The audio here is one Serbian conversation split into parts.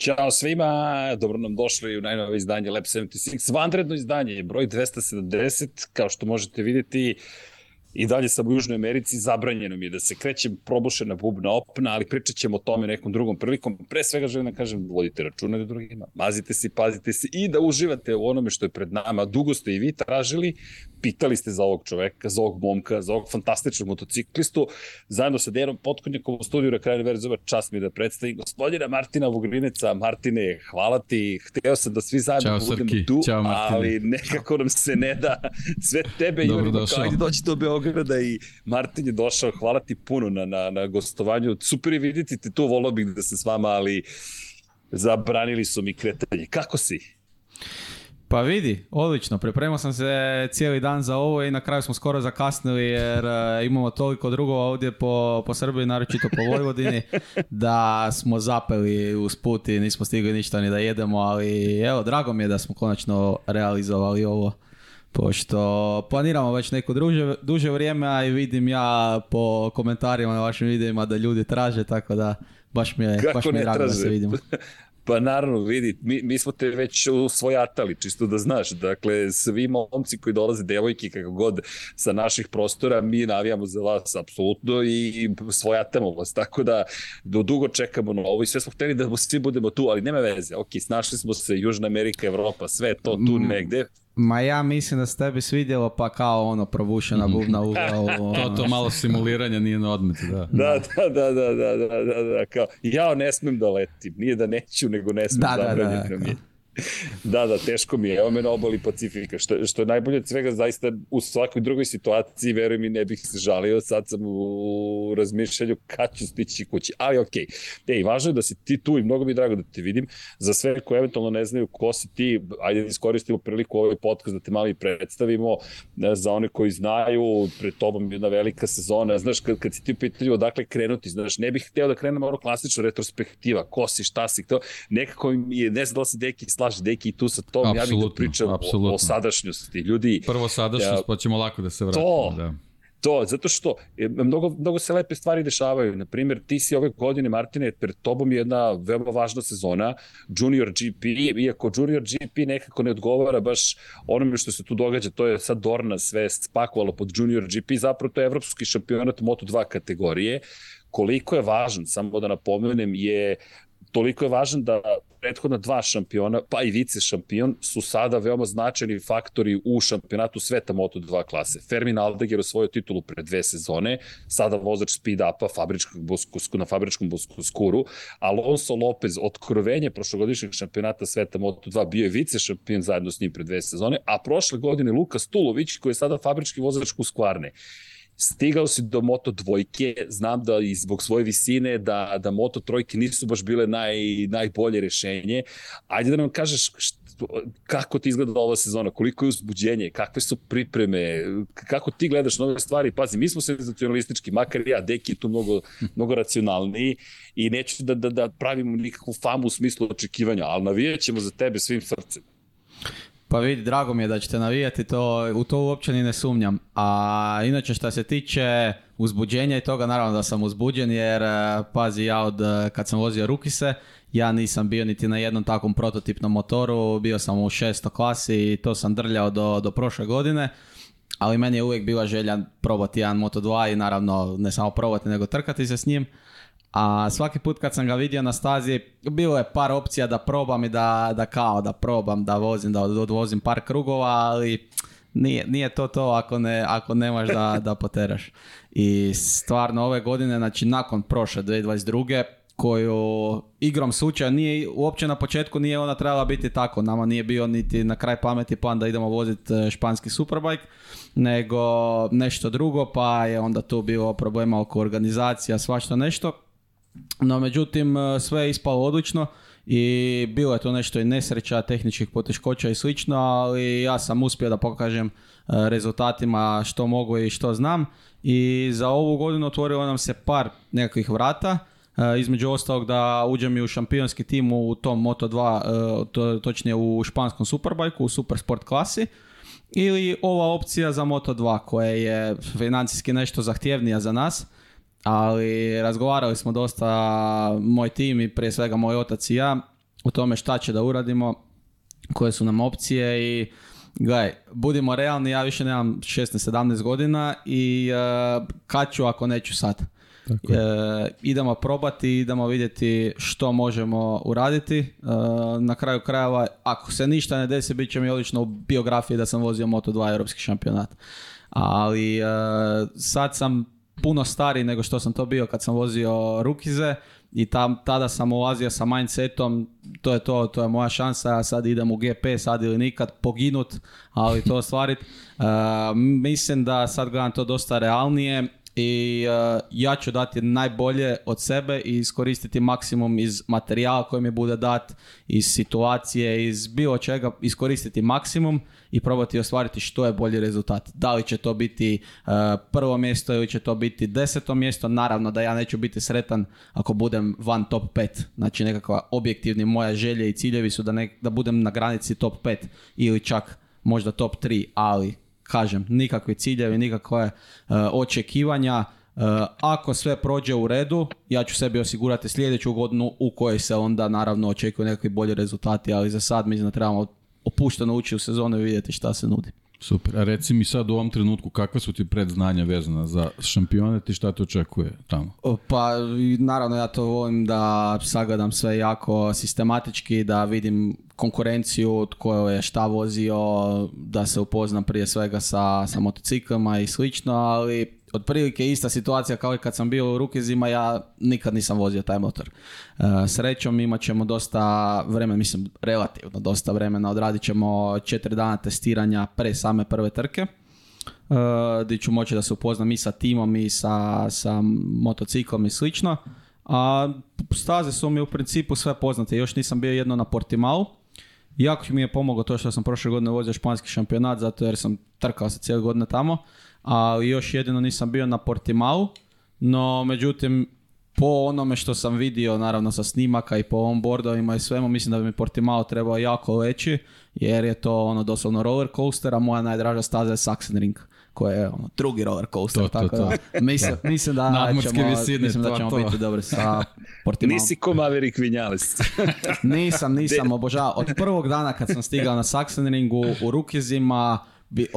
Ćao svima, dobro nam došli u najnove izdanje Lab 76, vanredno izdanje, broj 270, kao što možete vidjeti, i dalje sam u Južnoj Americi, zabranjeno mi je da se krećem, probušena bubna opna, ali pričat ćemo o tome nekom drugom prilikom. Pre svega želim da kažem, vodite računa da drugima, mazite se, pazite se i da uživate u onome što je pred nama. Dugo ste i vi tražili, pitali ste za ovog čoveka, za ovog momka, za ovog fantastičnog motociklistu, zajedno sa Dejanom Potkonjakom u studiju na kraju Verzova, čast mi da predstavim gospodina Martina Vugrineca. Martine, hvala ti, hteo sam da svi zajedno budemo tu, ali nekako nam se ne da sve tebe i došao. Kao, do Beograda i Martin je došao, hvala ti puno na, na, na gostovanju, super je vidjeti te tu, volao bih da sam s vama, ali zabranili su mi kretanje. Kako si? Pa vidi, odlično. Pripremio sam se cijeli dan za ovo i na kraju smo skoro zakasnili jer e, imamo toliko drugo ovdje po, po Srbiji, naročito po Vojvodini, da smo zapeli uz put i nismo stigli ništa ni da jedemo, ali evo, drago mi je da smo konačno realizovali ovo. Pošto planiramo već neko druže, duže vrijeme, a i vidim ja po komentarima na vašim videima da ljudi traže, tako da baš mi je, baš mi je drago da se vidimo. Pa naravno, vidi, mi, mi smo te već usvojatali, čisto da znaš. Dakle, svi momci koji dolaze, devojke, kako god, sa naših prostora, mi navijamo za vas apsolutno i svojatamo vas. Tako da, do dugo čekamo na ovo i sve smo hteli da svi budemo tu, ali nema veze. Ok, snašli smo se, Južna Amerika, Evropa, sve to tu mm. negde. Ma ja mislim da se tebi svidjelo pa kao ono provušena bubna mhm. u ono, to, to malo simuliranja nije na odmet, da. Da, da, da, da, da, da, da, kao, jao ne smem da letim, nije da neću, nego ne smem da, da, da, da, teško mi je. Evo me na obali Pacifika, što, što je najbolje od svega, zaista u svakoj drugoj situaciji, verujem i ne bih se žalio, sad sam u razmišljanju kad ću stići kući. Ali okej, okay. ej, važno je da si ti tu i mnogo mi je drago da te vidim. Za sve koji eventualno ne znaju ko si ti, ajde da iskoristimo priliku ovaj podcast da te mali predstavimo. Za one koji znaju, pred tobom je jedna velika sezona. Znaš, kad, kad si ti pitanju odakle krenuti, znaš, ne bih hteo da krenemo ono klasično retrospektiva, ko si, šta si, to Nekako mi ne znam da li si deki baš deki, tu sa tom, ja bih da pričao o, sadašnjosti. Ljudi, Prvo sadašnjost, pa ćemo lako da se vratimo. To, da. To, zato što e, mnogo, mnogo se lepe stvari dešavaju. Na primjer, ti si ove godine, Martine, pred tobom je jedna veoma važna sezona, Junior GP, iako Junior GP nekako ne odgovara baš onome što se tu događa, to je sad Dorna sve spakovalo pod Junior GP, zapravo to je evropski šampionat Moto2 kategorije, koliko je važan, samo da napomenem, je toliko je važan da prethodna dva šampiona, pa i vice šampion, su sada veoma značajni faktori u šampionatu sveta Moto2 klase. Fermin Aldegger osvojio titulu pre dve sezone, sada vozač speed-upa na fabričkom buskoskuru. Alonso Lopez, otkrovenje prošlogodišnjeg šampionata sveta Moto2, bio je vice šampion zajedno s njim pre dve sezone, a prošle godine Lukas Tulović, koji je sada fabrički vozač Kuskvarne stigao si do Moto dvojke, znam da i zbog svoje visine da, da Moto trojke nisu baš bile naj, najbolje rešenje. Ajde da nam kažeš kako ti izgleda ova sezona, koliko je uzbuđenje, kakve su pripreme, kako ti gledaš nove stvari. Pazi, mi smo senzacionalistički, makar ja, Deki je tu mnogo, hm. mnogo racionalniji i neću da, da, da pravimo nikakvu famu u smislu očekivanja, ali navijat ćemo za tebe svim srcem. Pa vidi, drago mi je da ćete navijati, to, u to uopće ni ne sumnjam. A inače što se tiče uzbuđenja i toga, naravno da sam uzbuđen jer e, pazi ja od e, kad sam vozio rukise, ja nisam bio niti na jednom takvom prototipnom motoru, bio sam u šesto klasi i to sam drljao do, do prošle godine. Ali meni je uvijek bila želja probati jedan Moto2 i naravno ne samo probati nego trkati se s njim. A svaki put kad sam ga vidio na stazi, bilo je par opcija da probam i da, da kao da probam, da vozim, da odvozim par krugova, ali nije, nije to to ako, ne, ako nemaš da, da poteraš. I stvarno ove godine, znači nakon prošle 2022 koju igrom slučaja nije uopće na početku nije ona trebala biti tako. Nama nije bio niti na kraj pameti plan da idemo voziti e, španski superbike, nego nešto drugo, pa je onda tu bilo problema oko organizacija, svašta nešto. No međutim, e, sve je ispalo odlično i bilo je to nešto i nesreća, tehničkih poteškoća i slično, ali ja sam uspio da pokažem e, rezultatima što mogu i što znam i za ovu godinu otvorilo nam se par nekakvih vrata, e, između ostalog da uđem i u šampionski tim u tom Moto2, točnije u španskom superbajku, u supersport klasi, ili ova opcija za Moto2 koja je financijski nešto zahtjevnija za nas, ali razgovarali smo dosta, moj tim i prije svega moj otac i ja, o tome šta će da uradimo, koje su nam opcije i Gledaj, budimo realni, ja više nemam 16-17 godina i uh, e, kad ću ako neću sad. Tako. E, idemo probati, idemo vidjeti što možemo uraditi. E, na kraju krajeva, ako se ništa ne desi, bit će mi odlično u biografiji da sam vozio Moto2 europski šampionat. Ali sad sam puno stariji nego što sam to bio kad sam vozio rukize i tam, tada sam ulazio sa mindsetom, to je to, to je moja šansa, ja sad idem u GP, sad ili nikad, poginut, ali to ostvarit. E, mislim da sad gledam to dosta realnije, i e, ja ću dati najbolje od sebe i iskoristiti maksimum iz materijala koji mi bude dat, iz situacije, iz bilo čega, iskoristiti maksimum i probati ostvariti što je bolji rezultat. Da li će to biti e, prvo mjesto ili će to biti deseto mjesto, naravno da ja neću biti sretan ako budem van top 5. Znači nekakva objektivni moja želja i ciljevi su da, da budem na granici top 5 ili čak možda top 3, ali Kažem, nikakve ciljevi, nikakve e, očekivanja. E, ako sve prođe u redu, ja ću sebi osigurati sljedeću godinu u kojoj se onda naravno očekuju nekakvi bolji rezultati, ali za sad mi da trebamo opušteno ući u sezonu i vidjeti šta se nudi. Super. A reci mi sad u ovom trenutku kakva su ti predznanja vezana za šampionat i šta te očekuje tamo? Pa naravno ja to volim da sagledam sve jako sistematički, da vidim konkurenciju, tko je šta vozio, da se upoznam prije svega sa, sa i slično, ali otprilike ista situacija kao i kad sam bio u Rukizima, ja nikad nisam vozio taj motor. E, srećom imat ćemo dosta vremena, mislim relativno dosta vremena, odradit ćemo četiri dana testiranja pre same prve trke. Gdje ću moći da se upoznam i sa timom i sa, sa motociklom i slično. A staze su mi u principu sve poznate. Još nisam bio jedno na Portimao. Jako mi je pomogao to što sam prošle godine vozio španski šampionat, zato jer sam trkao se cijele godine tamo ali još jedino nisam bio na Portimau. no međutim po onome što sam vidio naravno sa snimaka i po onboardovima i svemu mislim da bi mi Portimao trebao jako leći jer je to ono doslovno roller coaster, a moja najdraža staza je Ring, koja je ono drugi roller coaster, tako da mislim, da ćemo, da ćemo biti sa Portimao. Nisi ko Maverick nisam, nisam, obožavao. Od prvog dana kad sam stigao na Ringu u rukizima,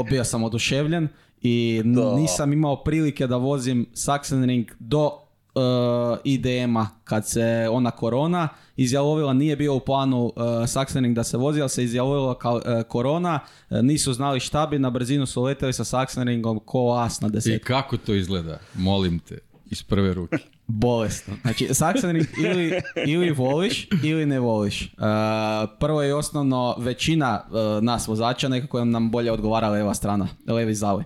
bio sam oduševljen i nisam imao prilike da vozim Sachsenring do uh, eh, IDM-a kad se ona korona izjavovila, nije bio u planu uh, eh, Sachsenring da se vozi, ali se izjavovila eh, korona, nisu znali šta bi, na brzinu su leteli sa Sachsenringom ko as na I kako to izgleda, molim te, iz prve ruke? Bolesno. Znači, ili, ili voliš ili ne voliš. Uh, prvo i osnovno, većina uh, nas vozača nekako nam bolje odgovara leva strana, levi zali.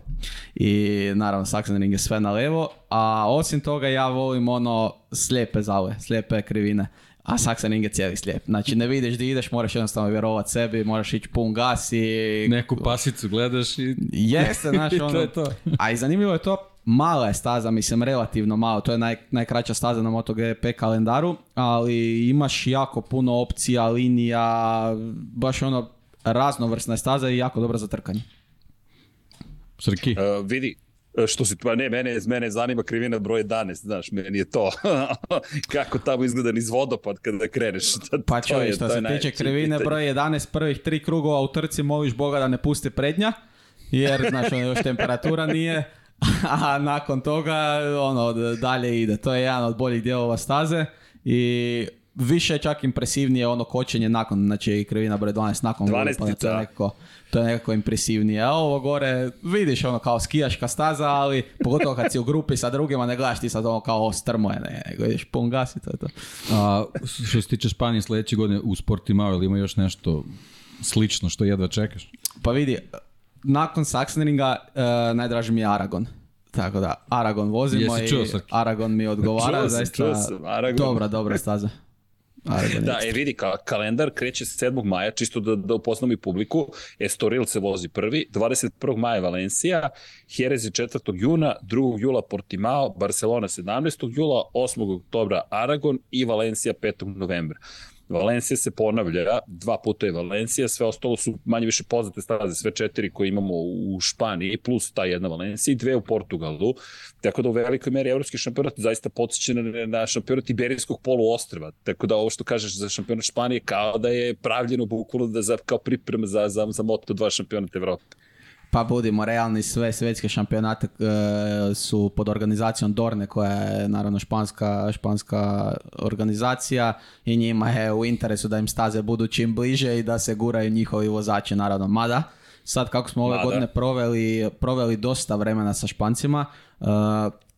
I naravno, Saksanik je sve na levo, a osim toga ja volim ono slijepe zale, slijepe krivine. A Ring je cijeli slijep. Znači, ne vidiš gdje ideš, moraš jednostavno vjerovati sebi, moraš ići pun gas i... Neku pasicu gledaš i... Jeste, znaš, ono... to je to. A i zanimljivo je to, Mala je staza, mislim, relativno malo, to je naj, najkraća staza na MotoGP kalendaru, ali imaš jako puno opcija, linija, baš ono raznovrsna staza i jako dobra za trkanje. Srki? E, vidi, e, što se pa ne, mene, mene zanima krivina broj 11, znaš, meni je to kako tamo izgleda niz vodopad kada kreneš. pa čovjek, što se tiče krivine broj 11, prvih tri krugova u trci moliš Boga da ne pusti prednja, jer, znaš, ono, još temperatura nije, a nakon toga ono, dalje ide. To je jedan od boljih dijelova staze i više je čak impresivnije ono kočenje nakon, znači i krivina broj 12 nakon 12 znači, to je nekako, impresivnije. A ovo gore vidiš ono kao skijaška staza, ali pogotovo kad si u grupi sa drugima ne gledaš ti sad ono kao strmo je, ne, nego pun gas i to je to. A, što se tiče Španije sljedeće godine u sportima, ima još nešto slično što jedva čekaš? Pa vidi, nakon Saxneringa uh, e, najdraži mi je Aragon. Tako da, Aragon vozimo Jesi i Aragon mi odgovara. čuo zaista, čuo sam, Aragon. Dobra, dobra staza. Aragon da, i vidi, ka, kalendar kreće 7. maja, čisto da, da upoznam i publiku. Estoril se vozi prvi, 21. maja Valencija, Jerez je 4. juna, 2. jula Portimao, Barcelona 17. jula, 8. oktobra Aragon i Valencija 5. novembra. Valencija se ponavlja, dva puta je Valencija, sve ostalo su manje više poznate staze, sve četiri koje imamo u Španiji, plus ta jedna Valencija i dve u Portugalu, tako da u velikoj meri evropski šampionat zaista podsjeća na, šampionat Iberijskog poluostrva, tako da ovo što kažeš za šampionat Španije kao da je pravljeno bukvalno da za, kao priprema za, za, za moto dva šampionata Evrope. Pa budimo realni, sve svjetske šampionate e, su pod organizacijom Dorne, koja je naravno španska, španska organizacija i njima je u interesu da im staze budu čim bliže i da se guraju njihovi vozači, naravno. Mada, sad kako smo ove godine proveli, proveli dosta vremena sa Špancima, e,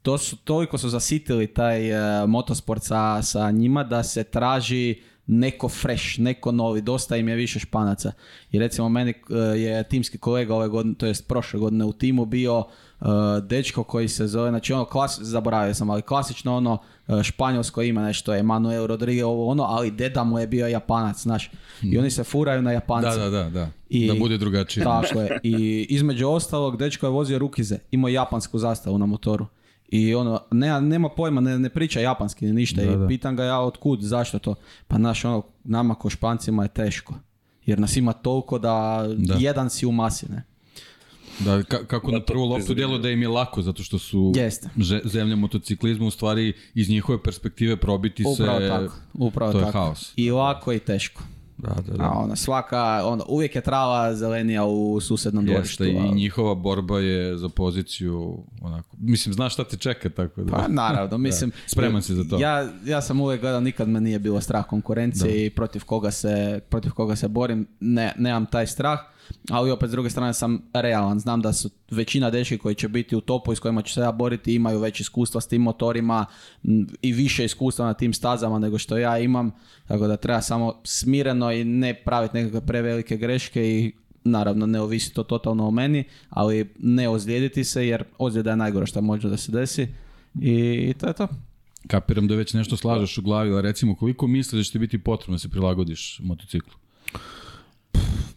to su, toliko su zasitili taj e, motosport sa njima da se traži neko fresh, neko novi, dosta im je više španaca. I recimo meni e, je timski kolega ove godine, to jest prošle godine u timu bio e, dečko koji se zove, znači ono, klas, zaboravio sam, ali klasično ono e, španjolsko ima znači nešto je Manuel Rodrigo, ovo ono, ali deda mu je bio japanac, znaš. I oni se furaju na japanca. Da, da, da, da. I, bude drugačije. Tako je. I između ostalog, dečko je vozio rukize, imao japansku zastavu na motoru. I ono, ne, nema pojma, ne, priča japanski ni ništa. I pitan ga ja otkud, zašto to? Pa naš ono, nama ko špancima je teško. Jer nas ima toliko da, jedan si u masi, ne? Da, kako na prvu loptu djelo da im je lako, zato što su zemlje motociklizma u stvari iz njihove perspektive probiti se... Upravo tako, upravo to tako. Je haos. I lako i teško. Da, da, A ona svaka, ona, uvijek je trava zelenija u susednom Jeste, i njihova borba je za poziciju, onako, mislim, znaš šta te čeka, tako da. Pa naravno, mislim. Spreman si za to. Ja, ja sam uvijek gledao, nikad me nije bilo strah konkurencije i protiv koga se, protiv koga se borim, ne, nemam taj strah ali opet s druge strane sam realan. Znam da su većina dečki koji će biti u topu i s kojima ću se ja boriti imaju već iskustva s tim motorima i više iskustva na tim stazama nego što ja imam, tako da treba samo smireno i ne praviti nekakve prevelike greške i naravno ne ovisi to totalno o meni, ali ne ozlijediti se jer ozljeda je najgore što može da se desi i, to je to. Kapiram da već nešto slažeš u glavi, ali recimo koliko misliš da će ti biti potrebno da se prilagodiš motociklu?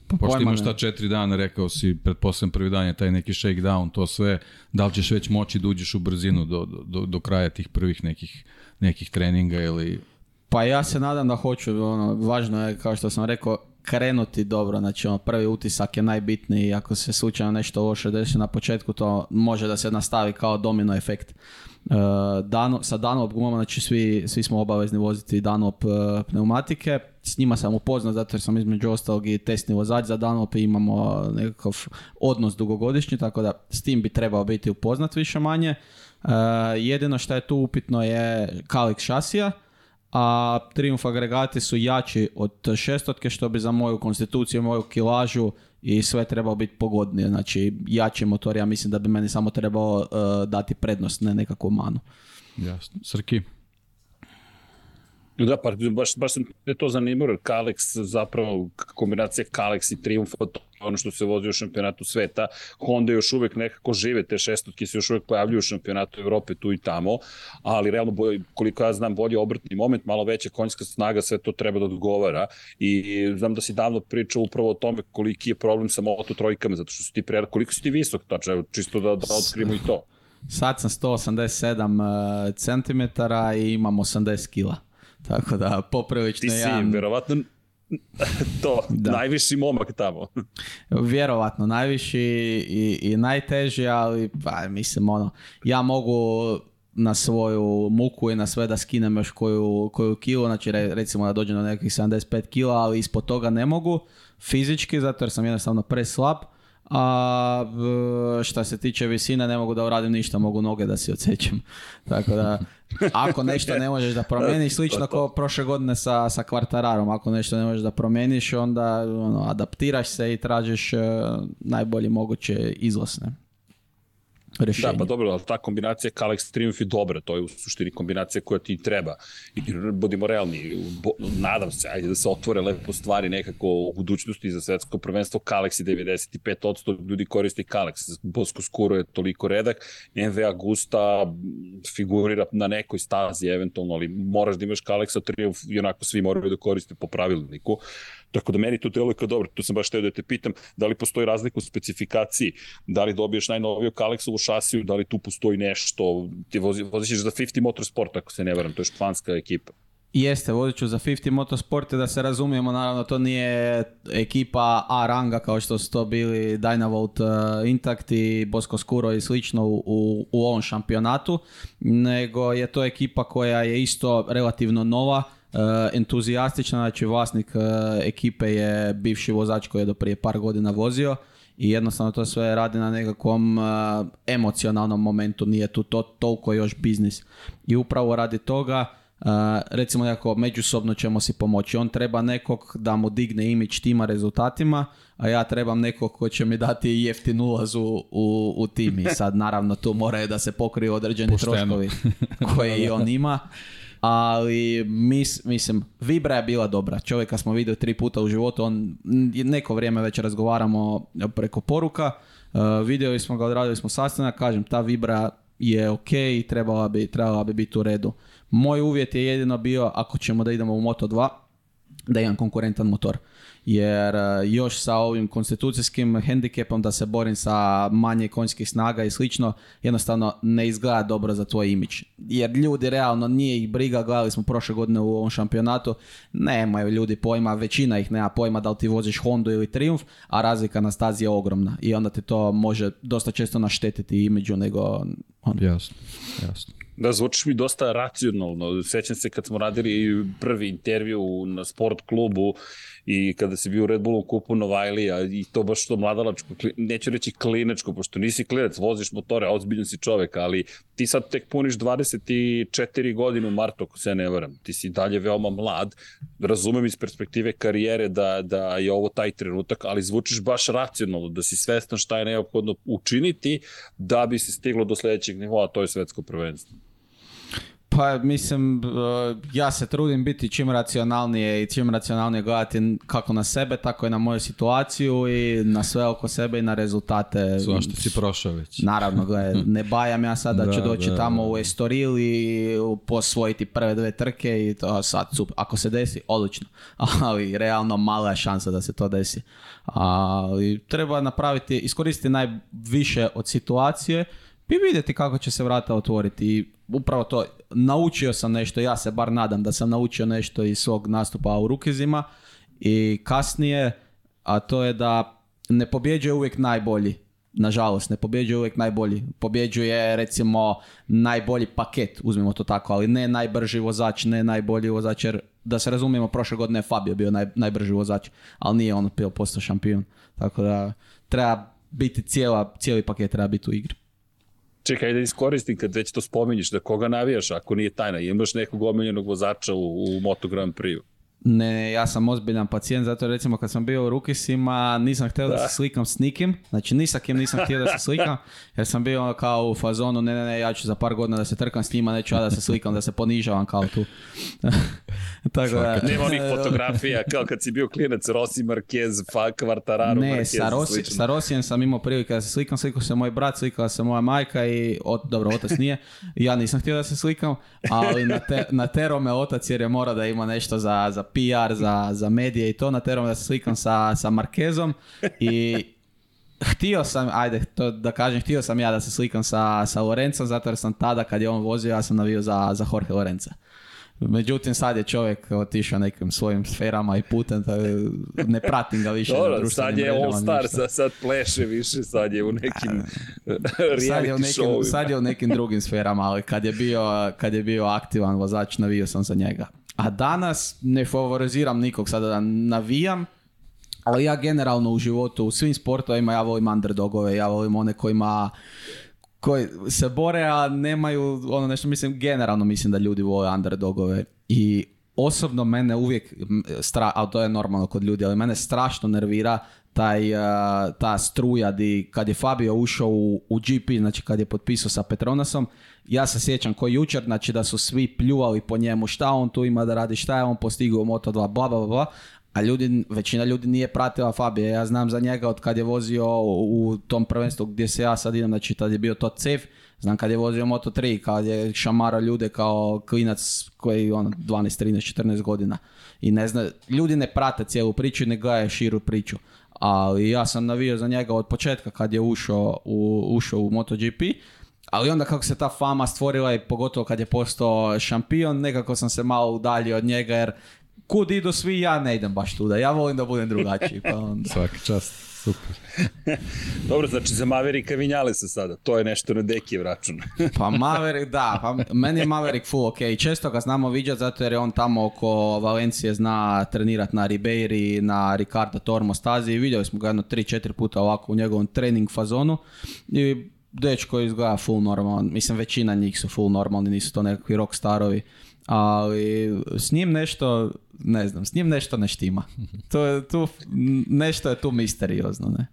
Pa Pošto imaš ta četiri dana, rekao si, pretpostavljam prvi dan je taj neki shakedown, to sve, da li ćeš već moći da uđeš u brzinu do, do, do kraja tih prvih nekih, nekih treninga ili... Pa ja se nadam da hoću, ono, važno je, kao što sam rekao, krenuti dobro, znači ono, prvi utisak je najbitniji, ako se slučajno nešto loše desi na početku, to može da se nastavi kao domino efekt. E, dano, sa danop gumama, znači svi, svi smo obavezni voziti danop e, pneumatike, s njima sam upoznat zato jer sam između ostalog i testni vozač za Dunlop pa i imamo nekakav odnos dugogodišnji, tako da s tim bi trebao biti upoznat više manje. Uh, e, jedino što je tu upitno je Kalik šasija, a Triumf agregati su jači od šestotke što bi za moju konstituciju, moju kilažu i sve trebao biti pogodnije. Znači jači motor, ja mislim da bi meni samo trebao e, dati prednost, ne nekakvu manu. Jasno. Srki? Da, pa baš, baš sam te to zanimljivo, Kalex zapravo, kombinacija Kalex i Triumph, ono što se vozi u šampionatu sveta, Honda još uvek nekako žive, te šestotke se još uvek pojavljuju u šampionatu Evrope tu i tamo, ali realno, koliko ja znam, bolji obrtni moment, malo veća konjska snaga, sve to treba da odgovara i znam da si davno pričao upravo o tome koliki je problem sa moto trojkama, zato što su ti pre, koliko si ti visok, tačno, čisto da, da otkrimo i to. Sad sam 187 eh, cm i imam 80 kila. Tako da, poprilično ja... Ti si, vjerovatno, to, da. najviši momak tamo. Vjerovatno, najviši i, i najteži, ali pa, mislim ono, ja mogu na svoju muku i na sve da skinem još koju, koju kilu, znači recimo da dođem do nekih 75 kila, ali ispod toga ne mogu fizički, zato jer sam jednostavno preslab. A šta se tiče visine, ne mogu da uradim ništa, mogu noge da si odsečem. Tako da, ako nešto ne možeš da promijeniš, slično kao prošle godine sa, sa kvartararom, ako nešto ne možeš da promijeniš, onda ono, adaptiraš se i tražiš eh, najbolje moguće izlasne rešenje. Da, pa dobro, ali ta kombinacija Kalex Triumph je dobra, to je u suštini kombinacija koja ti treba. I budimo realni, nadam se, ajde da se otvore lepo stvari nekako u budućnosti za svetsko prvenstvo. Kalex je 95% ljudi koristi Kalex. Bosko Skuro je toliko redak, NV Agusta figurira na nekoj stazi eventualno, ali moraš da imaš Kalexa Triumph i onako svi moraju da koriste po pravilniku. Tako da meni to deluje kao dobro, tu sam baš teo da te pitam, da li postoji razlika u specifikaciji, da li dobiješ najnoviju Kalexovu šasiju, da li tu postoji nešto, ti vozi, voziš za 50 Motorsport, ako se ne varam, to je španska ekipa. Jeste, vozit ću za 50 Motorsport, da se razumijemo, naravno to nije ekipa A ranga kao što su to bili Dynavolt uh, eh, Intact i Bosco Skuro i slično u, u ovom šampionatu, nego je to ekipa koja je isto relativno nova, Eh, entuzijastična, znači vlasnik eh, ekipe je bivši vozač koji je do prije par godina vozio i jednostavno to sve radi na nekakvom eh, emocionalnom momentu, nije tu to toliko još biznis. I upravo radi toga recimo nekako međusobno ćemo si pomoći. On treba nekog da mu digne imidž tima rezultatima, a ja trebam nekog ko će mi dati jeftin ulaz u, u, tim. I sad naravno tu moraju da se pokriju određeni troškovi koje i on ima ali mislim, Vibra je bila dobra. Čovjeka smo vidjeli tri puta u životu, on neko vrijeme već razgovaramo preko poruka, e, vidjeli smo ga, odradili smo sastanak, kažem, ta Vibra je ok i trebala bi, trebala bi biti u redu. Moj uvjet je jedino bio, ako ćemo da idemo u Moto2, da imam konkurentan motor jer e, još sa ovim konstitucijskim hendikepom da se borim sa manje konjskih snaga i slično, jednostavno ne izgleda dobro za tvoj imidž. Jer ljudi realno nije ih briga, gledali smo prošle godine u ovom šampionatu, nemaju ljudi pojma, većina ih nema pojma da li ti voziš Hondu ili Triumf, a razlika na stazi je ogromna i onda te to može dosta često naštetiti imidžu nego... on Jasno, jasno. Da, zvučiš mi dosta racionalno. Sećam se kad smo radili prvi intervju na sport klubu, i kada si bio u Red Bullu kupu Novajlija i to baš što mladalačko, neću reći klinačko, pošto nisi klinac, voziš motore, ozbiljno si čovek, ali ti sad tek puniš 24 godine u martu, ako se ne varam. Ti si dalje veoma mlad, razumem iz perspektive karijere da, da je ovo taj trenutak, ali zvučiš baš racionalno, da si svestan šta je neophodno učiniti da bi se stiglo do sledećeg nivoa, to je svetsko prvenstvo. Pa mislim, e, ja se trudim biti čim racionalnije i čim racionalnije gledati kako na sebe, tako i na moju situaciju i na sve oko sebe i na rezultate. Ono što si prošao već. Naravno, ne bajam ja sad da ću doći tamo u Estoril i posvojiti prve dve trke i to sad super. Ako se desi, odlično. Ali realno mala je šansa da se to desi. Ali treba napraviti, iskoristiti najviše od situacije i vidjeti kako će se vrata otvoriti i upravo to, naučio sam nešto, ja se bar nadam da sam naučio nešto iz svog nastupa u Rukizima i kasnije, a to je da ne pobjeđuje uvijek najbolji. Nažalost, ne pobjeđuje uvijek najbolji. Pobjeđuje recimo najbolji paket, uzmimo to tako, ali ne najbrži vozač, ne najbolji vozač, jer da se razumijemo, prošle godine je Fabio bio najbrži vozač, ali nije on bio postao šampion. Tako da treba biti cijela, cijeli paket treba biti u igri. Čekaj, da iskoristim kad već to spominješ, da koga navijaš, ako nije tajna, imaš nekog omiljenog vozača u, u Moto Grand Prix? ne, ja sam ozbiljan pacijent, zato recimo kad sam bio u Rukisima nisam htio da. da, se slikam s nikim, znači ni sa kim nisam htio da se slikam, jer sam bio ono kao u fazonu, ne, ne, ne, ja ću za par godina da se trkam s njima, neću ja da se slikam, da se ponižavam kao tu. Tako da. Nema onih fotografija, kao kad si bio klinac, Rossi Marquez, ne, Sa, Rossi, sa sam imao prilike da se slikam, slikao se moj brat, slikala se moja majka i, od, dobro, otac nije, ja nisam htio da se slikam, ali na, te, na tero me otac jer je mora da ima nešto za, za PR, za, za medije i to, terom da se slikam sa, sa Markezom i htio sam, ajde, to da kažem, htio sam ja da se slikam sa, sa Lorencom, zato jer sam tada kad je on vozio, ja sam navio za, za Jorge Lorenca. Međutim, sad je čovjek otišao nekim svojim sferama i putem, ne pratim ga više. Dobro, sad je all star, sad pleše više, sad je u nekim sad je u nekim, sad je u nekim drugim sferama, ali kad je bio, kad je bio aktivan vozač, navio sam za njega. A danas ne favoriziram nikog sada da navijam, ali ja generalno u životu, u svim sportovima ja volim underdogove, ja volim one kojima koji se bore, a nemaju ono nešto, mislim, generalno mislim da ljudi vole underdogove i osobno mene uvijek, stra, ali to je normalno kod ljudi, ali mene strašno nervira taj, eh, ta struja kad je Fabio ušao u, GP, znači kad je potpisao sa Petronasom, ja se sjećam koji jučer, znači da su svi pljuvali po njemu šta on tu ima da radi, šta je on postigao Moto2, bla, bla, bla, A ljudi, većina ljudi nije pratila Fabija. Ja znam za njega od kad je vozio u tom prvenstvu gdje se ja sad idem, znači tad je bio to cef. Znam kad je vozio Moto3, kad je šamara ljude kao klinac koji on 12, 13, 14 godina. I ne zna, ljudi ne prate cijelu priču i ne gledaju širu priču ali ja sam navio za njega od početka kad je ušao u, ušao u MotoGP, ali onda kako se ta fama stvorila i pogotovo kad je postao šampion, nekako sam se malo udaljio od njega jer kud idu svi, ja ne idem baš tuda. Ja volim da budem drugačiji. Pa onda. Svaki čast. Super. Dobro, znači za Maverika vinjale se sada. To je nešto na deki račun. pa Maverick, da. Pa meni je Maverik full ok. Često ga znamo vidjeti zato jer je on tamo oko Valencije zna trenirati na Ribeiri, na Ricarda Tormostazi. Vidjeli smo ga jedno 3-4 puta ovako u njegovom trening fazonu. I dečko izgleda full normalno. Mislim, većina njih su full normalni, nisu to nekakvi rock starovi ali s njim nešto, ne znam, s njim nešto ne štima. To je tu, nešto je tu misteriozno, ne?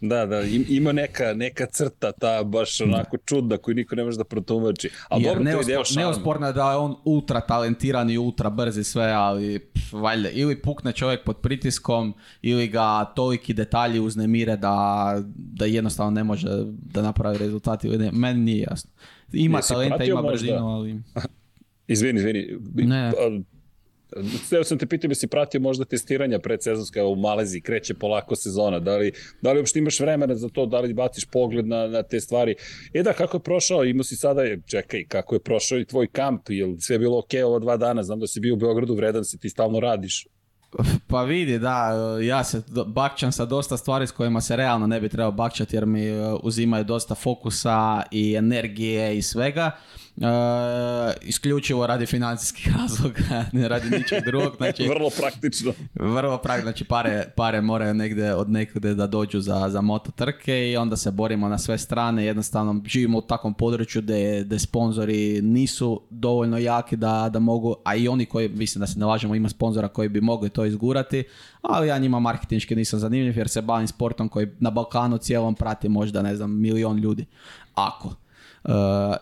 Da, da, ima neka, neka crta ta baš onako čudna koju niko ne može da protumači. Ali Jer je Neosporno je da je on ultra talentiran i ultra brz i sve, ali valjda, ili pukne čovjek pod pritiskom, ili ga toliki detalji uznemire da, da jednostavno ne može da napravi rezultat ili Meni nije jasno. Ima talenta, ima brzinu, ali... Izvini, izvini. Ne. Pa, sam te pitao bi si pratio možda testiranja sezonska u Maleziji, kreće polako sezona, da li, da li uopšte imaš vremena za to, da li baciš pogled na, na te stvari. E da, kako je prošao, imao si sada, čekaj, kako je prošao i tvoj kamp, je sve bilo ok ova dva dana, znam da si bio u Beogradu, vredan si, ti stalno radiš. Pa vidi, da, ja se bakćam sa dosta stvari s kojima se realno ne bi trebao bakćati jer mi e, uzimaju dosta fokusa i energije i svega. E, isključivo radi financijskih razloga, ne radi ničeg drugog. Znači, vrlo praktično. Vrlo praktično, znači pare, pare moraju negdje od nekude da dođu za, za mototrke i onda se borimo na sve strane. Jednostavno živimo u takvom području da sponzori nisu dovoljno jaki da, da mogu, a i oni koji, mislim da se ne ima sponzora koji bi mogli to izgurati, ali ja njima marketinški nisam zanimljiv jer se bavim sportom koji na Balkanu cijelom prati možda, ne znam, milion ljudi. Ako Eh,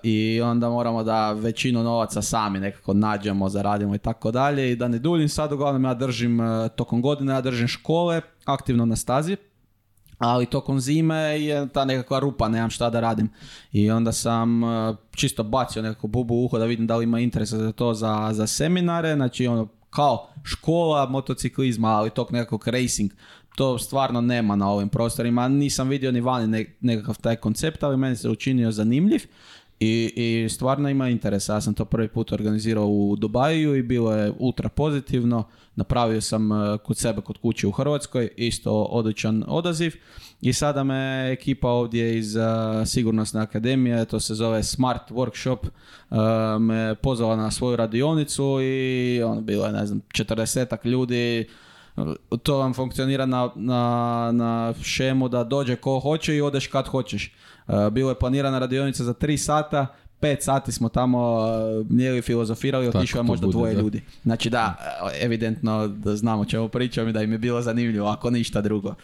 I onda moramo da većinu novaca sami nekako nađemo, zaradimo i tako dalje. I da ne duljim, sad uglavnom ja držim, eh, tokom godine ja držim škole, aktivno na stazi, ali tokom zime je ta nekakva rupa, nemam šta da radim. I onda sam eh, čisto bacio nekako bubu u uho da vidim da li ima interesa za to za, za seminare, znači ono kao škola motociklizma, ali tok nekakvog racing to stvarno nema na ovim prostorima. Nisam vidio ni vani nekakav taj koncept, ali meni se učinio zanimljiv. I, I stvarno ima interesa. Ja sam to prvi put organizirao u Dubaju i bilo je ultra pozitivno. Napravio sam e, kod sebe, kod kuće u Hrvatskoj, isto odličan odaziv. I sada me ekipa ovdje iz e, Sigurnosne akademije, to se zove Smart Workshop, e, me pozvala na svoju radionicu i on bilo je, ne znam, četrdesetak ljudi to vam funkcionira na, na, na šemu da dođe ko hoće i odeš kad hoćeš. E, bilo je planirana radionica za 3 sata, pet sati smo tamo e, mjeli filozofirali, otišlo je možda dvoje ljudi. Znači da, mm. e, evidentno da znamo čemu pričam i da im je bilo zanimljivo, ako ništa drugo. E,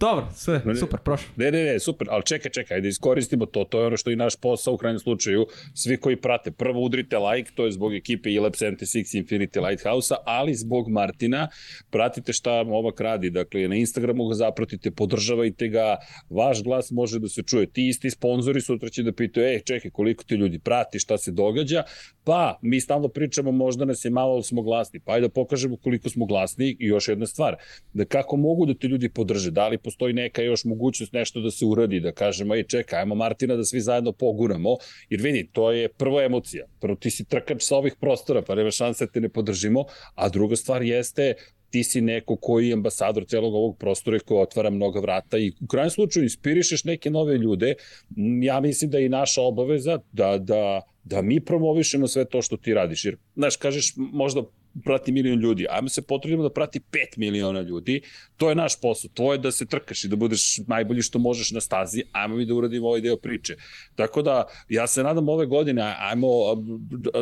dobro, sve, super, prošlo. Ne, ne, ne, super, ali čekaj, čekaj, da iskoristimo to, to je ono što i naš posao u krajnjem slučaju, svi koji prate, prvo udrite like, to je zbog ekipe lab 76 Infinity Lighthouse-a, ali zbog Martina, pratite šta ovak radi, dakle na Instagramu ga zapratite, podržavajte ga, vaš glas može da se čuje, ti isti sponzori sutra će da pitaju, ej, čekaj, koliko ti ljudi prati, šta se događa, pa mi stalno pričamo, možda nas je malo, ali smo glasni, pa ajde da pokažemo koliko smo glasni i još jedna stvar, da kako mogu da ti ljudi podrže, da li postoji neka još mogućnost nešto da se uradi, da kažemo, ej čekaj, ajmo Martina da svi zajedno poguramo, jer vidi, to je prva emocija, prvo ti si trkač sa ovih prostora, pa nema šanse da te ne podržimo, a druga stvar jeste ti si neko koji je ambasador celog ovog prostora i koji otvara mnoga vrata i u krajem slučaju inspirišeš neke nove ljude. Mm, ja mislim da je i naša obaveza da, da, da mi promovišemo sve to što ti radiš. Jer, znaš, kažeš možda prati milion ljudi. Ajmo se potrudimo da prati 5 miliona ljudi. To je naš posao. To je da se trkaš i da budeš najbolji što možeš na stazi. Ajmo mi da uradimo ovaj deo priče. Tako da, ja se nadam ove godine, ajmo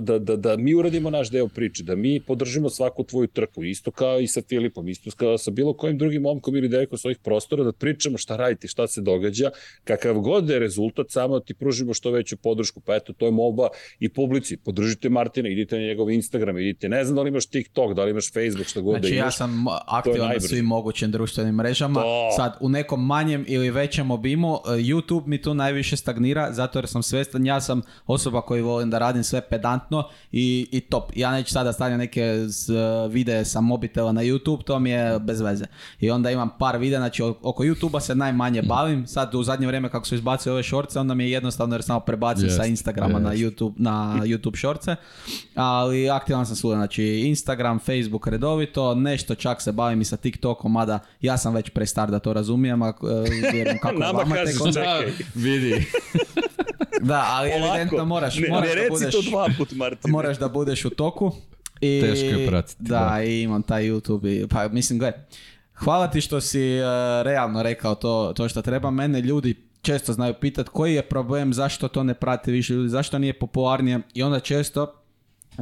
da, da, da mi uradimo naš deo priče, da mi podržimo svaku tvoju trku. Isto kao i sa Filipom, isto kao sa bilo kojim drugim momkom ili s svojih prostora, da pričamo šta radite, šta se događa, kakav god je rezultat, samo ti pružimo što veću podršku. Pa eto, to je moba i publici. Podržite Martina, idite na njegov Instagram, idite, ne znam da li imaš imaš TikTok, da li imaš Facebook, što god znači, da imaš. Znači ja sam aktivan na svim mogućim društvenim mrežama. Sad, u nekom manjem ili većem obimu, e, YouTube mi tu najviše stagnira, zato jer sam svestan, ja sam osoba koji volim da radim sve pedantno i, i top. Ja neću sada stavljam neke e, videe sa mobitela na YouTube, to mi je bez veze. I onda imam par videa, znači oko YouTube-a se najmanje bavim. Sad u zadnje vrijeme kako su izbacili ove šorce, onda mi je jednostavno jer samo prebacio sa Instagrama na YouTube, na YouTube šorce. Ali aktivan sam svuda, znači Instagram, Facebook redovito, nešto čak se bavim i sa TikTokom, mada ja sam već prestar da to razumijem, a e, vjerujem kako Vidi. da, ali evidentno moraš, moraš da budeš, moraš da budeš u toku. I, Teško je pratiti. Da, i imam taj YouTube. I, pa mislim, gle, hvala ti što si e, realno rekao to, što treba. Mene ljudi često znaju pitati koji je problem, zašto to ne prati više ljudi, zašto nije popularnije i onda često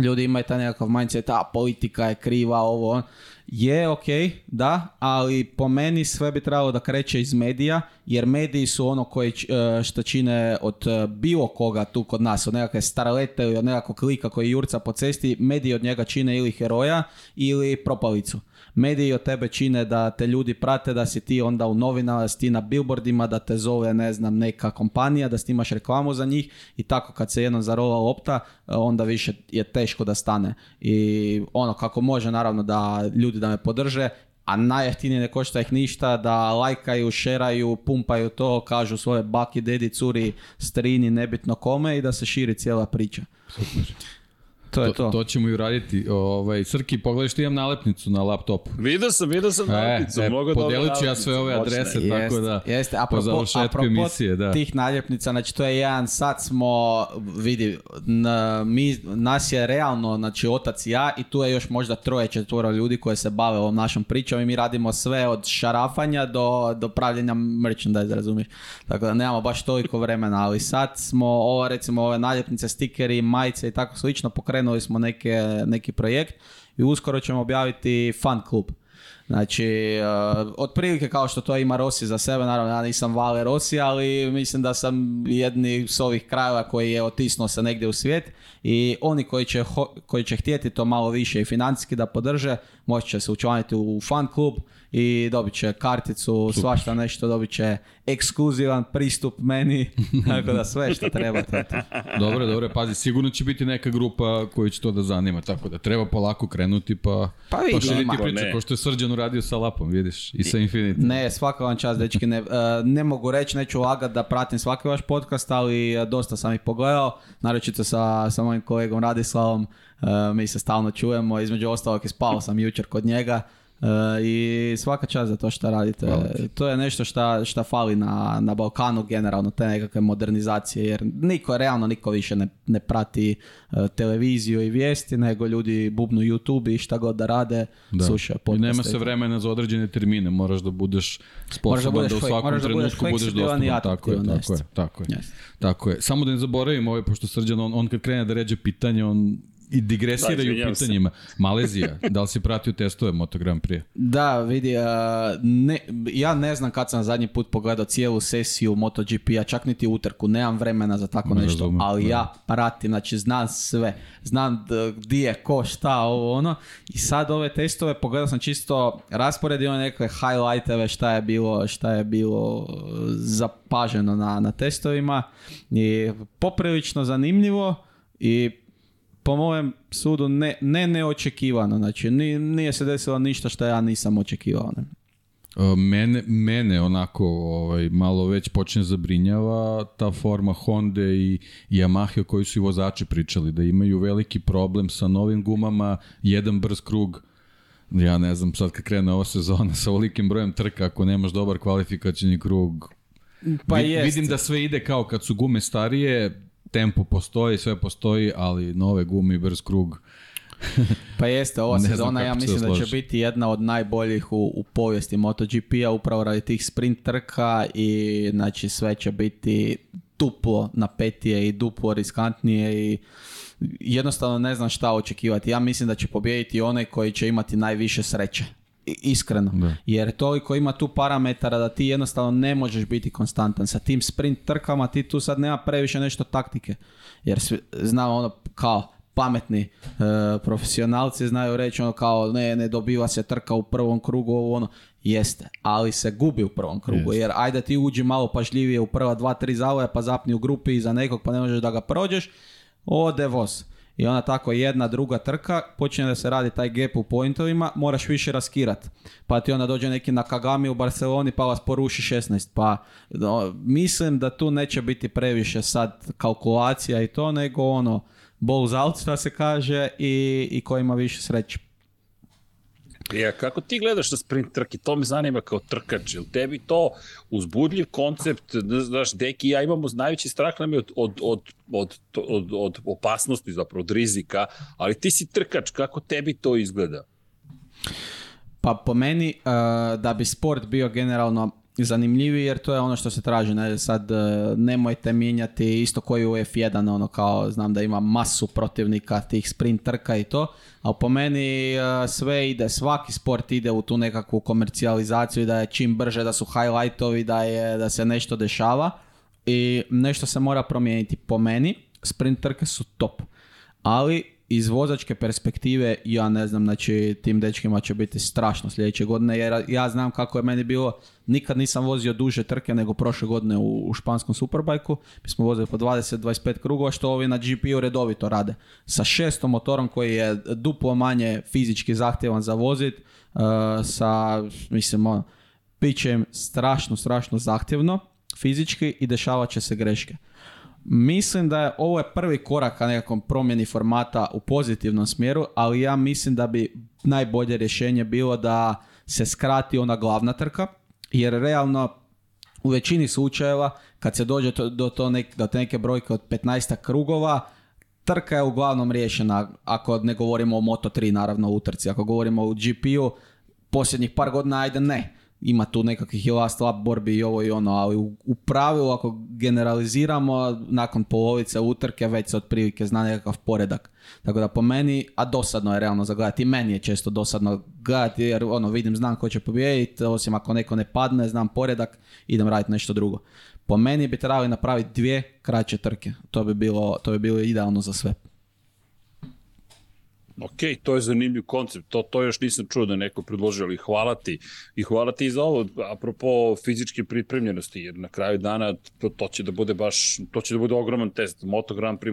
ljudi imaju taj nekakav mindset, a politika je kriva, ovo, on. Je, ok, da, ali po meni sve bi trebalo da kreće iz medija, jer mediji su ono koji e, što čine od e, bilo koga tu kod nas, od nekakve starlete ili od nekakvog lika koji jurca po cesti, mediji od njega čine ili heroja ili propalicu mediji od tebe čine da te ljudi prate, da si ti onda u novinama, da si ti na billboardima, da te zove ne znam neka kompanija, da snimaš reklamu za njih i tako kad se jednom zarola lopta, e, onda više je teško da stane. I ono kako može naravno da ljudi da me podrže, a najjeftinije ne košta ih ništa, da lajkaju, šeraju, pumpaju to, kažu svoje baki, dedi, curi, strini, nebitno kome i da se širi cijela priča. To je to. To, to ćemo i uraditi. Ovaj, crki, pogledaj što imam nalepnicu na laptopu. Vidio sam, vidio sam e, nalepnicu. E, ću ja sve ove adrese, tako da jeste. Apropo, Da. tih naljepnica, znači to je jedan, sad smo, vidi, na, mi, nas je realno, znači otac ja i tu je još možda troje, četvora ljudi koje se bave ovom našom pričom i mi radimo sve od šarafanja do, do pravljenja merchandise, razumiješ? Tako da nemamo baš toliko vremena, ali sad smo, ova, recimo, ove naljepnice, stikeri, majice i tako slično pokre pokrenuli smo neke, neki projekt i uskoro ćemo objaviti fan klub. Znači, uh, otprilike kao što to ima Rossi za sebe, naravno ja nisam vale Rossi, ali mislim da sam jedni s ovih krajeva koji je otisnuo se negdje u svijet i oni koji će, koji će htjeti to malo više i financijski da podrže, moći će se učlaniti u fan klub i dobit će karticu, svašta nešto, dobit će ekskluzivan pristup meni, tako da sve što treba. Dobro, dobro, pazi, sigurno će biti neka grupa koja će to da zanima, tako da treba polako krenuti pa, pa, pa što je Srđan uradio sa Lapom, vidiš, i sa Infinity. Ne, svaka vam čast, dečki, ne, e, ne mogu reći, neću lagat da pratim svaki vaš podcast, ali e, dosta sam ih pogledao, naročito sa, sa mojim kolegom Radislavom, e, mi se stalno čujemo, između ostalog i spao sam jučer kod njega, E, I svaka čast za to što radite. To je nešto što fali na, na Balkanu generalno, te nekakve modernizacije, jer niko, realno niko više ne, ne prati e, televiziju i vijesti, nego ljudi bubnu YouTube i šta god da rade, da. slušaju I nema se vremena za određene termine, moraš da budeš sposoban da, u svakom trenutku budeš, dostupan. Tako tako tako je. Tako je. Samo da ne zaboravim ovaj, pošto Srđan, on, on kad krene da ređe pitanje, on i digresiraju da, pitanjima. Se. Malezija, da li si pratio testove Moto Grand Da, vidi, ne, ja ne znam kad sam zadnji put pogledao cijelu sesiju MotoGP-a, čak niti utrku, nemam vremena za tako nešto, ali ja pratim, znači znam sve, znam gdje, je ko, šta, ovo, ono. I sad ove testove pogledao sam čisto rasporedio i one neke highlighteve šta je bilo, šta je bilo zapaženo na, na testovima. I poprilično zanimljivo i po mojem sudu ne, ne neočekivano, znači nije se desilo ništa što ja nisam očekivao. E, mene, mene onako ovaj, malo već počne zabrinjava ta forma Honde i Yamaha koji su i vozači pričali da imaju veliki problem sa novim gumama, jedan brz krug ja ne znam sad kad krene ova sezona sa ovolikim brojem trka ako nemaš dobar kvalifikacijni krug Pa Vidim da sve ide kao kad su gume starije, tempo postoji, sve postoji, ali nove gumi, i brz krug pa jeste, ova sezona ja mislim da će biti jedna od najboljih u, u povijesti MotoGP-a, upravo radi tih sprint trka i znači sve će biti duplo napetije i duplo riskantnije i jednostavno ne znam šta očekivati. Ja mislim da će pobijediti onaj koji će imati najviše sreće iskreno. Da. Jer toliko ima tu parametara da ti jednostavno ne možeš biti konstantan. Sa tim sprint trkama ti tu sad nema previše nešto taktike. Jer znamo ono kao pametni e, profesionalci znaju reći ono kao ne, ne dobiva se trka u prvom krugu, ovo ono. Jeste, ali se gubi u prvom krugu. Jeste. Jer ajde ti uđi malo pažljivije u prva dva, tri zavoja pa zapni u grupi za nekog pa ne možeš da ga prođeš. Ode voz. I onda tako jedna, druga trka, počinje da se radi taj gap u pointovima, moraš više raskirat. Pa ti onda dođe neki na Kagami u Barceloni pa vas poruši 16. Pa no, mislim da tu neće biti previše sad kalkulacija i to, nego ono, bol out što se kaže i, i ko ima više sreće. Ja, kako ti gledaš na sprint trke? To me zanima kao trkač. Te tebi to uzbudljiv koncept, znaš, Deki ja imamo najveći strah nam je od, od, od, od, od, od opasnosti, zapravo od rizika, ali ti si trkač, kako tebi to izgleda? Pa po meni, eh, da bi sport bio generalno zanimljiviji jer to je ono što se traži. Ne? Sad e, nemojte mijenjati isto koji u F1, ono kao znam da ima masu protivnika tih sprint trka i to, a po meni e, sve ide, svaki sport ide u tu nekakvu komercijalizaciju i da je čim brže, da su highlightovi, da, je, da se nešto dešava i nešto se mora promijeniti po meni. Sprint trke su top, ali iz vozačke perspektive, ja ne znam, znači tim dečkima će biti strašno sljedeće godine, jer ja znam kako je meni bilo, nikad nisam vozio duže trke nego prošle godine u, španskom superbajku, mi smo vozili po 20-25 krugova, što ovi na GP-u redovito rade. Sa šestom motorom koji je duplo manje fizički zahtjevan za vozit, uh, sa, mislim, ono, bit će im strašno, strašno zahtjevno fizički i dešavat će se greške. Mislim da je ovo je prvi korak ka nekakvom promjeni formata u pozitivnom smjeru, ali ja mislim da bi najbolje rješenje bilo da se skrati ona glavna trka, jer realno u većini slučajeva kad se dođe do, to nek, do te neke brojke od 15 krugova, trka je uglavnom riješena, ako ne govorimo o Moto3 naravno u trci, ako govorimo o GPU, posljednjih par godina ajde ne ima tu nekakvih i last lap borbi i ovo i ono, ali u, pravilu ako generaliziramo nakon polovice utrke već se otprilike zna nekakav poredak. Tako da po meni, a dosadno je realno zagledati, i meni je često dosadno gledati jer ono vidim znam ko će pobijediti, osim ako neko ne padne, znam poredak, idem raditi nešto drugo. Po meni bi trebali napraviti dvije kraće trke, to bi bilo, to bi bilo idealno za sve. Ok, to je zanimljiv koncept, to, to još nisam čuo da neko predložio, ali hvala ti. I hvala ti za ovo, apropo fizičke pripremljenosti, jer na kraju dana to, to će da bude baš, to će da bude ogroman test, Motogram pri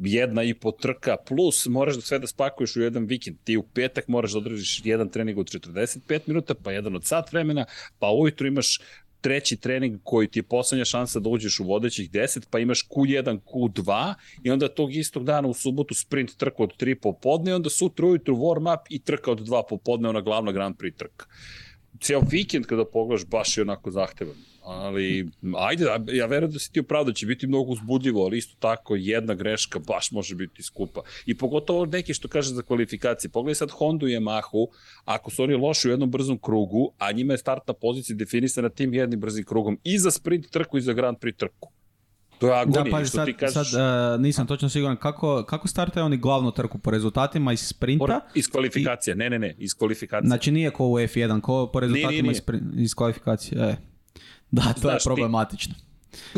jedna i po trka, plus moraš da sve da spakuješ u jedan vikend. Ti u petak moraš da održiš jedan trening od 45 minuta, pa jedan od sat vremena, pa ujutru imaš treći trening koji ti je posljednja šansa da uđeš u vodećih 10, pa imaš Q1, Q2 i onda tog istog dana u subotu sprint trka od 3 popodne i onda sutra ujutru warm up i trka od 2 popodne, ona glavna Grand Prix trka. Cijel vikend kada pogledaš baš je onako zahtevan. Ali, ajde, ja verujem da si ti da će biti mnogo uzbudljivo, ali isto tako jedna greška baš može biti skupa. I pogotovo neki što kaže za kvalifikacije. Pogledaj sad Hondu i mahu ako su oni loši u jednom brzom krugu, a njima je startna pozicija definisana tim jednim brzim krugom i za sprint trku i za Grand pri trku. To je agonija, što ti kažeš. E, nisam točno siguran, kako, kako startaju oni glavnu trku po rezultatima iz sprinta? iz kvalifikacije, ne, ne, ne, iz kvalifikacija. Znači nije ko u F1, ko po rezultatima iz, iz kvalifikacije. E. Da, to Znaš, je problematično. Ti...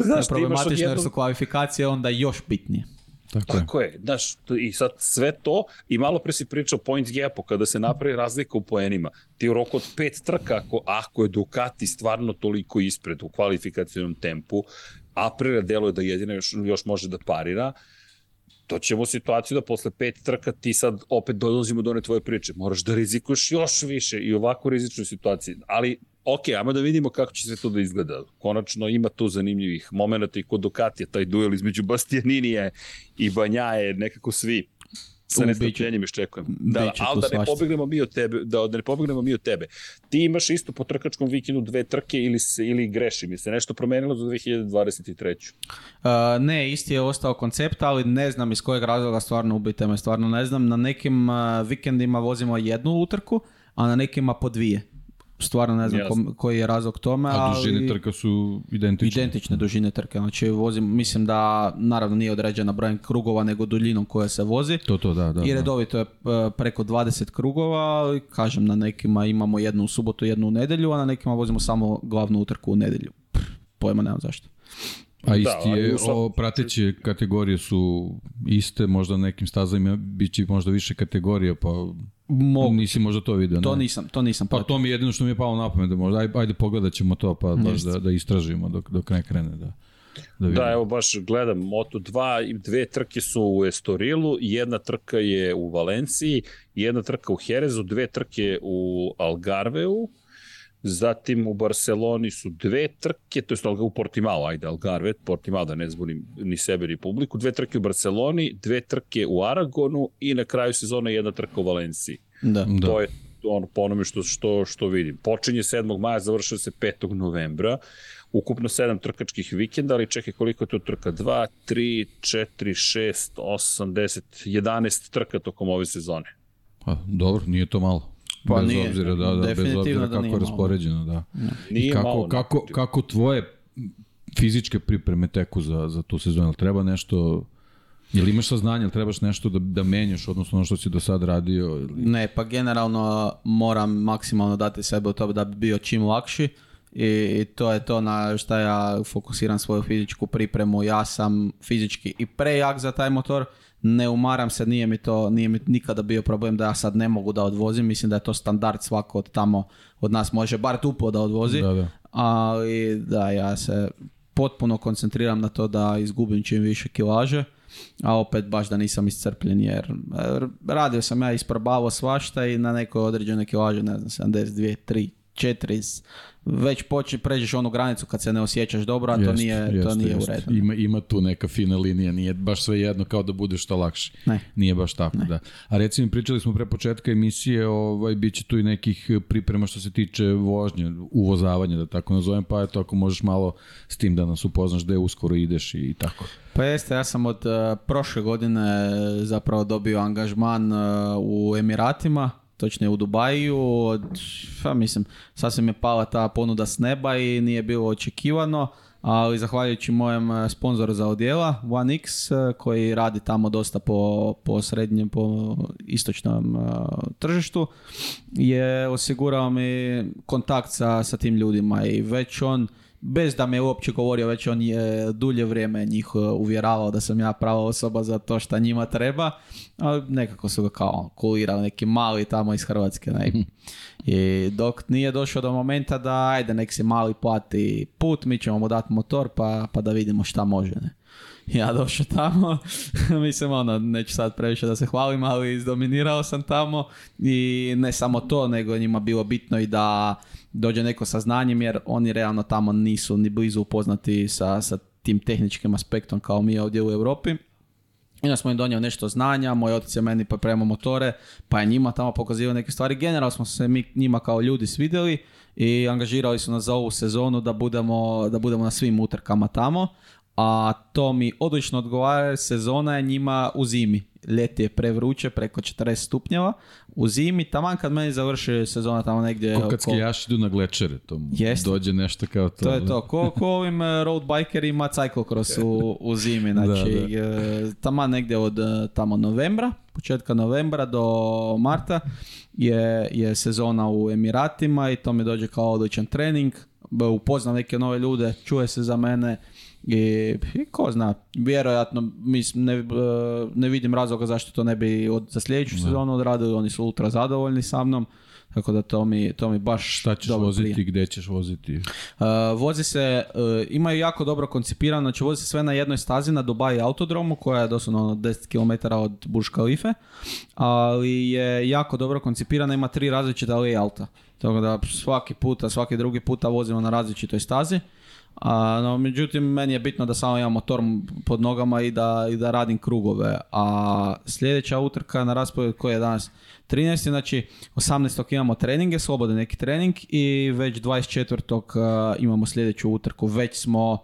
Znaš, to je problematično jer su kvalifikacije onda još bitnije. Tako, Tako je. je. Znaš, i sad sve to, i malo pre si pričao point gapu, kada se napravi razlika u poenima, ti u roku od pet trka, ako, ako je Ducati stvarno toliko ispred u kvalifikacijnom tempu, Aprilia je da jedina još, može da parira, to ćemo situaciju da posle pet trka ti sad opet dolazimo do one tvoje priče. Moraš da rizikuješ još više i ovako rizičnoj situaciji. Ali ok, ajmo da vidimo kako će se to da izgleda. Konačno ima tu zanimljivih momenta i kod Ducatija, taj duel između Bastianinije i Banjaje, nekako svi sa nestrpljenjem iščekujem. Da, ali da ne pobjegnemo mi od tebe, da, da ne mi od tebe. Ti imaš isto po trkačkom vikendu dve trke ili se ili grešim, je se nešto promenilo za 2023. ne, isti je ostao koncept, ali ne znam iz kojeg razloga stvarno ubite stvarno ne znam. Na nekim uh, vikendima vozimo jednu utrku, a na nekima po dvije stvarno ne znam koji je razlog tome. A dužine ali, su identične? Identične dužine trke. Znači, vozim, mislim da naravno nije određena brojem krugova, nego duljinom koja se vozi. To, to, da, da. I redovito je e, preko 20 krugova. Kažem, na nekima imamo jednu u subotu, jednu u nedjelju, a na nekima vozimo samo glavnu utrku u nedjelju. Pff, pojma nemam zašto. A isti je, o, prateće kategorije su iste, možda nekim stazama bit će možda više kategorija, pa Mogu. nisi možda to video. To nisam, to nisam. Pa to mi je jedino što mi je palo na pamet, da možda, ajde, ajde pogledat ćemo to, pa baš da, da istražimo dok, dok ne krene. Da. Da, da, evo baš gledam Moto2 dve trke su u Estorilu, jedna trka je u Valenciji, jedna trka u Jerezu, dve trke u Algarveu, Zatim u Barceloni su dve trke, to je u Portimao, ajde, Algarve, Portimao da ne zbunim ni sebe ni publiku, dve trke u Barceloni, dve trke u Aragonu i na kraju sezone jedna trka u Valenciji. Da, to da. je ono, po onome što, što, što vidim. Počinje 7. maja, završuje se 5. novembra, ukupno 7 trkačkih vikenda, ali čekaj koliko je to trka? 2, 3, 4, 6, 8, 10, 11 trka tokom ove sezone. Pa, dobro, nije to malo. Pa bez nije, obzira, da, da, bez obzira da kako je raspoređeno, da. Nije, kako, Kako, kako tvoje fizičke pripreme teku za, za tu sezonu? Treba nešto... ili imaš saznanje, jel trebaš nešto da, da menjaš, odnosno ono što si do sad radio? Ili... Ne, pa generalno moram maksimalno dati sebe u to da bi bio čim lakši I, i to je to na šta ja fokusiram svoju fizičku pripremu. Ja sam fizički i prejak za taj motor, ne umaram se, nije mi to, nije mi nikada bio problem da ja sad ne mogu da odvozim, mislim da je to standard svako od tamo, od nas može bar tupo da odvozi, da, ali da, ja se potpuno koncentriram na to da izgubim čim više kilaže, a opet baš da nisam iscrpljen jer er, radio sam ja isprobavao svašta i na nekoj određenoj kilaži, ne znam, 72, 3, 4 već poče, pređeš onu granicu kad se ne osjećaš dobro, a to nije, jest, to nije u redu. Ima, ima, tu neka fina linija, nije baš sve jedno kao da budeš što lakše. Nije baš tako, da. A recimo, pričali smo pre početka emisije, ovaj, bit će tu i nekih priprema što se tiče vožnje, uvozavanja, da tako nazovem, pa to ako možeš malo s tim da nas upoznaš gde uskoro ideš i tako. Pa jeste, ja sam od eh, prošle godine eh, zapravo dobio angažman eh, u Emiratima, točno je u Dubaju, od, pa mislim, sasvim je pala ta ponuda s neba i nije bilo očekivano, ali zahvaljujući mojem e, sponzoru za odjela, X, e, koji radi tamo dosta po, po srednjem, po istočnom e, tržištu, je osigurao mi kontakt sa, sa tim ljudima i već on bez da me uopće govorio, već on je dulje vrijeme njih e, uvjeravao da sam ja prava osoba za to što njima treba, ali nekako su ga kao kulirali neki mali tamo iz Hrvatske. Ne? Mhm. I dok nije došao do momenta da ajde nek se mali plati put, mi ćemo mu dati motor pa, pa da vidimo šta može. Ne? ja došao tamo, mislim ono, neću sad previše da se hvalim, ali izdominirao sam tamo i ne samo to, nego njima bilo bitno i da dođe neko sa znanjem jer oni realno tamo nisu ni blizu upoznati sa, sa tim tehničkim aspektom kao mi ovdje u Europi. I onda smo im donijeli nešto znanja, moj otac je meni pripremao motore, pa je njima tamo pokazivao neke stvari. Generalno smo se mi njima kao ljudi svidjeli i angažirali su nas za ovu sezonu da budemo, da budemo na svim utrkama tamo a to mi odlično odgovara sezona je njima u zimi. Ljeti je prevruće, preko 40 stupnjeva. U zimi, taman kad meni završi sezona tamo negdje... Ko kad skijaši idu na glečere, to dođe nešto kao to. To je to, ko, ko ovim e, road bikerima cyclocross u, u zimi. Znači, da, e, taman negdje od e, tamo novembra, početka novembra do marta je, je sezona u Emiratima i to mi dođe kao odličan trening upoznam neke nove ljude, čuje se za mene, i, I, ko zna, vjerojatno mislim, ne, e, ne vidim razloga zašto to ne bi od, za sljedeću sezonu odradili, oni su ultra zadovoljni sa mnom. Tako da to mi, to mi baš Šta ćeš voziti, gdje ćeš voziti? Uh, vozi se, e, imaju jako dobro koncipirano, znači vozi se sve na jednoj stazi na Dubai autodromu koja je doslovno 10 ono km od Burj Khalife, ali je jako dobro koncipirana, ima tri različita layouta. Tako da svaki puta, svaki drugi puta vozimo na različitoj stazi a, no, međutim, meni je bitno da samo imam motor pod nogama i da, i da radim krugove. A sljedeća utrka na raspored koja je danas 13. Znači, 18. imamo treninge, slobodan neki trening i već 24. imamo sljedeću utrku. Već smo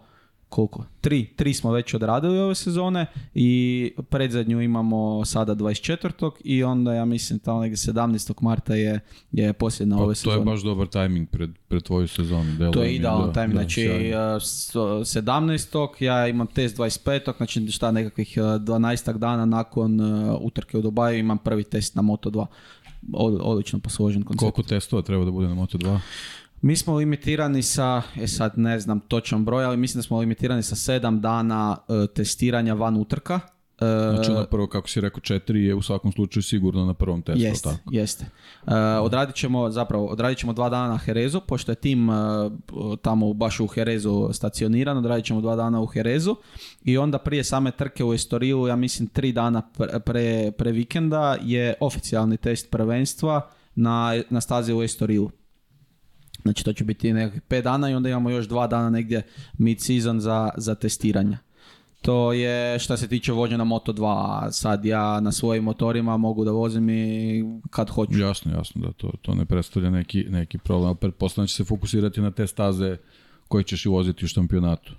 koliko? Tri, tri smo već odradili ove sezone i predzadnju imamo sada 24. i onda ja mislim tamo 17. marta je, je posljedna pa, ove sezone. To je baš dobar timing pred, pred tvoju sezonu. Delo to je idealan timing, znači 17. E, ja imam test 25. znači šta nekakvih 12. E, dana nakon e, utrke u Dubaju imam prvi test na Moto2. Odlično posložen koncept. Koliko testova treba da bude na Moto2? Mi smo limitirani sa, e sad ne znam točan broj, ali mislim da smo limitirani sa sedam dana e, testiranja van utrka. E, znači na ono prvo, kako si rekao, četiri je u svakom slučaju sigurno na prvom testu. Jeste, tako. jeste. E, odradit ćemo, zapravo, odradit ćemo dva dana na Herezu, pošto je tim e, tamo baš u Herezu stacioniran, odradit ćemo dva dana u Herezu i onda prije same trke u Estorilu, ja mislim tri dana pre, pre, vikenda je oficijalni test prvenstva na, na stazi u Estorilu. Znači to će biti nekakvih 5 dana i onda imamo još 2 dana negdje mid-season za, za testiranje. To je što se tiče vođenja Moto 2, sad ja na svojim motorima mogu da vozim i kad hoću. Jasno, jasno da to, to ne predstavlja neki, neki problem, ali će se fokusirati na te staze koje ćeš i voziti u štampionatu.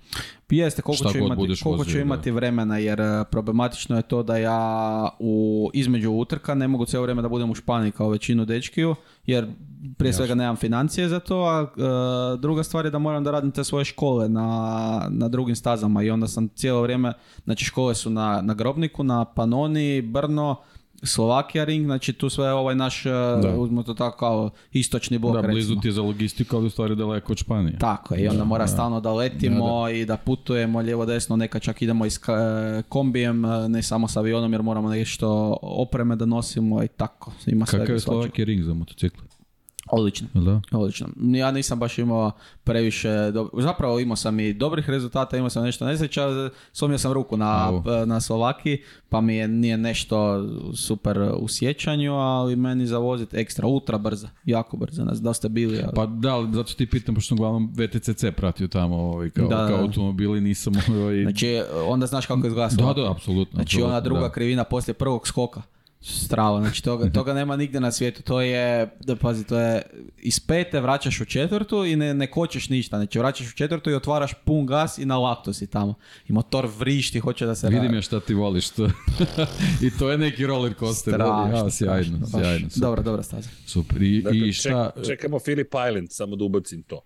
Pa jeste, koliko ću imati, koliko imati vremena, jer e, problematično je to da ja u, između utrka ne mogu cijelo vrijeme da budem u Španiji kao većinu dečkiju, jer prije svega nemam financije za to, a e, druga stvar je da moram da radim te svoje škole na, na drugim stazama i onda sam cijelo vrijeme, znači škole su na, na Grobniku, na Panoni, Brno, Slovakija ring, znači tu sve ovaj naš, e, da. uzmo to tako kao istočni blok da, blizu ti za logistiku, ali u stvari daleko od Španije. Tako je, i onda mora da. stalno da letimo i da putujemo lijevo desno, neka čak idemo i s e, kombijem, ne samo s avionom jer moramo nešto opreme da nosimo i tako. Ima Kakav je Slovakija ring za motocikle? Odlično. Ja nisam baš imao previše, zapravo imao sam i dobrih rezultata, imao sam nešto nesreća, slomio sam ruku na, solaki, na pa mi je nije nešto super u sjećanju, ali meni za vozit ekstra, ultra brza, jako brza, nas da ste bili. Pa da, ali zato ti pitam, pošto sam uglavnom VTCC pratio tamo ovaj, kao, da, kao automobili, nisam... Ovaj... Znači, onda znaš kako je Slovakija. Da, da, apsolutno. Znači, ona druga krivina poslije prvog skoka. Strava, znači toga, mhm. toga nema nigdje na svijetu. To je, da pazi, to je iz pete vraćaš u četvrtu i ne, ne kočeš ništa. Znači vraćaš u četvrtu i otvaraš pun gas i na lakto si tamo. I motor vrišti, hoće da se Vidim ja šta ti voliš. To. I to je neki roller coaster. Strašno, ja, sjajno, sjajno. Dobra, dobra staza. Super. I, dakle, i šta... čekamo Filip Island, samo da ubacim to.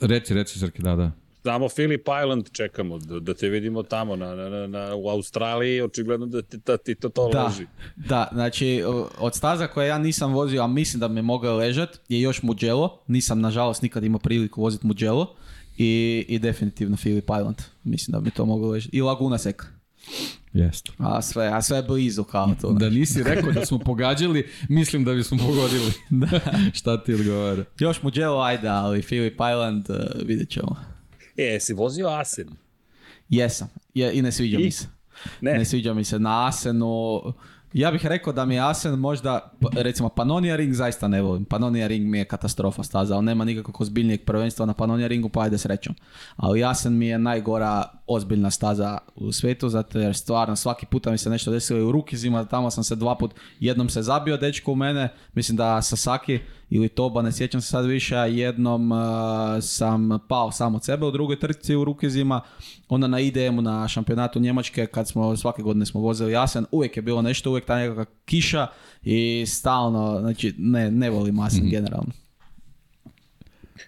Reci, reci Srki, da, da. Samo Philip Island čekamo, da, da te vidimo tamo na, na, u Australiji, očigledno da ti, ti to to da, Da, znači od staza koje ja nisam vozio, a mislim da me mogao ležat, je još Mugello. Nisam nažalost nikad imao priliku voziti Mugello. I, I definitivno Philip Island. Mislim da bi to mogao ležat. I Laguna Seca. Jeste. A sve, a sve je blizu kao to. Da nisi rekao da smo pogađali, mislim da bismo pogodili. Šta ti odgovara? Još Mugello, ajde, ali Philip Island uh, vidjet ćemo. E, jesi vozio Asen? Jesam. Je, I ne sviđa I? mi se. Ne. ne sviđa mi se na Asenu. Ja bih rekao da mi je Asen možda, pa, recimo Panonia Ring zaista ne volim. Panonia Ring mi je katastrofa staza, on nema nikakvog ozbiljnijeg prvenstva na Panonia Ringu, pa ajde srećom. Ali Asen mi je najgora ozbiljna staza u svijetu, zato jer stvarno svaki puta mi se nešto desilo i u zima. tamo sam se dva puta... jednom se zabio dečko u mene, mislim da Sasaki ili Toba, ne sjećam se sad više, jednom e, sam pao sam od sebe u drugoj trci u Rukezima, onda na idm na šampionatu Njemačke, kad smo svake godine smo vozili Asen, uvijek je bilo nešto, uvijek ta nekakva kiša i stalno, znači ne, ne volim Asen mm-hmm. generalno.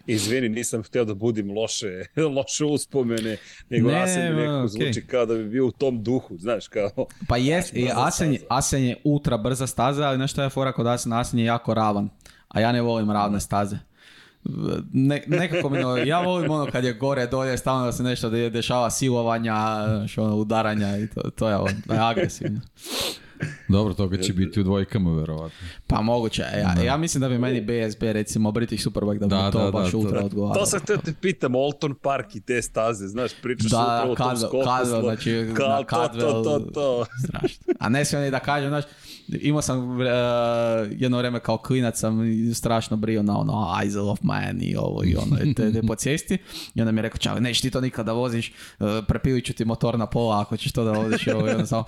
Izvini, nisam htio da budim loše, loše uspomene, nego ne, Asen zvuči kao da bi bio u tom duhu, znaš, kao... Pa jest, Asen, je, Asen je ultra brza staza, ali nešto je fora kod Asen, Asen je jako ravan a ja ne volim ravne staze. Ne, nekako mi, ja volim ono kad je gore, dolje, stalno da se nešto dešava, silovanja, što ono, udaranja i to, to je ono, agresivno. Dobro, toga će biti u dvojkama, verovatno. Pa moguće. E, ja, ja mislim da bi meni BSB, recimo, British Superbike, da bi da, to da, baš da, ultra da. odgovaralo. To sam htio te pitam, Alton Park i te staze, znaš, pričaš da, upravo o tom skoku. Da, znači, na Kadvel, to, to, to, to. Strašno. A ne smijem ni da kažem, znaš, imao sam uh, jedno vrijeme kao klinac sam strašno brio na ono Isle of Man i ovo i ono te, te po cesti i onda mi je rekao čao nećeš ti to nikad da voziš uh, prepilit ću ti motor na pola ako ćeš to da voziš i ovo i ono samo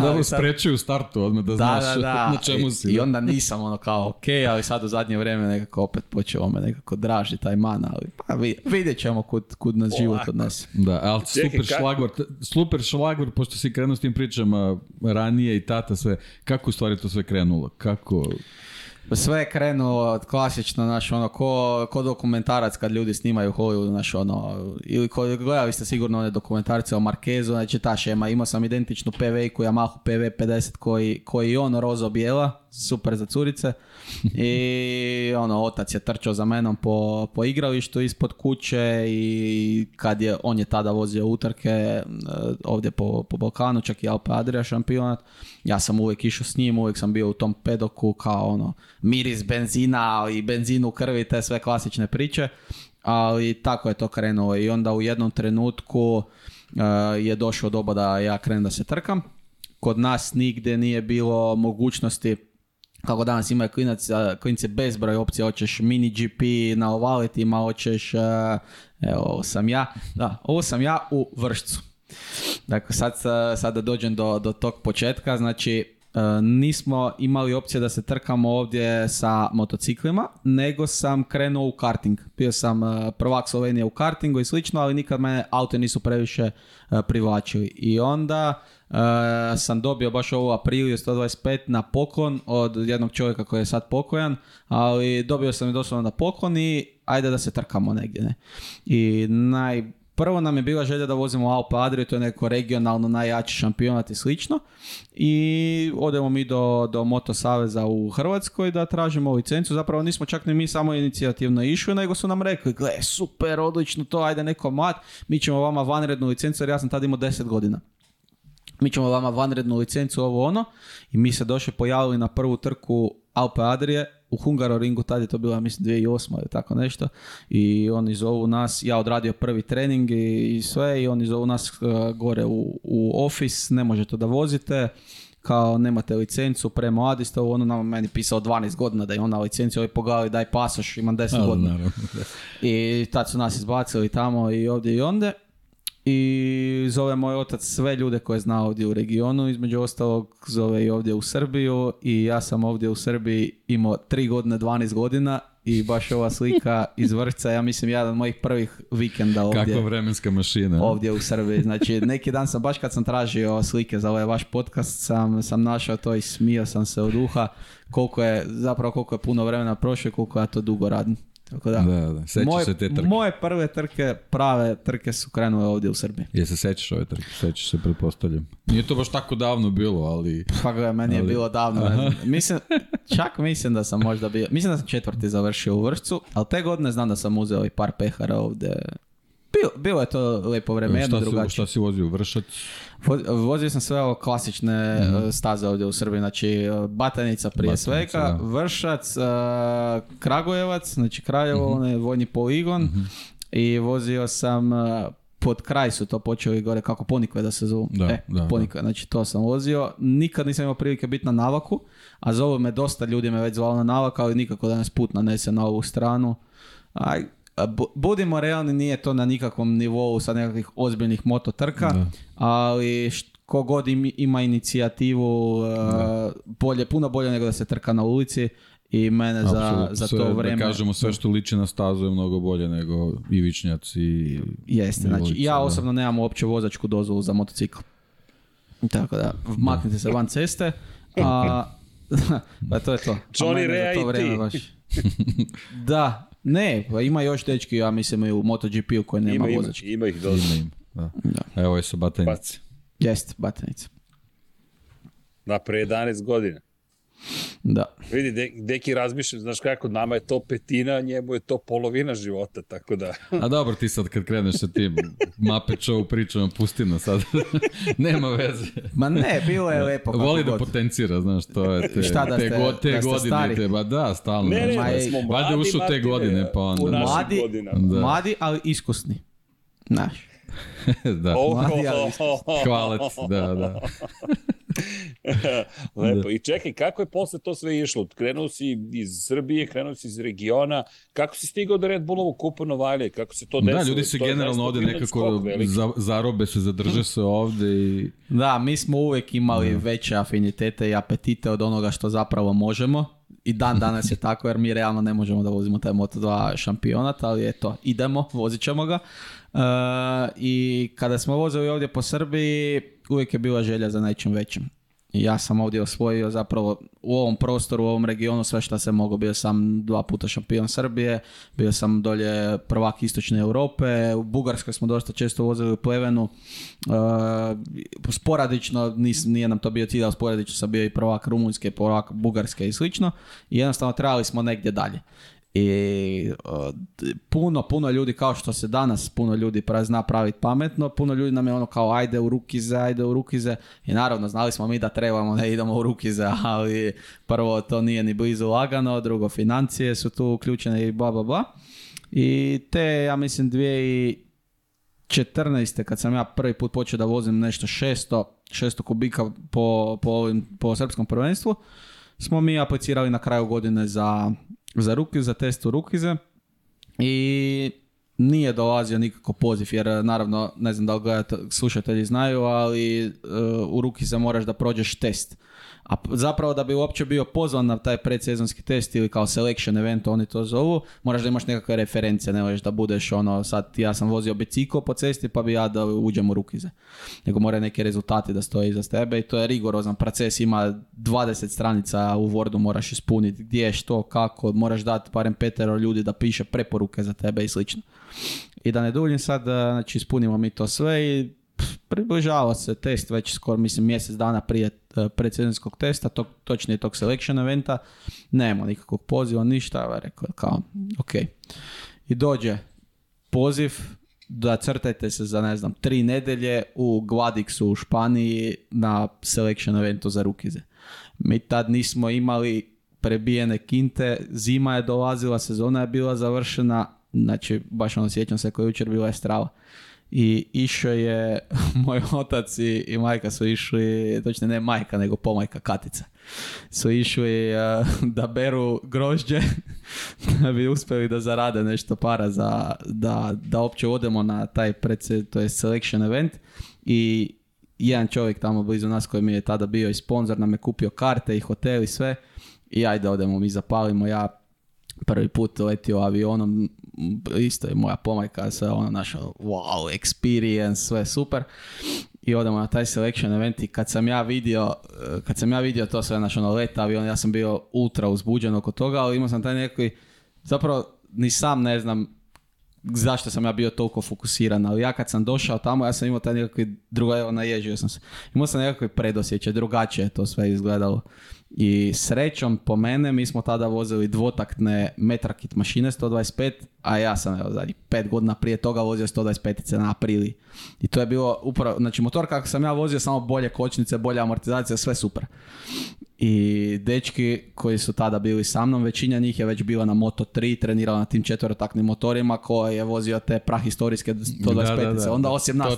Da, reći u startu odmah da, znaš na čemu si. I, onda nisam ono kao ok, ali sad u zadnje vrijeme nekako opet počeo me nekako draži taj man, ali pa vidjet ćemo kud, nas Olako. život nas Da, ali super šlagvor, super šlagvor, pošto si krenuo s tim pričama ranije i tata sve, kako u stvari to sve krenulo? Kako sve je krenulo klasično, naš ono, ko, dokumentarac kad ljudi snimaju hoju naš ono, ili ko, gledali ste sigurno one dokumentarce o Markezu, znači ta šema, imao sam identičnu PV-ku, Yamaha PV50 koji, koji on rozo bijela, super za curice, i ono, otac je trčao za menom po, po igralištu ispod kuće i kad je, on je tada vozio utrke e, ovdje po, po Balkanu, čak i Alpe Adria šampionat, ja sam uvijek išao s njim, uvijek sam bio u tom pedoku kao ono, miris benzina i benzin u krvi, te sve klasične priče, ali tako je to krenulo i onda u jednom trenutku uh, je došlo doba da ja krenem da se trkam. Kod nas nigdje nije bilo mogućnosti kako danas imaju klinice uh, bezbroj opcija, hoćeš mini GP na ovalitima, hoćeš, uh, evo ovo sam ja, da, ovo sam ja u vršcu. Dakle, sad, sad da dođem do, do tog početka, znači E, nismo imali opcije da se trkamo ovdje sa motociklima, nego sam krenuo u karting. Bio sam e, prvak Slovenije u kartingu i slično, ali nikad mene aute nisu previše e, privlačili. I onda sam dobio baš ovu apriliju 125 na poklon od jednog čovjeka koji je sad pokojan, ali dobio sam je doslovno na poklon i ajde da se trkamo negdje. I naj Prvo nam je bila želja da vozimo Alpe Adria, to je neko regionalno najjači šampionat i slično. I odemo mi do, do Moto Saveza u Hrvatskoj da tražimo licencu. Zapravo nismo čak ni mi samo inicijativno išli, nego su nam rekli, gle, super, odlično to, ajde neko mat, mi ćemo vama vanrednu licencu, jer ja sam tad imao 10 godina mi ćemo vama vanrednu licencu, ovo ono. I mi se došli pojavili na prvu trku Alpe Adrije u Hungaroringu, tad je to bila, mislim, 2008. ili tako nešto. I oni zovu nas, ja odradio prvi trening i, sve, i oni zovu nas e, gore u, u office, ne možete da vozite kao nemate licencu prema Adista, ono nam meni pisao 12 godina da je ona licencija, ovaj pogledali daj pasoš, imam 10 godina. I tad su nas izbacili tamo i ovdje i onda i zove moj otac sve ljude koje zna ovdje u regionu, između ostalog zove i ovdje u Srbiju i ja sam ovdje u Srbiji imao 3 godine, 12 godina i baš ova slika iz vrca, ja mislim, jedan od mojih prvih vikenda ovdje. kako vremenska mašina. Ovdje u Srbiji. Znači, neki dan sam, baš kad sam tražio slike za ovaj vaš podcast, sam, sam našao to i smio sam se od uha koliko je, zapravo koliko je puno vremena prošlo i koliko ja to dugo radim. Tako da, da, da. Sećaš moje, se te trke. Moje prve trke, prave trke su krenule ovdje u Srbiji. Je se sećaš ove trke? Sećaš se, pretpostavljam. Nije to baš tako davno bilo, ali... Pa meni je bilo davno. Mislim, čak mislim da sam možda bio... Mislim da sam četvrti završio u vršcu, ali te godine znam da sam uzeo i par pehara ovdje. Bilo, bilo je to lepo e, jedno drugačije. Šta si vozio u vršac? Vozio sam sve klasične mhm. e, staze ovdje u Srbiji, znači e, Batanica prije svega, Vršac, e, Kragujevac, znači Krajevo, mm-hmm. vojni poligon mhm. i vozio sam pod kraj su to počeli gore kako ponikve da se zovu. Da, e, ponikve, znači to sam vozio. Nikad nisam imao prilike biti na navaku, a zovu me dosta ljudi me već zvalo na navak, ali nikako da nas put nanese na ovu stranu. Aj, budimo realni, nije to na nikakvom nivou sa nekakvih ozbiljnih mototrka, da. ali ko god ima inicijativu e, bolje, puno bolje nego da se trka na ulici i mene za, za to sve, kažemo sve što liči na stazu je mnogo bolje nego i vičnjac i... Jeste, znači ja osobno nemam uopće vozačku dozvolu za motocikl. Tako da, maknite se van ceste. pa to je to. Johnny Ray i ti. da, ne, pa ima još dečki, ja mislim, i u MotoGP-u koji nema ima, vozački. Ima, ima ih dosta. Ima, ima. Da. Da. Evo su batanici. Jeste, batanice. Na pre 11 godina. Da. Vidi, de, deki razmišljam, znaš kako, nama je to petina, njemu je to polovina života, tako da... A dobro, ti sad kad kreneš sa tim Muppet Show pričama, pusti sad. Nema veze. Ma ne, bilo je lepo. Voli god. da potencira, znaš, to je te, Šta da ste, te, te godine. Stari. Te, ba da, stalno. Ne, ne, Ma, smo mladi, ušao te godine, pa onda. U mladi, Mladi, ali iskusni. Znaš. da. Oh, mladi, ali iskusni. ti, da, da. Lepo. I čekaj, kako je posle to sve išlo? Krenuo si iz Srbije, krenuo si iz regiona. Kako si stigao do Red Bullovu kupa Novalje? Kako se to desilo? Da, ljudi se generalno ovde nekako za, zarobe se, zadrže se ovde. I... Da, mi smo uvek imali da. veće afinitete i apetite od onoga što zapravo možemo. I dan danas je tako jer mi realno ne možemo da vozimo taj Moto2 šampionat, ali eto, idemo, vozit ćemo ga. E, I kada smo vozili ovdje po Srbiji, uvijek je bila želja za nečim većim. I ja sam ovdje osvojio zapravo u ovom prostoru, u ovom regionu sve što se mogao. Bio sam dva puta šampion Srbije, bio sam dolje prvak istočne Europe, u Bugarskoj smo dosta često vozili u plevenu. E, sporadično, nije nam to bio cilj, sporadično sam bio i prvak Rumunjske, prvak Bugarske i slično. I jednostavno trebali smo negdje dalje. I puno, puno ljudi, kao što se danas puno ljudi pra, zna praviti pametno, puno ljudi nam je ono kao ajde u rukize, ajde u rukize. I naravno, znali smo mi da trebamo da idemo u rukize, ali prvo to nije ni blizu lagano, drugo financije su tu uključene i bla, bla, bla. I te, ja mislim, 14. kad sam ja prvi put počeo da vozim nešto 600, 600 kubika po, po, ovim, po srpskom prvenstvu, smo mi aplicirali na kraju godine za za rukiju za u rukize i nije dolazio nikako poziv jer naravno ne znam da li gledate, slušatelji znaju ali uh, u rukize moraš da prođeš test a zapravo da bi uopće bio pozvan na taj predsezonski test ili kao selection event, oni to zovu, moraš da imaš nekakve reference, ne možeš da budeš ono, sad ja sam vozio biciklo po cesti pa bi ja da uđem u rukize. Nego moraju neke rezultati da stoje iza tebe i to je rigorozan proces, ima 20 stranica u Wordu moraš ispuniti gdje, što, kako, moraš dati barem petero ljudi da piše preporuke za tebe i slično. I da ne duljim sad, e, znači ispunimo mi to sve i približava se test već skoro mislim mjesec dana prije eh, predsjedinskog testa, tog, točnije tog selection eventa, nema nikakvog poziva, ništa, rekao kao, ok. I dođe poziv da crtajte se za, ne znam, tri nedelje u Gladixu u Španiji na selection eventu za rukize. Mi tad nismo imali prebijene kinte, zima je dolazila, sezona je bila završena, znači baš ono sjećam se koju je jučer bila je strava i išao je, moj otac i, majka su išli, točno ne majka, nego pomajka Katica, su išli eh, da beru grožđe da bi uspjeli da zarade nešto para za, da, da opće odemo na taj predse, to je selection event i jedan čovjek tamo blizu nas koji mi je tada bio i sponsor nam je kupio karte i hotel i sve i ajde odemo mi zapalimo ja prvi put letio avionom isto je moja pomajka sve ono naša wow, experience, sve super. I odemo na taj selection event i kad sam ja vidio, eh, kad sam ja vidio to sve, naš ono let avion, ja sam bio ultra uzbuđen oko toga, ali imao sam taj neki, zapravo ni sam ne znam zašto sam ja bio toliko fokusiran, ali ja kad sam došao tamo, ja sam imao taj nekakvi, drugo, evo, naježio sam se. Imao sam nekakve predosjeće, drugačije je to sve izgledalo. I srećom po mene, mi smo tada vozili dvotaktne Metrakit mašine 125, a ja sam evo pet godina prije toga vozio 125-ice na aprili. I to je bilo upravo, znači motor kako sam ja vozio, samo bolje kočnice, bolja amortizacija, sve super. I dečki koji su tada bili sa mnom, većina njih je već bila na Moto 3, trenirala na tim četvrotaknim motorima koji je vozio te prahistorijske 125-ice, onda osim nas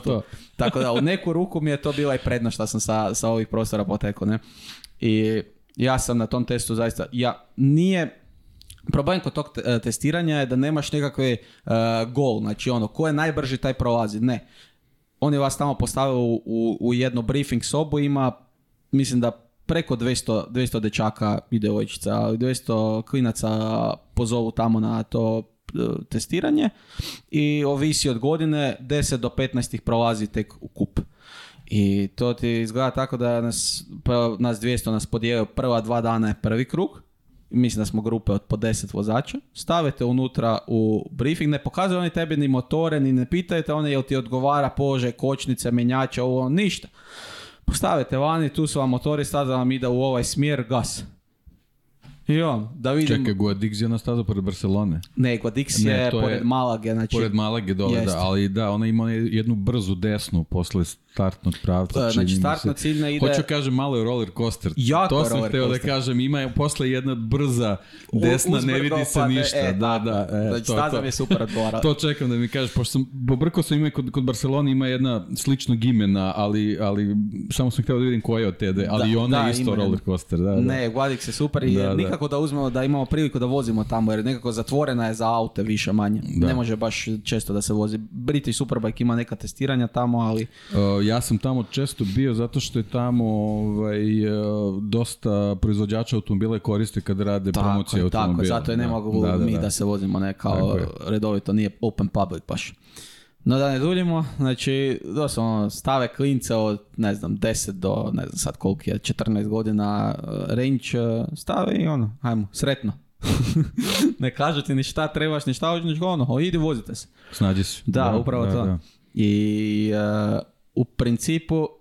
Tako da u neku ruku mi je to bila i prednost što sam sa, ovih prostora potekao. Ne? I ja sam na tom testu zaista, ja nije, Problem kod tog e, testiranja je da nemaš nekakve uh, gol, znači ono, ko je najbrži taj prolazi, ne. On je vas tamo postavio u, u, u jednu briefing sobu, ima, mislim da preko 200, 200 dečaka i djevojčica, 200 klinaca pozovu tamo na to e, testiranje i ovisi od godine 10 do 15 ih prolazi tek u kup. I to ti izgleda tako da nas, pa nas 200 nas podijelio prva dva dana je prvi krug, mislim da smo grupe od po 10 vozača, stavite unutra u briefing, ne pokazuju oni tebi ni motore, ni ne pitajte oni jel ti odgovara pože, kočnice, menjače, ovo, ništa. Postavite vani, tu su vam motori, da vam ide u ovaj smjer, gas. I da vidim... Čekaj, Guadix je ona staza pored Barcelone. Ne, Guadix je, je pored Malage, znači... Pored Malage dole, da, ali da, ona ima jednu brzu desnu posle startnog pravca. Pa, znači, startna ciljna ide... Hoću kažem, malo je roller coaster. Jako to sam htio da kažem, ima je posle jedna brza desna, ne vidi se pa ništa. E, da, da, e, znači, to, je super to čekam da mi kažeš, pošto sam, pobrko sam ima kod, kod Barcelona ima jedna sličnog imena, ali, ali samo sam htio da vidim koja je od tede, ali ona je isto roller coaster. Da, da. Ne, Guadix je super i da, nikako da. uzmemo da imamo priliku da vozimo tamo, jer nekako zatvorena je za aute više manje. Da. Ne može baš često da se vozi. British Superbike ima neka testiranja tamo, ali ja sam tamo često bio zato što je tamo ovaj, e, dosta proizvođača automobila koriste kad rade tako, promocije automobila. Tako, zato je ne mogu da, mi da, se vozimo ne kao redovito, nije open public baš. No da ne duljimo, znači doslovno stave klince od ne znam 10 do ne znam sad koliko je, 14 godina e, range e, stave i ono, ajmo, sretno. ne kažu ti ni šta trebaš, ni šta hoćeš, ono, idi vozite se. Snađi se. Da, upravo to. I o princípio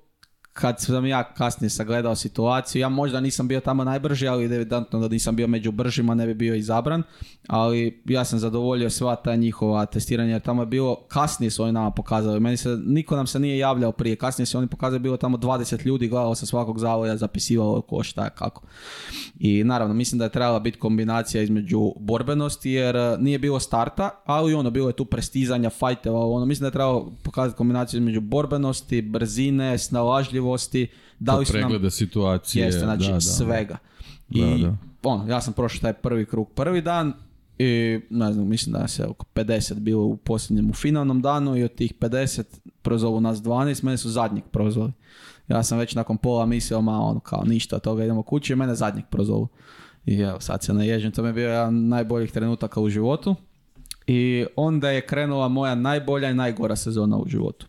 kad sam ja kasnije sagledao situaciju, ja možda nisam bio tamo najbrži, ali evidentno da nisam bio među bržima, ne bi bio izabran, ali ja sam zadovoljio sva ta njihova testiranja, jer tamo je bilo, kasnije su oni nama pokazali, meni se, niko nam se nije javljao prije, kasnije su oni pokazali, bilo tamo 20 ljudi, gledalo sa svakog zavoja, zapisivalo ko šta kako. I naravno, mislim da je trebala biti kombinacija između borbenosti, jer e, nije bilo starta, ali ono, bilo je tu prestizanja, fajteva, ono, mislim da je trebalo pokazati kombinaciju između borbenosti, brzine, snalažljivo da li su nam... Pregleda situacije. Jeste, znači svega. I da, ono, ja sam prošao taj prvi krug prvi dan, i ne znam, mislim da se oko 50 bilo u posljednjem u finalnom danu i od tih 50 prozovu nas 12, mene su zadnjeg prozvali. Ja sam već nakon pola mislio, ma ono kao ništa toga, idemo kući i mene zadnjeg prozovu. I evo, sad se naježim, to mi je bio jedan najboljih trenutaka u životu. I onda je krenula moja najbolja i najgora sezona u životu.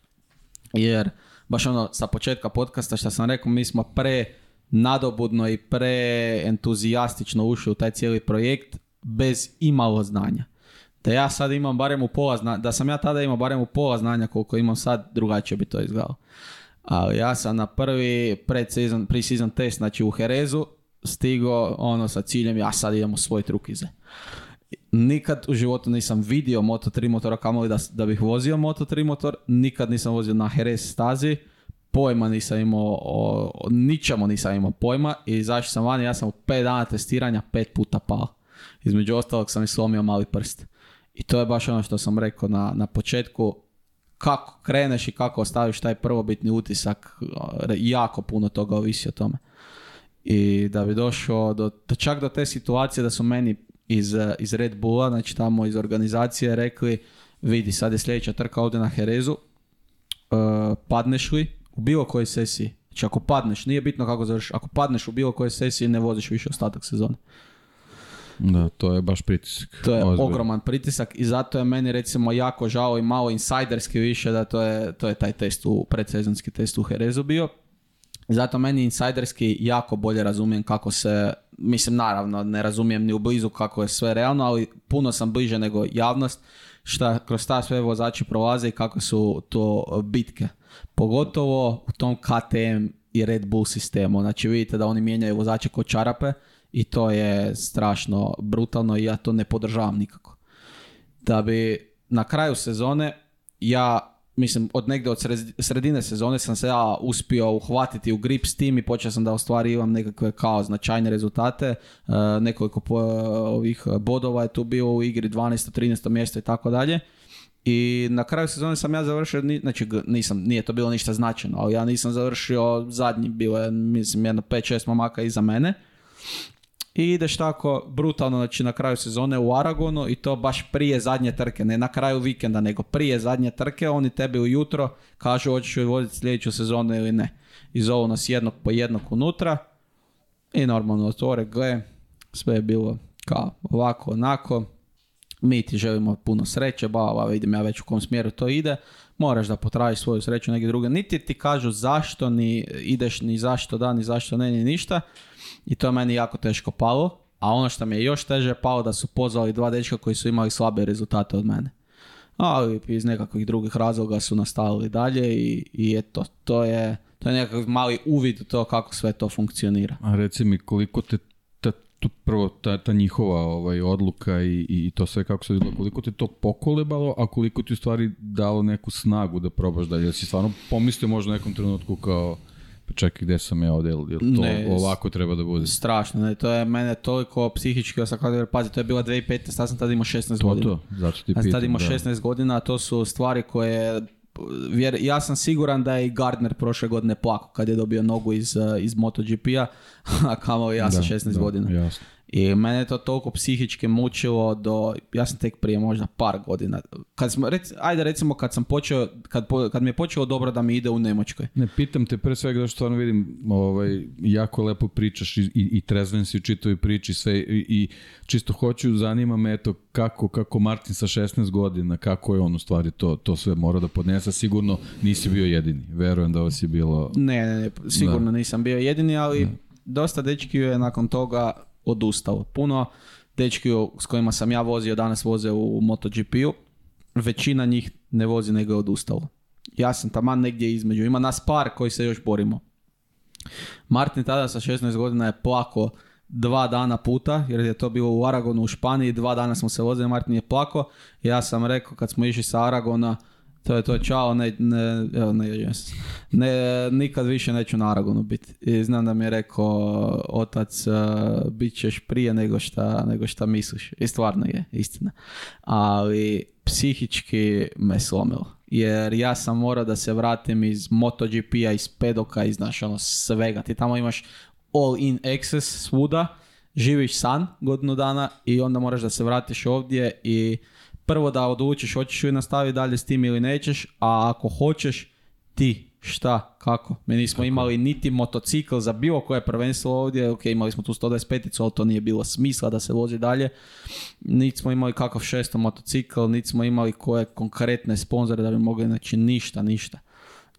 Jer baš ono sa početka podcasta što sam rekao, mi smo pre nadobudno i pre entuzijastično ušli u taj cijeli projekt bez imalo znanja. Da ja sad imam barem u pola znanja, da sam ja tada imao barem u pola znanja koliko imam sad, drugačije bi to izgledalo. Ali ja sam na prvi pre-season, pre test, znači u Herezu, stigo ono sa ciljem ja sad idem u svoj trukize nikad u životu nisam vidio Moto3 motora, kamoli da, da bih vozio Moto3 motor, nikad nisam vozio na Heres stazi, pojma nisam imao, o, ničemu nisam imao pojma i zašto sam vani, ja sam u 5 dana testiranja pet puta pao. Između ostalog sam i slomio mali prst. I to je baš ono što sam rekao na, na početku, kako kreneš i kako ostaviš taj prvobitni utisak, jako puno toga ovisi o tome. I da bi došao do, čak do te situacije da su meni iz, eh, iz Red Bulla, znači tamo iz organizacije, rekli vidi, sad je sljedeća trka ovdje na Herezu, uh, padneš li u bilo kojoj sesiji, znači ako padneš, nije bitno kako završiš, ako padneš u bilo kojoj sesiji ne voziš više ostatak sezone. Da, to je baš pritisak. To je ogroman pritisak i zato je meni recimo jako žao i malo insajderski više da to je, to je taj test u predsezonski test u Herezu bio. Zato meni insajderski jako bolje razumijem kako se mislim naravno ne razumijem ni u blizu kako je sve realno, ali puno sam bliže nego javnost šta kroz ta sve vozači prolaze i kako su to bitke. Pogotovo u tom KTM i Red Bull sistemu. Znači vidite da oni mijenjaju vozače ko čarape i to je strašno brutalno i ja to ne podržavam nikako. Da bi na kraju sezone ja mislim, od negdje od sredine sezone sam se ja uspio uhvatiti u grip s tim i počeo sam da ostvarivam nekakve kao značajne rezultate. E, nekoliko ovih bodova je tu bilo u igri 12. 13. mjesto i tako dalje. I na kraju sezone sam ja završio, znači nisam, nije to bilo ništa značajno, ali ja nisam završio zadnji, bilo je mislim jedno 5-6 momaka iza mene. I ideš tako brutalno, znači na kraju sezone u Aragonu i to baš prije zadnje trke, ne na kraju vikenda, nego prije zadnje trke, oni tebi ujutro kažu hoćeš li voziti sljedeću sezonu ili ne. I zovu nas jednog po jednog unutra i normalno otvore, gle, sve je bilo kao ovako, onako, mi ti želimo puno sreće, ba, vidim ja već u kom smjeru to ide, moraš da potražiš svoju sreću negdje druge. Niti ti kažu zašto ni ideš, ni zašto da, ni zašto ne, ni ništa i to je meni jako teško palo. A ono što mi je još teže palo da su pozvali dva dečka koji su imali slabe rezultate od mene. Ali iz nekakvih drugih razloga su nastavili dalje i, i eto, to je, to je nekakav mali uvid u to kako sve to funkcionira. A reci mi koliko te ta, tu prvo ta, njihova ovaj, odluka i, i to sve kako se odluka, koliko te to pokolebalo, a koliko ti u stvari dalo neku snagu da probaš dalje? Jel si stvarno pomislio možda u nekom trenutku kao čekaj gde sam ja ovdje, jel to ne, ovako treba da bude? Strašno, ne, to je mene toliko psihički kada jer pazi, to je bila 2015, sad sam tada imao 16 to, godina. To, zato ti pitam. Sad tad imao da. 16 godina, a to su stvari koje Vjer, ja sam siguran da je i Gardner prošle godine plako kad je dobio nogu iz, eh, iz MotoGP-a, a kamo ja sa 16 da, godina. Jasno. I mene je to toliko psihički mučilo do, ja sam tek prije možda par godina. Kad smo, rec, ajde recimo kad sam počeo, kad, kad mi je počelo dobro da mi ide u Nemočkoj. Ne, pitam te pre svega što stvarno vidim, ovaj, jako lepo pričaš i, i, trezven si u čitoj priči sve i, i čisto hoću, zanima me eto kako, kako Martin sa 16 godina, kako je on u stvari to, to sve mora da podnese. Sigurno nisi bio jedini, verujem da vas je bilo... Ne, ne, ne sigurno nisam bio jedini, ali dosta dečki je nakon toga odustalo, puno. Dečki s kojima sam ja vozio, danas voze u MotoGP-u, većina njih ne vozi nego je odustalo. Ja sam taman negdje između. Ima nas par koji se još borimo. Martin tada sa 16 godina je plako dva dana puta, jer je to bilo u Aragonu u Španiji, dva dana smo se vozili, Martin je plako. Ja sam rekao kad smo išli sa Aragona, to je to, čao, ne, ne, ne, ne, nikad više neću na Aragonu biti. I znam da mi je rekao otac, e, bit ćeš prije nego šta, nego šta misliš. I stvarno je, istina. Ali psihički me slomilo. Jer ja sam morao da se vratim iz MotoGP-a, iz pedoka, iz znaš, ono, svega. Ti tamo imaš all in access svuda, živiš san godinu dana i onda moraš da se vratiš ovdje i prvo da odlučiš hoćeš li nastaviti dalje s tim ili nećeš, a ako hoćeš, ti šta, kako. Mi nismo imali niti motocikl za bilo koje prvenstvo ovdje, ok, imali smo tu 125-icu, ali to nije bilo smisla da se vozi dalje. Niti smo imali kakav šesto motocikl, niti smo imali koje konkretne sponzore da bi mogli, znači ništa, ništa.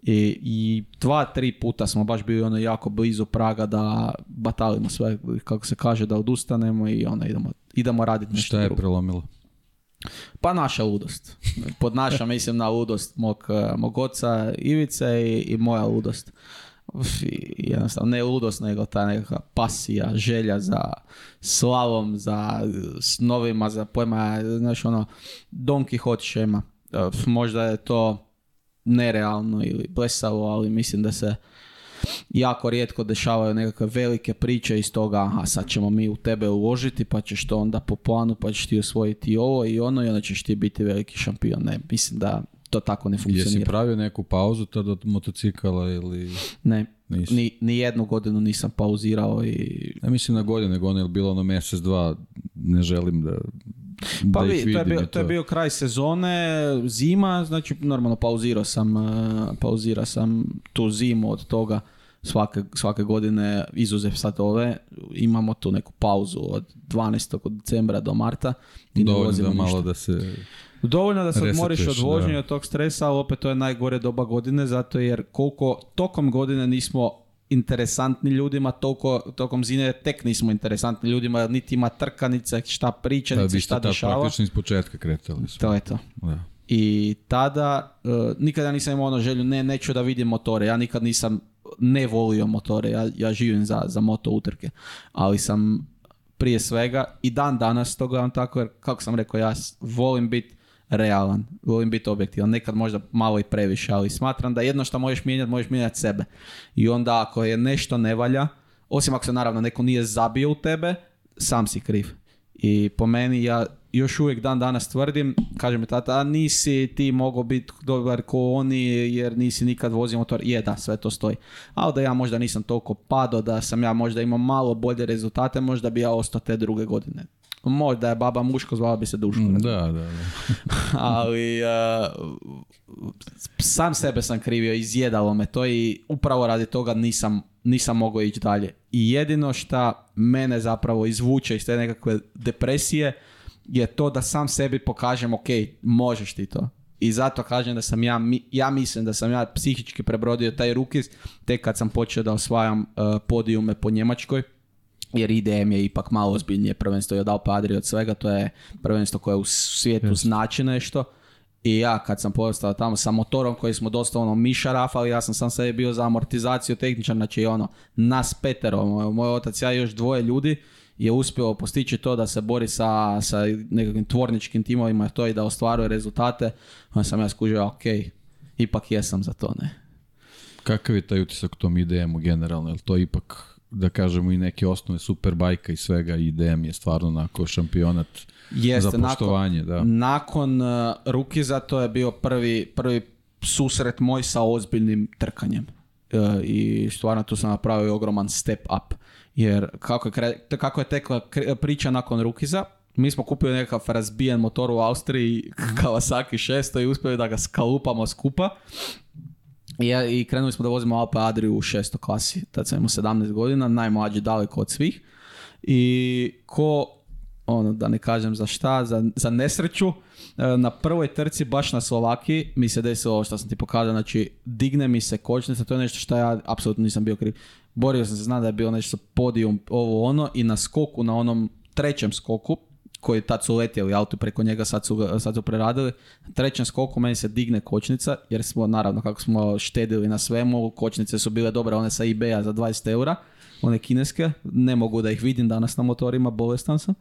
I, I dva, tri puta smo baš bili ono jako blizu praga da batalimo sve, kako se kaže, da odustanemo i onda idemo, idemo raditi nešto Šta je drugo. prelomilo? Pa naša ludost. Pod naša mislim na ludost mog, eh, mog oca Ivice i, i moja ludost. Uf, jednostavno, ne ludost, nego ta neka pasija, želja za slavom, za snovima, za pojma, znaš ono, Don Quixote šema. možda je to nerealno ili blesavo, ali mislim da se jako rijetko dešavaju nekakve velike priče iz toga, aha, sad ćemo mi u tebe uložiti, pa ćeš to onda po planu, pa ćeš ti osvojiti i ovo i ono i onda ćeš ti biti veliki šampion. Ne, mislim da to tako ne funkcionira. Jesi pravio neku pauzu tad od motocikala ili... Ne, ni, ni jednu godinu nisam pauzirao i... Ne mislim na godine, nego ono je bilo ono mjesec, dva, ne želim da pa vi, to, je bio, bio kraj sezone, zima, znači normalno pauzirao sam, e, pauzira sam tu zimu od toga svake, svake godine, izuzev sad ove, imamo tu neku pauzu od 12. Od decembra do marta. I Dovoljno da malo da se... Dovoljno da se odmoriš od vožnje od tog stresa, ali opet to je najgore doba godine, zato jer koliko tokom godine nismo interesantni ljudima toliko, tokom zine, tek nismo interesantni ljudima, niti ima trkanica, šta priča, niti šta dešava. Praktično iz početka kretali smo. To je to. I tada, e, nikada nisam imao ono želju, ne, neću da vidim motore, ja nikad nisam ne volio motore, ja, ja živim za, za moto utrke, ali sam prije svega i dan danas to gledam tako, jer kako sam rekao, ja volim biti realan. Volim biti objektivan, nekad možda malo i previše, ali smatram da jedno što možeš mijenjati, možeš mijenjati sebe. I onda ako je nešto ne valja, osim ako se naravno neko nije zabio u tebe, sam si kriv. I po meni ja još uvijek dan danas tvrdim, kaže mi tata, a nisi ti mogao biti dobar ko oni jer nisi nikad vozio motor. Je da, sve to stoji. Ali da ja možda nisam toliko padao, da sam ja možda imao malo bolje rezultate, možda bi ja ostao te druge godine. Možda je baba muško, zvala bi se Duško. Da, da, da. Ali eh, sam sebe sam krivio, izjedalo me to i upravo radi toga nisam, nisam mogao ići dalje. I jedino što mene zapravo izvuče iz te nekakve depresije je to da sam sebi pokažem, ok, možeš ti to. I zato kažem da sam ja, ja mislim da sam ja psihički prebrodio taj rukis, tek kad sam počeo da osvajam uh, podijume po Njemačkoj jer IDM je ipak malo ozbiljnije prvenstvo i od Alpe od svega, to je prvenstvo koje u svijetu znači nešto. I ja kad sam postao tamo sa motorom koji smo dosta ono mi ja sam sam sebi bio za amortizaciju tehničar, znači ono nas petero, moj, moj otac ja i još dvoje ljudi je uspio postići to da se bori sa, sa nekakvim tvorničkim timovima to i da ostvaruje rezultate. Onda sam ja skužio, ok, ipak jesam za to, ne. Kakav je taj utisak u tom IDM-u generalno? Je to ipak da kažemo i neke osnove superbajke i svega i DM je stvarno onako šampionat Jeste, za poštovanje. Nakon, da. nakon uh, Rukiza to je bio prvi, prvi susret moj sa ozbiljnim trkanjem uh, i stvarno tu sam napravio ogroman step up jer kako je, kako je tekla priča nakon Rukiza mi smo kupili nekakav razbijen motor u Austriji Kawasaki 600 i uspjeli da ga skalupamo skupa i, I krenuli smo da vozimo Alpe Adriju u šesto klasi, tad sam imao 17 godina, najmlađi daleko od svih. I ko, ono, da ne kažem za šta, za, za nesreću, e, na prvoj trci baš na Slovaki mi se desilo ovo što sam ti pokazao, znači digne mi se kočnica, to je nešto što ja apsolutno nisam bio kriv. Borio sam se, zna da je bilo nešto podijom, ovo ono, i na skoku, na onom trećem skoku, koji tad su letjeli auto preko njega, sad su, sad su preradili. Trećem skoku meni se digne kočnica, jer smo, naravno, kako smo štedili na svemu, kočnice su bile dobre, one sa ebay za 20 eura, one kineske, ne mogu da ih vidim danas na motorima, bolestan sam.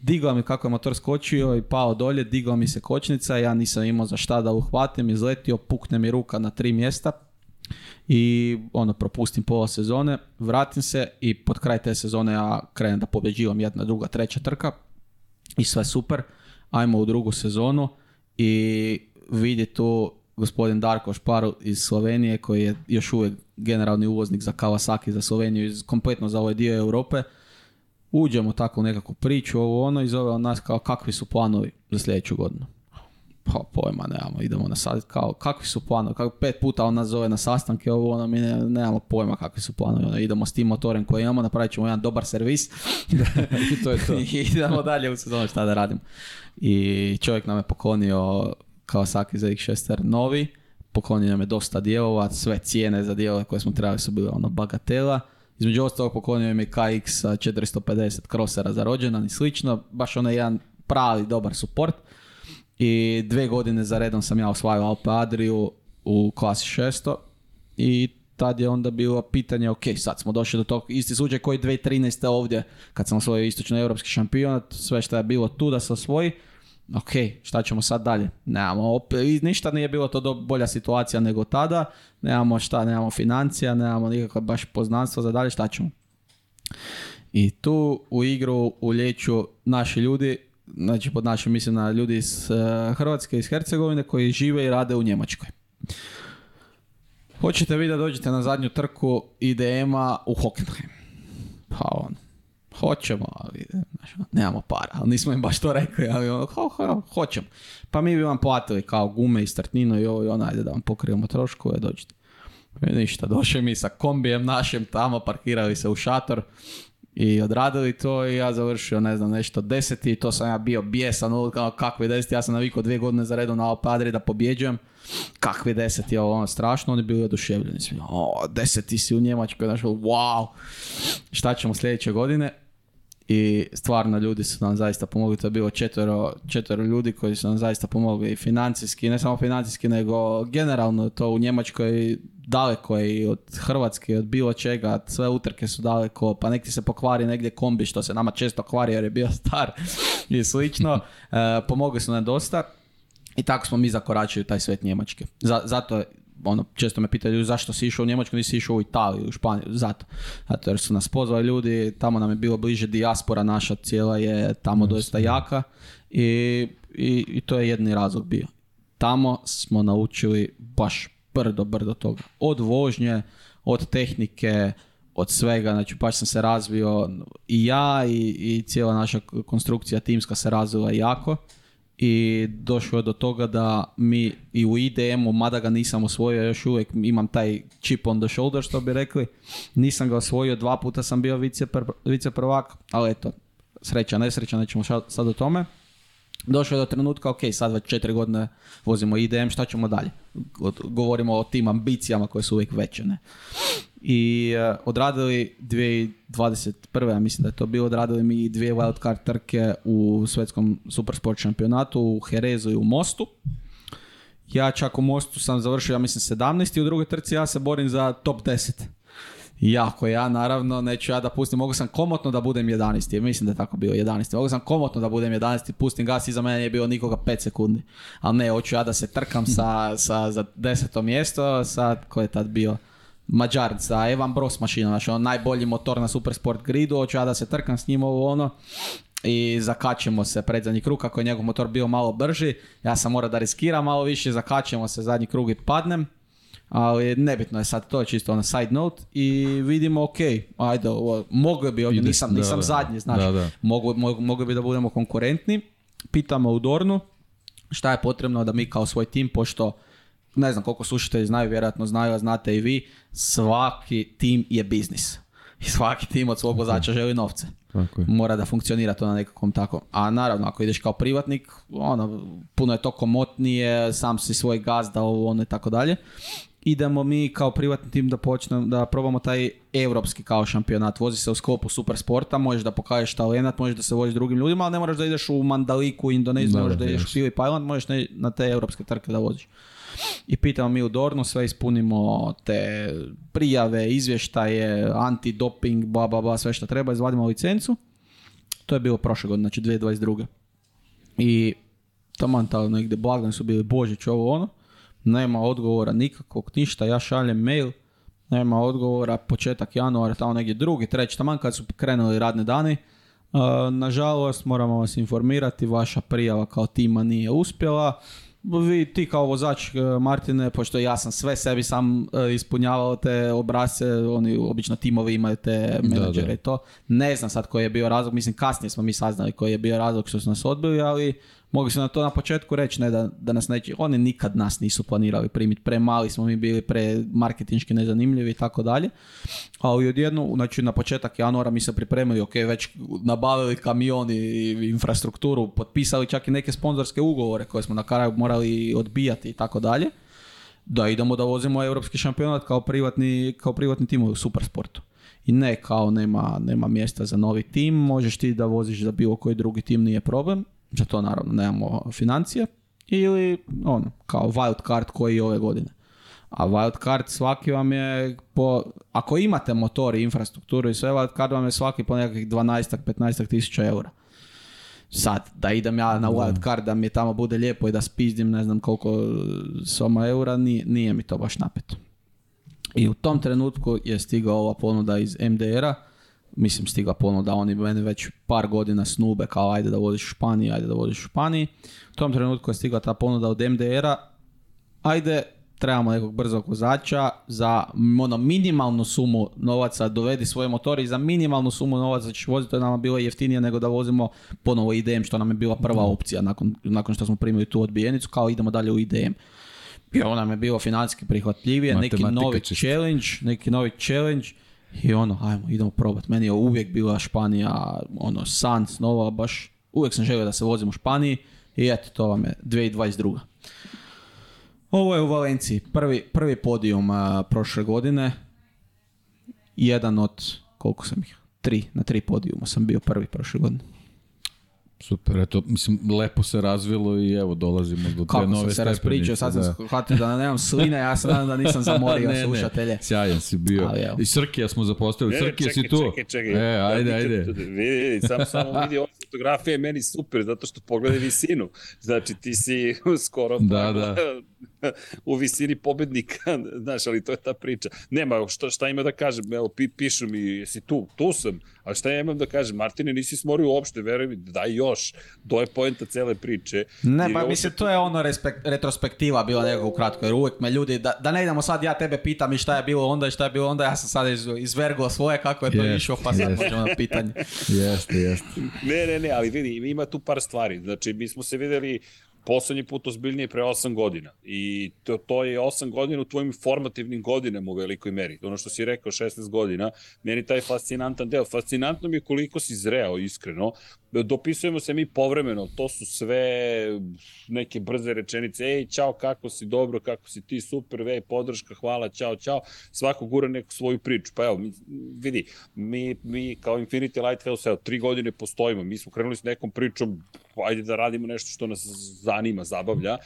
Digla mi kako je motor skočio i pao dolje, digla mi se kočnica, ja nisam imao za šta da uhvatim, izletio, pukne mi ruka na tri mjesta, i ono propustim pola sezone, vratim se i pod kraj te sezone ja krenem da pobjeđivam jedna, druga, treća trka, i sve super. Ajmo u drugu sezonu i vidi tu gospodin Darko Šparu iz Slovenije koji je još uvijek generalni uvoznik za Kawasaki, za Sloveniju i kompletno za ovaj dio Europe. Uđemo tako u nekakvu priču, ovo ono i zove nas kao kakvi su planovi za sljedeću godinu pa pojma nemamo, idemo na sad, kao, kakvi su planovi, kako pet puta on nas zove na sastanke, ovo ono, mi nemamo pojma kakvi su planovi, ono, idemo s tim motorem koji imamo, napravit ćemo jedan dobar servis i to je to. idemo dalje u sezonu šta da radimo. I čovjek nam je poklonio Kawasaki ZX6R novi, poklonio nam je dosta dijelova, sve cijene za dijelove koje smo trebali su bile ono bagatela, između ostalog poklonio mi je KX 450 krosera za rođendan i slično, baš onaj jedan pravi dobar suport i dve godine za redom sam ja osvajao Alpe Adriju u klasi šesto. i tad je onda bilo pitanje, ok, sad smo došli do tog isti slučaj koji 2013. ovdje, kad sam osvojio istočno-europski šampionat, sve što je bilo tu da se osvoji, ok, šta ćemo sad dalje? Nemamo, opet, ništa nije bilo to do, bolja situacija nego tada, nemamo šta, nemamo financija, nemamo nikakva baš poznanstva za dalje, šta ćemo? I tu u igru ulijeću naši ljudi znači pod našim mislim na ljudi iz eh, Hrvatske, iz Hercegovine koji žive i rade u Njemačkoj. Hoćete vi da dođete na zadnju trku IDM-a u Hockenheim? Pa on, hoćemo, ali ono, nemamo para, ali nismo im baš to rekli, ali ono, ho, hoćemo. Pa mi bi vam platili kao gume i startnino i ovo i ono, ajde da vam pokrijemo troškove, dođite. I e, ništa, došli mi sa kombijem našem tamo, parkirali se u šator, i odradili to i ja završio, ne znam, nešto deseti i to sam ja bio bijesan, ono, kao kakvi deseti, ja sam navikao dvije godine za redom na Alpadri da pobjeđujem, kakvi deseti, ovo ono strašno, oni bili oduševljeni, svi, o, deseti si u Njemačkoj, znaš, wow, šta ćemo sljedeće godine, i stvarno ljudi su nam zaista pomogli, to je bilo četvero, ljudi koji su nam zaista pomogli i financijski, ne samo financijski nego generalno to u Njemačkoj daleko je i od Hrvatske od bilo čega, sve utrke su daleko, pa neki se pokvari negdje kombi što se nama često kvari jer je bio star i slično, e, pomogli su nam dosta i tako smo mi zakoračili taj svet Njemačke. zato ono, često me pitaju zašto si išao u Njemačku, nisi išao u Italiju, u Španiju, zato. Zato jer su nas pozvali ljudi, tamo nam je bilo bliže dijaspora naša cijela je tamo dosta jaka i, i, to je jedni razlog bio. Tamo smo naučili baš brdo, brdo toga. Od vožnje, od tehnike, od svega, znači baš sam se razvio i ja i, i cijela naša konstrukcija timska se razvila jako i došlo je do toga da mi i u IDM-u, mada ga nisam osvojio, još uvijek imam taj chip on the shoulder što bi rekli, nisam ga osvojio, dva puta sam bio vice vice ali eto, sreća, nesreća, nećemo sad o tome. Došlo je do trenutka, ok, sad već četiri godine vozimo IDM, šta ćemo dalje? Govorimo o tim ambicijama koje su uvijek veće. Ne? I uh, odradili 2021. ja mislim da je to bilo, odradili mi dvije wildcard trke u svjetskom supersport šampionatu, u Herezu i u Mostu. Ja čak u Mostu sam završio, ja mislim, 17. i u drugoj trci ja se borim za top 10. Jako ja, naravno, neću ja da pustim, mogu sam komotno da budem 11. Mislim da je tako bio 11. Mogu sam komotno da budem 11. Pustim gas, iza mene nije bilo nikoga 5 sekundi. Ali ne, hoću ja da se trkam sa, sa, za deseto mjesto, sa, ko je tad bio? Mađar sa Evan Bros mašinom, znači on najbolji motor na Supersport gridu, hoću ja da se trkam s njim ovo ono i zakačemo se pred zadnji krug, ako je njegov motor bio malo brži, ja sam morao da riskiram malo više, zakačemo se zadnji krug i padnem ali nebitno je sad, to je čisto ono side note i vidimo, ok, ajde, ovo, mogli bi ovdje, nisam, nisam da, zadnji, znači, da, mogli, bi da budemo konkurentni, pitamo u Dornu šta je potrebno da mi kao svoj tim, pošto ne znam koliko slušatelji znaju, vjerojatno znaju, a znate i vi, svaki tim je biznis. I svaki tim od svog vozača želi novce. Mora da funkcionira to na nekakvom tako. A naravno, ako ideš kao privatnik, ono, puno je to komotnije, sam si svoj gazda, ovo, ono i tako dalje idemo mi kao privatni tim da počnemo da probamo taj europski kao šampionat. Vozi se u skopu super sporta, možeš da pokažeš talenat, možeš da se voziš drugim ljudima, ali ne moraš da ideš u Mandaliku, u Indoneziju, da, možeš da ideš u možeš na te evropske trke da voziš. I pitamo mi u Dornu, sve ispunimo te prijave, izvještaje, antidoping, bla, bla, bla, sve što treba, izvadimo licencu. To je bilo prošle godine, znači 2022. I tamo tamo negdje blagdani su bili Božić, ovo ono nema odgovora nikakvog, ništa, ja šaljem mail, nema odgovora, početak januara, tamo negdje drugi, treći, taman kad su krenuli radne dani, e, nažalost moramo vas informirati, vaša prijava kao tima nije uspjela, vi, ti kao vozač e, Martine, pošto ja sam sve sebi sam e, ispunjavao te obrase, oni obično timovi imaju te menadžere i to. Ne znam sad koji je bio razlog, mislim kasnije smo mi saznali koji je bio razlog što su nas odbili, ali Mogli se na to na početku reći, ne da, da nas neće, oni nikad nas nisu planirali primiti, mali smo mi bili, pre marketinški nezanimljivi i tako dalje. Ali odjedno, znači na početak januara mi se pripremili, ok, već nabavili kamioni, i infrastrukturu, potpisali čak i neke sponzorske ugovore koje smo na kraju morali odbijati i tako dalje. Da idemo da vozimo europski šampionat kao privatni, kao privatni tim u supersportu. I ne, kao nema, nema mjesta za novi tim, možeš ti da voziš za bilo koji drugi tim, nije problem za znači, to naravno nemamo financije, ili on kao wild card koji je ove godine. A wild card svaki vam je po, ako imate motor i infrastrukturu i sve, wild card vam je svaki po nekakvih 12-15 tisuća eura. Sad, da idem ja na wild card, da mi tamo bude lijepo i da spizdim ne znam koliko soma eura, nije, nije mi to baš napeto. I u tom trenutku je stigao ova ponuda iz MDR-a mislim stigla ponuda, oni mene već par godina snube kao ajde da vodiš u Španiji, ajde da vodiš u Španiji. U tom trenutku je stigla ta ponuda od MDR-a, ajde trebamo nekog brzog vozača za ono, minimalnu sumu novaca dovedi svoje motori i za minimalnu sumu novaca ćeš voziti, to je nama bilo jeftinije nego da vozimo ponovo IDM što nam je bila prva opcija nakon, nakon što smo primili tu odbijenicu, kao idemo dalje u IDM. I ono nam je bilo financijski prihvatljivije, neki novi challenge, neki novi challenge i ono, ajmo, idemo probat. Meni je uvijek bila Španija, ono, san, snova, baš, uvijek sam želio da se vozim u Španiji i eto, to vam je 2022. Ovo je u Valenciji, prvi, prvi podijum prošle godine, jedan od, koliko sam ih, tri, na tri podijuma sam bio prvi prošle godine. Super, eto, mislim, lepo se razvilo i evo, dolazimo do Kako nove stepenice. Kako sam se raspričao, sad sam da. shvatio da nemam slina, ja sam nadam da nisam zamorio slušatelje. Ne, sjajan si bio. Ali, I Srkija smo zapostavili, Srkija si tu. Čekaj, čekaj, čekaj. E, ajde, ajde. Vidi, vidi, sam samo vidi, ovo fotografije meni super, zato što pogledaj visinu. Znači, ti si skoro... Da, pa- da. u visini pobednika, znaš, ali to je ta priča. Nema, šta, šta ima da kažem, evo, pi, pišu mi, jesi tu, tu sam, ali šta ja imam da kažem, Martine, nisi smorio uopšte, veruj mi, daj još, to je poenta cele priče. Ne, pa mislim, to je ono retrospektiva bila nego ukratko, jer uvek me ljudi, da, da ne idemo sad, ja tebe pitam i šta je bilo onda i šta je bilo onda, ja sam sad iz, izvergo svoje, kako je to išlo, pa sad na ono pitanje. Jeste, jeste. Ne, ne, ne, ali vidi, ima tu par stvari, znači, mi smo se videli poslednji put ozbiljnije pre 8 godina. I to, to je 8 godina u tvojim formativnim godinama u velikoj meri. Ono što si rekao, 16 godina, meni taj fascinantan deo. Fascinantno mi je koliko si zreo, iskreno. Dopisujemo se mi povremeno, to su sve neke brze rečenice. Ej, čao, kako si, dobro, kako si ti, super, vej, podrška, hvala, čao, čao. Svako gura neku svoju priču. Pa evo, vidi, mi, mi kao Infinity Lighthouse, evo, tri godine postojimo. Mi smo krenuli s nekom pričom, ajde da radimo nešto što nas zanima danima zabavlja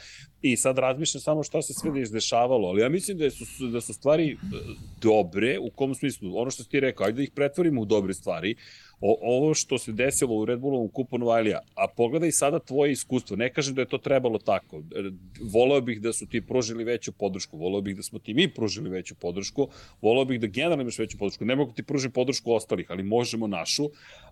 i sad razmišljam samo šta se sve da izdešavalo, ali ja mislim da su, da su stvari e, dobre, u kom smislu, ono što ti rekao, ajde da ih pretvorimo u dobre stvari, o, ovo što se desilo u Red Bullovom kupu Novajlija, a pogledaj sada tvoje iskustvo, ne kažem da je to trebalo tako, e, voleo bih da su ti pružili veću podršku, voleo bih da smo ti mi pružili veću podršku, voleo bih da generalno imaš veću podršku, ne mogu ti pružiti podršku ostalih, ali možemo našu,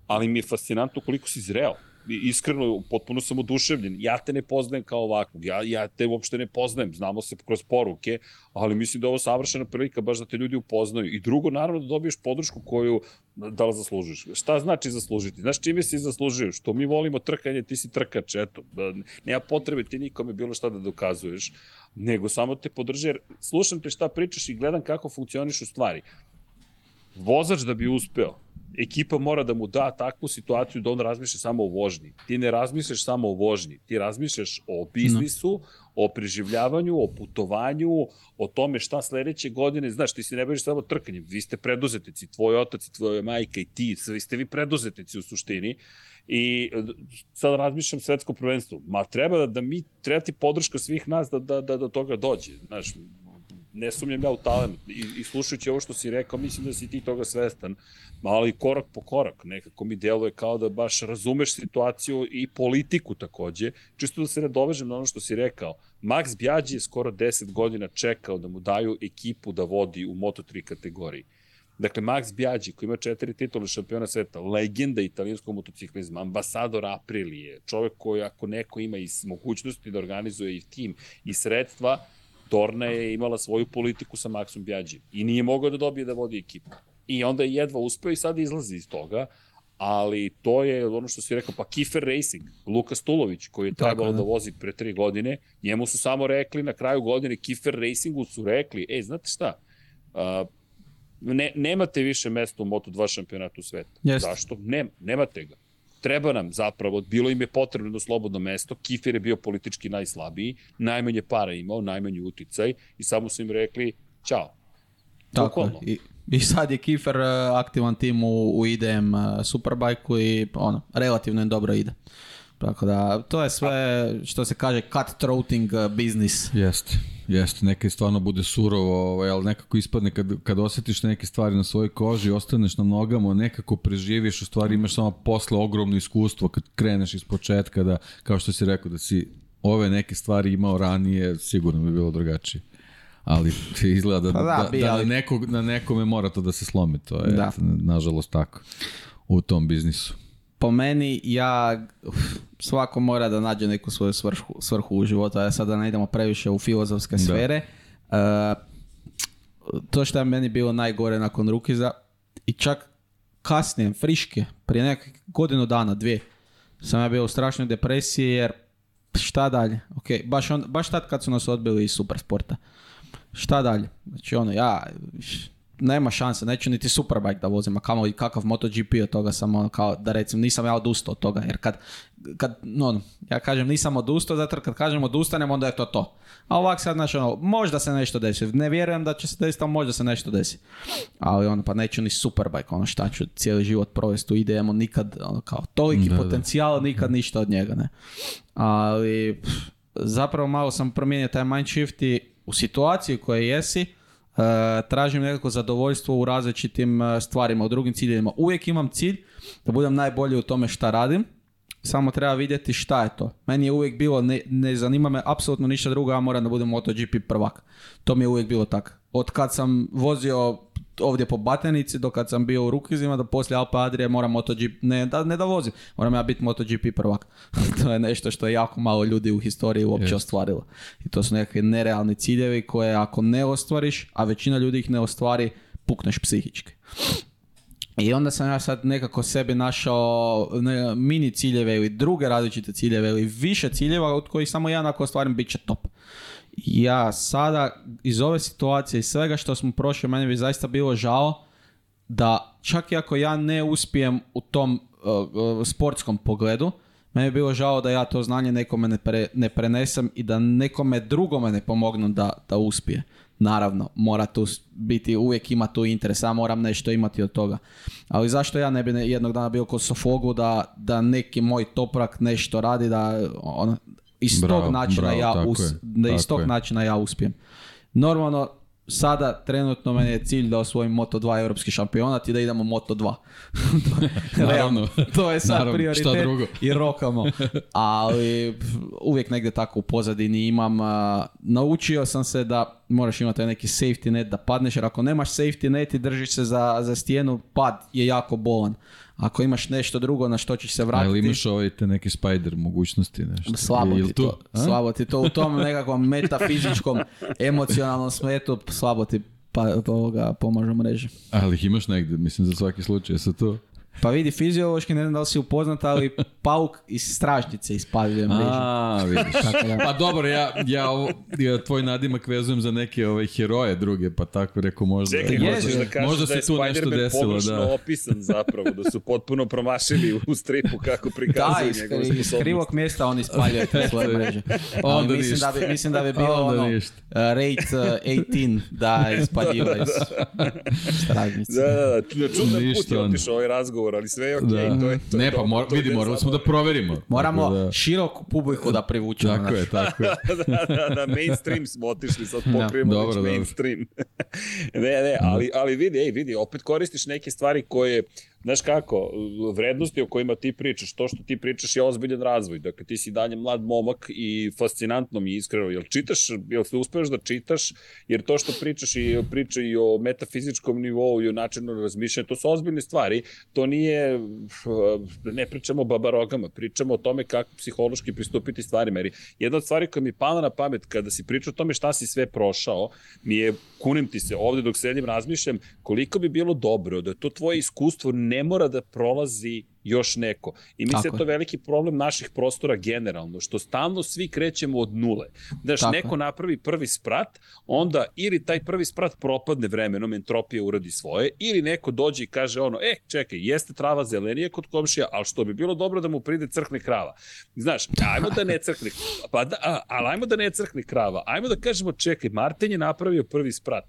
ali mi je fascinantno koliko si zreo, iskreno, potpuno sam oduševljen. Ja te ne poznajem kao ovakvog, ja, ja te uopšte ne poznajem, znamo se kroz poruke, ali mislim da je ovo savršena prilika baš da te ljudi upoznaju. I drugo, naravno, da dobiješ podršku koju da li zaslužiš. Šta znači zaslužiti? Znaš čime si zaslužio? Što mi volimo trkanje, ti si trkač, eto. Nema potrebe ti nikome bilo šta da dokazuješ, nego samo te podrži, jer slušam te šta pričaš i gledam kako funkcioniš u stvari. Vozač da bi uspeo, ekipa mora da mu da takvu situaciju da on razmišlja samo o vožnji. Ti ne razmišljaš samo o vožnji, ti razmišljaš o biznisu, o preživljavanju, o putovanju, o tome šta sledeće godine, znaš, ti se ne baviš samo trkanjem, vi ste preduzetnici, tvoj otac i tvoja majka i ti, svi ste vi preduzetnici u suštini. I sad razmišljam svetsko prvenstvo. Ma treba da, da mi, treba ti podrška svih nas da, da, da do toga dođe. Znaš, ne sumnjam ja u talent i, i slušajući ovo što si rekao, mislim da si ti toga svestan, ali korak po korak, nekako mi deluje kao da baš razumeš situaciju i politiku takođe, čisto da se ne dovežem na ono što si rekao. Max Bjađi je skoro 10 godina čekao da mu daju ekipu da vodi u Moto3 kategoriji. Dakle, Max Bjađi, koji ima četiri titule šampiona sveta, legenda italijanskog motociklizma, ambasador Aprilije, čovek koji ako neko ima i mogućnosti da organizuje i tim i sredstva, Dorna je imala svoju politiku sa Maksom Bjađim i nije mogao da dobije da vodi ekipu. I onda je jedva uspio i sad izlazi iz toga, ali to je ono što si rekao, pa Kifer Racing, Luka Stulović, koji je trebalo Tako, da. vozi pre tri godine, njemu su samo rekli na kraju godine, Kifer Racingu su rekli, e, znate šta, ne, nemate više mesta u Moto2 šampionatu sveta. Zašto? nemate ga treba nam zapravo, bilo im je potrebno slobodno mesto, Kifir je bio politički najslabiji, najmanje para imao, najmanji uticaj i samo su im rekli, čao. Tako, i, sad je Kifer e, aktivan tim u, u IDM e, Superbike i ono, relativno je dobro ide. Tako da, to je sve što se kaže cut throating uh, biznis. Jeste. Jeste, neka stvarno bude surovo, ovaj, nekako ispadne kad, kad osjetiš neke stvari na svojoj koži, ostaneš na nogama, nekako preživiš, u stvari imaš samo posle ogromno iskustvo kad kreneš iz početka, da, kao što si rekao, da si ove neke stvari imao ranije, sigurno bi bilo drugačije. Ali izgleda pa da, da, na, nekog, na nekome mora to da se slomi, to je, nažalost, tako u tom biznisu po meni ja svako mora da nađe neku svoju svrhu, svrhu u životu, a sada ne idemo previše u filozofske sfere. Eh, to što je meni bilo najgore nakon Rukiza i čak kasnije, friške, prije nekakvih godinu dana, dvije, sam ja bio u strašnoj depresiji jer šta dalje? Ok, baš, baš tad kad su nas odbili iz Supersporta. Šta dalje? Znači ono, ja, nema šanse, neću niti Superbike da vozim, a kamo i kakav MotoGP od toga samo ono, kao, da recimo nisam ja odustao od toga, jer kad, kad no, ono, ja kažem nisam odustao, zato kad kažem odustanem, onda je to to. A ovak sad, znaš, ono, možda se nešto desi, ne vjerujem da će se desiti, ali možda se nešto desi. Ali ono, pa neću ni Superbike, ono šta ću cijeli život provesti u idm nikad, ono kao, toliki da, potencijal, nikad ništa od njega, ne. Ali, pff, zapravo malo sam promijenio taj mind i u situaciji u kojoj jesi, E, tražim nekako zadovoljstvo u različitim e, stvarima, u drugim ciljevima. Uvijek imam cilj da budem najbolji u tome šta radim, samo treba vidjeti šta je to. Meni je uvijek bilo, ne, ne zanima me apsolutno ništa drugo, ja moram da budem MotoGP prvak. To mi je uvijek bilo tako. Od kad sam vozio ovdje po Batenici dok kad sam bio u Rukizima da poslije Alpe Adrije moram MotoGP, ne da, ne da vozim, moram ja biti MotoGP prvak. to je nešto što je jako malo ljudi u historiji uopće ostvarilo. I to su nekakve nerealni ciljevi koje ako ne ostvariš, a većina ljudi ih ne ostvari, pukneš psihički. I onda sam ja sad nekako sebi našao mini ciljeve ili druge različite ciljeve ili više ciljeva od kojih samo jedan ako ostvarim bit će top. Ja sada iz ove situacije i svega što smo prošli, meni bi zaista bilo žao da čak i ako ja ne uspijem u tom e, e, sportskom pogledu, meni je bilo žao da ja to znanje nekome ne, prenesem i da nekome drugome ne pomognu da, da uspije. Naravno, mora tu biti, uvijek ima tu interes, ja moram nešto imati od toga. Ali zašto ja ne bi jednog dana bio kod Sofogu da, da neki moj toprak nešto radi, da on, iz bravo, tog načina ja us, da iz tog načina ja uspijem. Normalno sada trenutno meni je cilj da osvojim Moto2 europski šampionat i da idemo Moto2. to, to je sad prioritet drugo. i rokamo. Ali uvijek negdje tako u pozadini imam. naučio sam se da moraš imati neki safety net da padneš, jer ako nemaš safety net i držiš se za, za stijenu, pad je jako bolan. Ako imaš nešto drugo na što ćeš se vratiti... Ali imaš ovaj te neke spider mogućnosti nešto. Slabo ti to. A? Slabo ti to u tom nekakvom metafizičkom, emocionalnom smetu, slabo ti pa, mreži. Ali imaš negdje, mislim, za svaki slučaj sa to. Pa vidi, fiziološki, ne znam da li si upoznat, ali pauk iz stražnjice ispaljuje mrežu. A, vidiš. Pa dobro, ja, ja, ovo, ja tvoj nadimak vezujem za neke ove heroje druge, pa tako rekao možda. Čekaj, možda, možda, da kažeš možda da je Spider-Man pogrešno da. opisan zapravo, da su potpuno promašili u stripu kako prikazuju da, njegovu Da, iz krivog mjesta on ispaljuje te svoje mreže. Onda mislim ništa. Da bi, mislim da bi bilo Onda ono, Uh, rate uh, 18 da da. iz stražnjice. Da, da, da, čudan put je otišao ovaj razgovor odgovor, ali sve je okej, okay, to je to. Ne, pa mora, vidi, morali smo da proverimo. Moramo da. široku publiku da privučemo. Tako je, tako je. da, da, da, mainstream smo otišli, sad pokrijemo da, već mainstream. ne, ne, ali, ali vidi, ej, vidi, opet koristiš neke stvari koje znaš kako, vrednosti o kojima ti pričaš, to što ti pričaš je ozbiljan razvoj. Dakle, ti si dalje mlad momak i fascinantno mi je iskreno. Jel čitaš, jel se uspeš da čitaš, jer to što pričaš i priča i o metafizičkom nivou i o načinu razmišljanja, to su ozbiljne stvari. To nije, ne pričamo o babarogama, pričamo o tome kako psihološki pristupiti stvari. Meri, jedna od stvari koja mi je pala na pamet kada si pričao o tome šta si sve prošao, mi je, kunim ti se ovde dok sedim, razmišljam koliko bi bilo dobro da to tvoje iskustvo ne mora da prolazi još neko. I mislim da je to veliki problem naših prostora generalno, što stalno svi krećemo od nule. Znaš, Tako neko napravi prvi sprat, onda ili taj prvi sprat propadne vremenom, entropija uradi svoje, ili neko dođe i kaže ono, e, čekaj, jeste trava zelenije kod komšija, ali što bi bilo dobro da mu pride crkne krava. Znaš, ajmo da ne crkne, pa da, ali ajmo da ne crkne krava. Ajmo da kažemo, čekaj, Martin je napravio prvi sprat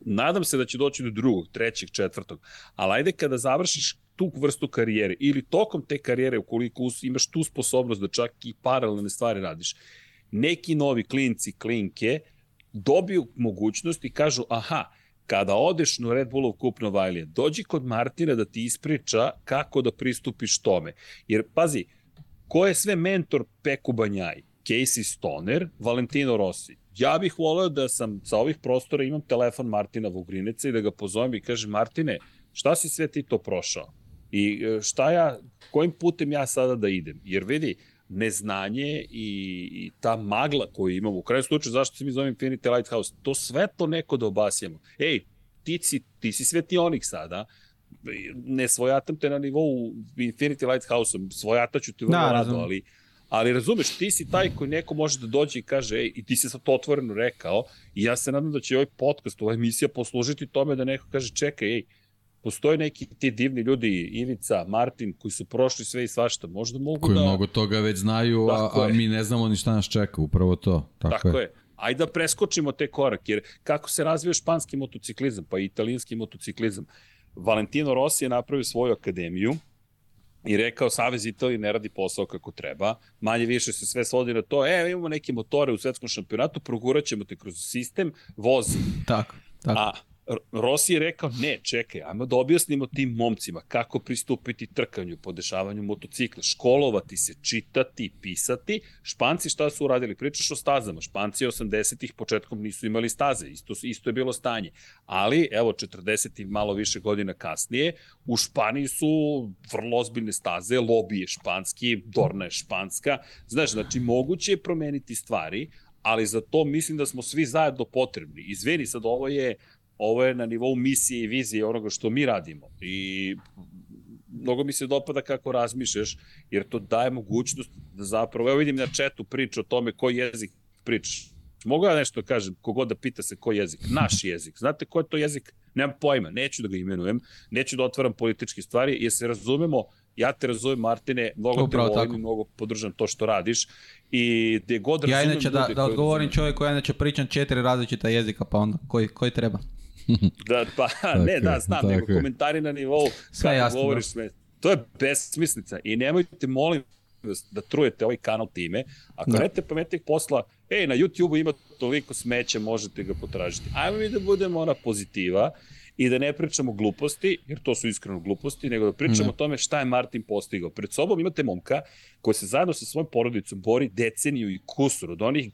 nadam se da će doći do drugog, trećeg, četvrtog, ali ajde kada završiš tu vrstu karijere ili tokom te karijere ukoliko imaš tu sposobnost da čak i paralelne stvari radiš, neki novi klinci, klinke dobiju mogućnost i kažu aha, kada odeš na Red Bullov kup Novajlije, dođi kod Martina da ti ispriča kako da pristupiš tome. Jer, pazi, ko je sve mentor Peku Banjaj? Casey Stoner, Valentino Rossi, ja bih volio da sam sa ovih prostora imam telefon Martina Vugrineca i da ga pozovem i kažem Martine, šta si sve ti to prošao? I e, šta ja, kojim putem ja sada da idem? Jer vidi, neznanje i, ta magla koju imamo, u kraju slučaju zašto se mi zovem Infinity Lighthouse, to sve to neko da obasijamo. Ej, ti si, ti si sada, ne svojatam te na nivou Infinity Lighthouse-a, svojataću te vrlo rado, ali ali razumeš, ti si taj koji neko može da dođe i kaže, ej, i ti si sad to otvoreno rekao, i ja se nadam da će ovaj podcast, ova emisija poslužiti tome da neko kaže, čekaj, ej, postoje neki ti divni ljudi, Ivica, Martin, koji su prošli sve i svašta, možda mogu koji da... Koji mnogo toga već znaju, a, a mi ne znamo ni šta nas čeka, upravo to. Tako, tako je. je. Ajde da preskočimo te korak, jer kako se razvio španski motociklizam, pa i italijanski motociklizam, Valentino Rossi je napravio svoju akademiju, i rekao Savez Italije ne radi posao kako treba, manje više se sve svodi na to, e, imamo neke motore u svjetskom šampionatu, progurat ćemo te kroz sistem, vozi. Tako, tako. A Rossi je rekao, ne, čekaj, ajmo da objasnimo tim momcima kako pristupiti trkanju, podešavanju motocikla, školovati se, čitati, pisati. Španci šta su uradili? Pričaš o stazama. Španci 80-ih početkom nisu imali staze, isto, isto je bilo stanje. Ali, evo, 40 ih malo više godina kasnije, u Španiji su vrlo ozbiljne staze, lobi je španski, Dorna je španska. Znaš, znači, moguće je promeniti stvari, ali za to mislim da smo svi zajedno potrebni. Izveni, sad ovo je ovo je na nivou misije i vizije onoga što mi radimo. I mnogo mi se dopada kako razmišljaš, jer to daje mogućnost da zapravo, evo vidim na četu priču o tome koji jezik pričaš. Mogu ja nešto kažem, kogod da pita se koji jezik? Naš jezik. Znate koji je to jezik? Nemam pojma, neću da ga imenujem, neću da otvaram političke stvari, jer se razumemo, ja te razumem Martine, mnogo Upravo te volim mnogo podržam to što radiš i gde god ja inače da, da odgovorim čovjeku, ja inače pričam četiri različita jezika, pa onda koji, koji treba? Da, pa ne, da, znam, nego komentari na nivou Sve govoriš To je besmislica i nemojte, molim vas, da trujete ovaj kanal time. Ako da. nemate pametnih posla, ej, na YouTube-u ima toliko smeće, možete ga potražiti. Ajmo mi da budemo ona pozitiva i da ne pričamo gluposti, jer to su iskreno gluposti, nego da pričamo o tome šta je Martin postigao. Pred sobom imate momka koji se zajedno sa svojom porodicom bori deceniju i kusur od onih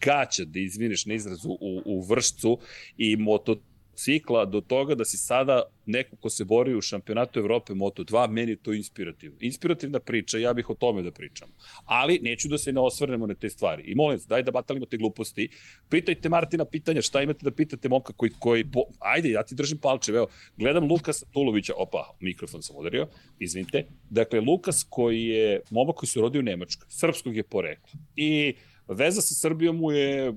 gaća, da izviniš na izrazu, u, u vršcu i moto cikla do toga da si sada neko ko se bori u šampionatu Evrope Moto2, meni je to inspirativno. Inspirativna priča, ja bih o tome da pričam. Ali neću da se ne osvrnemo na te stvari. I molim se, daj da batalimo te gluposti. Pitajte Martina pitanja, šta imate da pitate momka koji... koji bo... Ajde, ja ti držim palče, evo. Gledam Lukas Tulovića, opa, mikrofon sam udario, izvinite. Dakle, Lukas koji je momak koji se rodio u Nemačkoj, srpskog je porekla. I veza sa Srbijom mu je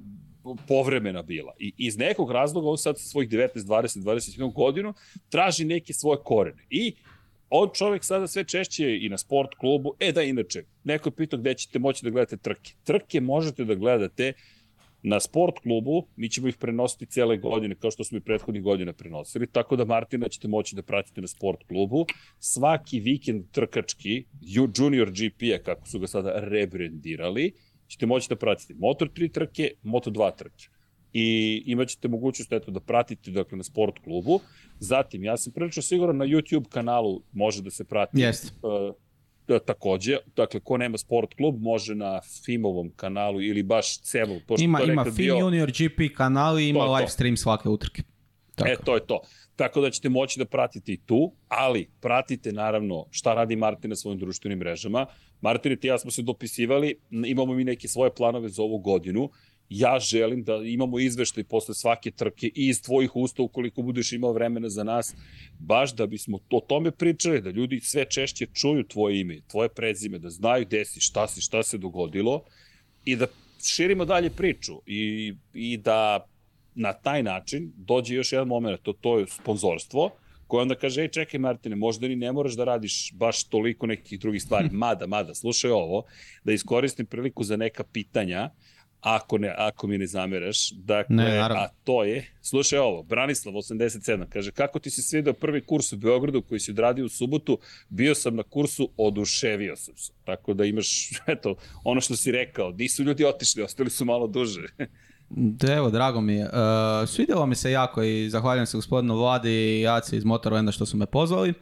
povremena bila. I iz nekog razloga on sad svojih 19, 20, 21 godinu traži neke svoje korene. I on čovjek sada sve češće i na sport klubu. E da, inače, neko je pitao gde ćete moći da gledate trke. Trke možete da gledate na sport klubu, mi ćemo ih prenositi cele godine, kao što smo i prethodnih godina prenosili, tako da Martina ćete moći da pratite na sport klubu. Svaki vikend trkački, junior GP-a, kako su ga sada rebrendirali, ćete moći da pratite Motor 3 trke, Moto 2 trke i imat ćete mogućnost eto, da pratite dakle, na sport klubu. Zatim, ja sam prilično siguran na YouTube kanalu može da se prati yes. uh, e, da, takođe, dakle, ko nema sport klub može na Fimovom kanalu ili baš celu. ima, ima Fim bio... Junior GP kanal i ima live stream svake utrke. Tako. E, to je to. Tako da ćete moći da pratite i tu, ali pratite naravno šta radi Martin na svojim društvenim mrežama. Martin i ja smo se dopisivali, imamo mi neke svoje planove za ovu godinu. Ja želim da imamo izveštaj posle svake trke i iz tvojih usta ukoliko budeš imao vremena za nas, baš da bismo o tome pričali, da ljudi sve češće čuju tvoje ime, tvoje prezime, da znaju gde si, šta si, šta se dogodilo i da širimo dalje priču i, i da na taj način dođe još jedan moment, to, to je sponzorstvo, koje onda kaže, ej čekaj Martine, možda ni ne moraš da radiš baš toliko nekih drugih stvari, mada, mada, slušaj ovo, da iskoristim priliku za neka pitanja, ako, ne, ako mi ne zameraš. Dakle, a to je, slušaj ovo, Branislav 87, kaže, kako ti se svidao prvi kurs u Beogradu koji si odradio u subotu, bio sam na kursu, oduševio sam se. Tako da imaš, eto, ono što si rekao, nisu ljudi otišli, ostali su malo duže. Evo, drago mi je. Uh, svidjelo mi se jako i zahvaljujem se gospodinu Vladi i Jaci iz Motorlanda što su me pozvali.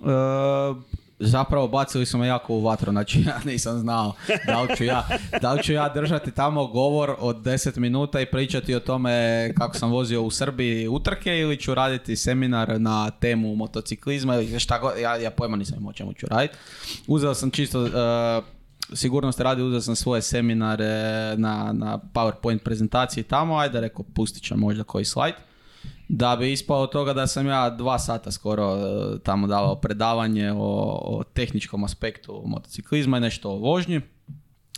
Uh, zapravo bacili su me jako u vatru, znači ja nisam znao da li ću ja, da ja držati tamo govor od 10 minuta i pričati o tome kako sam vozio u Srbiji utrke ili ću raditi seminar na temu motociklizma ili šta god, ja, ja pojma nisam imao o čemu ću raditi. Uzeo sam čisto e, sigurnost radi, uzeo sam svoje seminare na, na PowerPoint prezentaciji tamo, ajde rek'o, pustit ću možda koji slajd. Da bi ispao od toga da sam ja dva sata skoro e, tamo davao predavanje o, tehničkom aspektu motociklizma i nešto o vožnji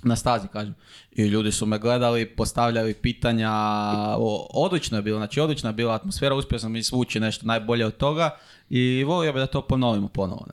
na stazi kažem. I ljudi su me gledali, postavljali pitanja, odlično je bilo, znači odlična je bila atmosfera, uspio sam izvući nešto najbolje od toga i volio bi da to ponovimo ponovno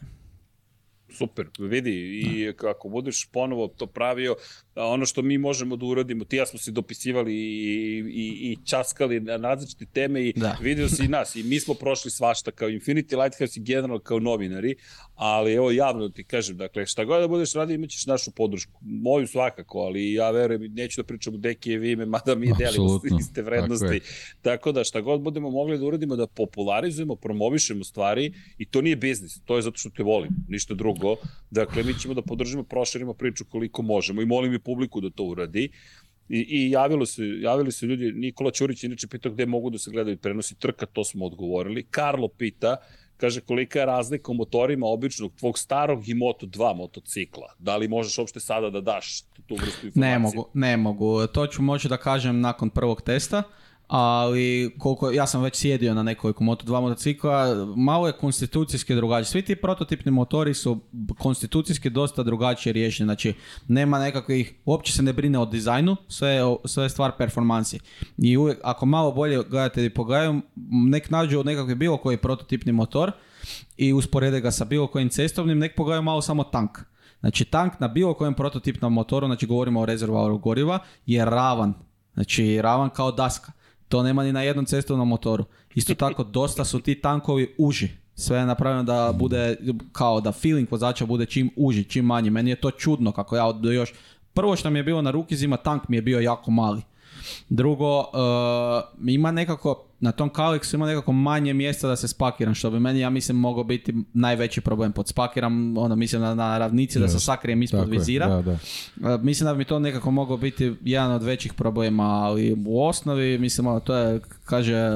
super, vidi, i kako budeš ponovo to pravio, ono što mi možemo da uradimo, ti ja smo se dopisivali i, i, i časkali na različite teme i da. vidio si i nas i mi smo prošli svašta kao Infinity Lighthouse i generalno kao novinari, ali evo javno ti kažem, dakle šta god da budeš radio ćeš našu podršku, moju svakako, ali ja verujem, neću da pričam u i vime, mada mi delimo iste vrednosti, tako, da šta god budemo mogli da uradimo da popularizujemo, promovišemo stvari i to nije biznis, to je zato što te volim, ništa drugo, dakle mi ćemo da podržimo, proširimo priču koliko možemo i molim i publiku da to uradi. I, i javilo se, javili se ljudi, Nikola Ćurić inače pitao gdje mogu da se gledaju prenosi trka, to smo odgovorili. Karlo pita, kaže kolika je razlika u motorima običnog tvog starog i Moto2 motocikla. Da li možeš uopšte sada da daš tu vrstu informacije? Ne mogu, ne mogu. To ću moći da kažem nakon prvog testa ali koliko, ja sam već sjedio na nekoliko moto, dva motocikla, malo je konstitucijski drugačije. Svi ti prototipni motori su konstitucijski dosta drugačije riješeni, znači nema nekakvih, uopće se ne brine o dizajnu, sve, sve je stvar performansi. I uvijek, ako malo bolje gledate i pogledaju, nek nađu nekakvi bilo koji prototipni motor i usporede ga sa bilo kojim cestovnim, nek pogledaju malo samo tank. Znači tank na bilo kojem prototipnom motoru, znači govorimo o rezervoaru goriva, je ravan. Znači ravan kao daska. To nema ni na jednom cestovnom motoru. Isto tako, dosta su ti tankovi uži. Sve je napravljeno da bude, kao da feeling vozača bude čim uži, čim manji. Meni je to čudno kako ja od još... Prvo što mi je bilo na zima, tank mi je bio jako mali. Drugo, eh, ima nekako na tom Kalixu ima nekako manje mjesta da se spakiram, što bi meni, ja mislim, mogao biti najveći problem. Pod spakiram, ono, mislim na, na ravnici da se sakrijem ispod Tako vizira. E, mislim da bi to nekako mogao biti jedan od većih problema, ali u osnovi, mislim, ono, to je, kaže e,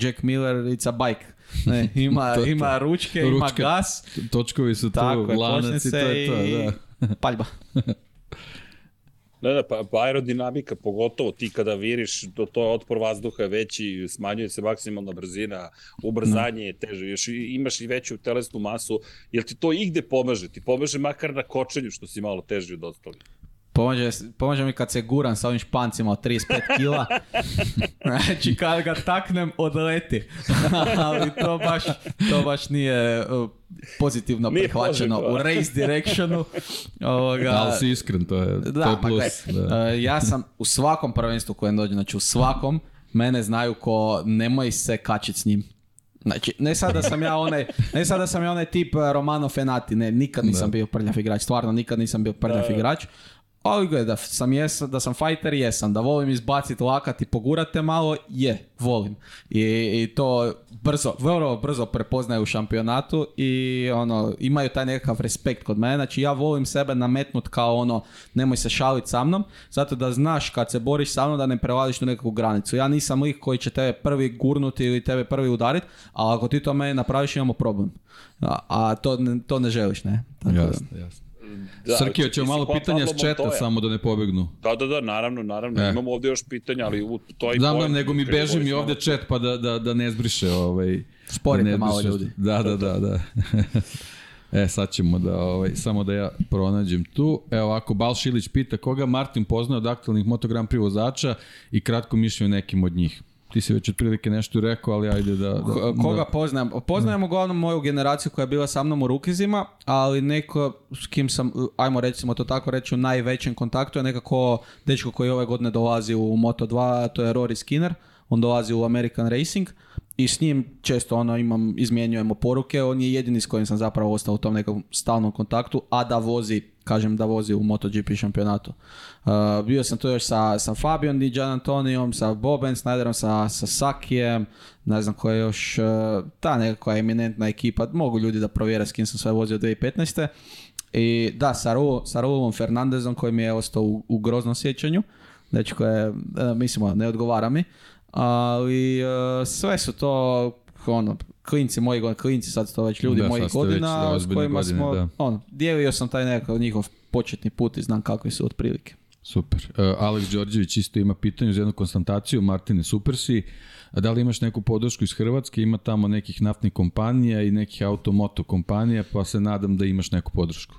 Jack Miller, it's a bike. Ne, ima, ima ručke, ima gas. Točkovi su tu, Tako, lanac i to je to, da. paljba. Ne, da, pa, pa aerodinamika, pogotovo ti kada viriš, to, to otpor vazduha veći, smanjuje se maksimalna brzina, ubrzanje je teže, još imaš i veću telesnu masu, jel ti to igde pomaže? Ti pomaže makar na kočenju, što si malo teži od ostalih. Pomože mi kad se guram sa ovim špancima od 35 kila. znači kad ga taknem odleti. Ali to baš, to baš nije e, pozitivno nije prihvaćeno u race directionu. Ovoga, ali si iskren, to je, da, pa plus. E, ja sam u svakom prvenstvu kojem dođem, znači u svakom, mene znaju ko nemoj se kačit s njim. Znači, ne sada sam ja onaj, ne sada sam ja onaj tip e, Romano Fenati, ne, nikad nisam bio prljav igrač, stvarno nikad nisam bio prljav igrač, da sam, jesam, da sam fighter, jesam. Da volim izbaciti lakat i pogurate malo, je, volim. I, i to brzo, vrlo brzo prepoznaju u šampionatu i ono, imaju taj nekakav respekt kod mene. Znači ja volim sebe nametnut kao ono, nemoj se šaliti sa mnom, zato da znaš kad se boriš sa mnom da ne prelaziš tu nekakvu granicu. Ja nisam lik koji će tebe prvi gurnuti ili tebe prvi udariti, ali ako ti to me napraviš imamo problem. A, to, to ne želiš, ne? Tako jasno, da. jasno. Da, Srkio, ćemo malo pitanja s četa samo da ne pobegnu. Da, da, da, naravno, naravno. E. Imamo ovde još pitanja, ali u to Znam, nego mi beži mi ovdje čet pa da, da, da ne zbriše. Ovaj, Sporite da malo ljudi. Da, da, da, da. E, sad ćemo da, ovaj, samo da ja pronađem tu. Evo ovako, Bal Šilić pita koga Martin pozna od aktualnih motogram privozača i kratko mišljenje nekim od njih. Ti si već otprilike nešto rekao, ali ajde da... Koga da... poznajem? Poznajem uglavnom moju generaciju koja je bila sa mnom u Rukizima, ali neko s kim sam, ajmo recimo to tako reći, u najvećem kontaktu je nekako dečko koji ove godine dolazi u Moto2, to je Rory Skinner, on dolazi u American Racing i s njim često ono imam, izmjenjujemo poruke, on je jedini s kojim sam zapravo ostao u tom nekom stalnom kontaktu, a da vozi kažem da vozi u MotoGP šampionatu. Uh, bio sam tu još sa, sa Fabion Di Antonijom, sa Boben Snyderom, sa, sa Sakijem, ne znam koja je još, uh, ta nekakva eminentna ekipa, mogu ljudi da provjere s kim sam sve vozio 2015. I da, sa, Ru, sa Fernandezom koji mi je ostao u, groznom sjećanju, znači koje, uh, mislimo, ono, ne odgovara mi, ali uh, sve su to ono, klinci moji klinci sad to već ljudi da, mojih godina, s kojima smo, ono, dijelio sam taj nekakav njihov početni put i znam kakvi su otprilike. Super. Uh, Alex Đorđević isto ima pitanje za jednu konstantaciju. Martine, super si. da li imaš neku podršku iz Hrvatske? Ima tamo nekih naftnih kompanija i nekih automoto kompanija, pa se nadam da imaš neku podršku.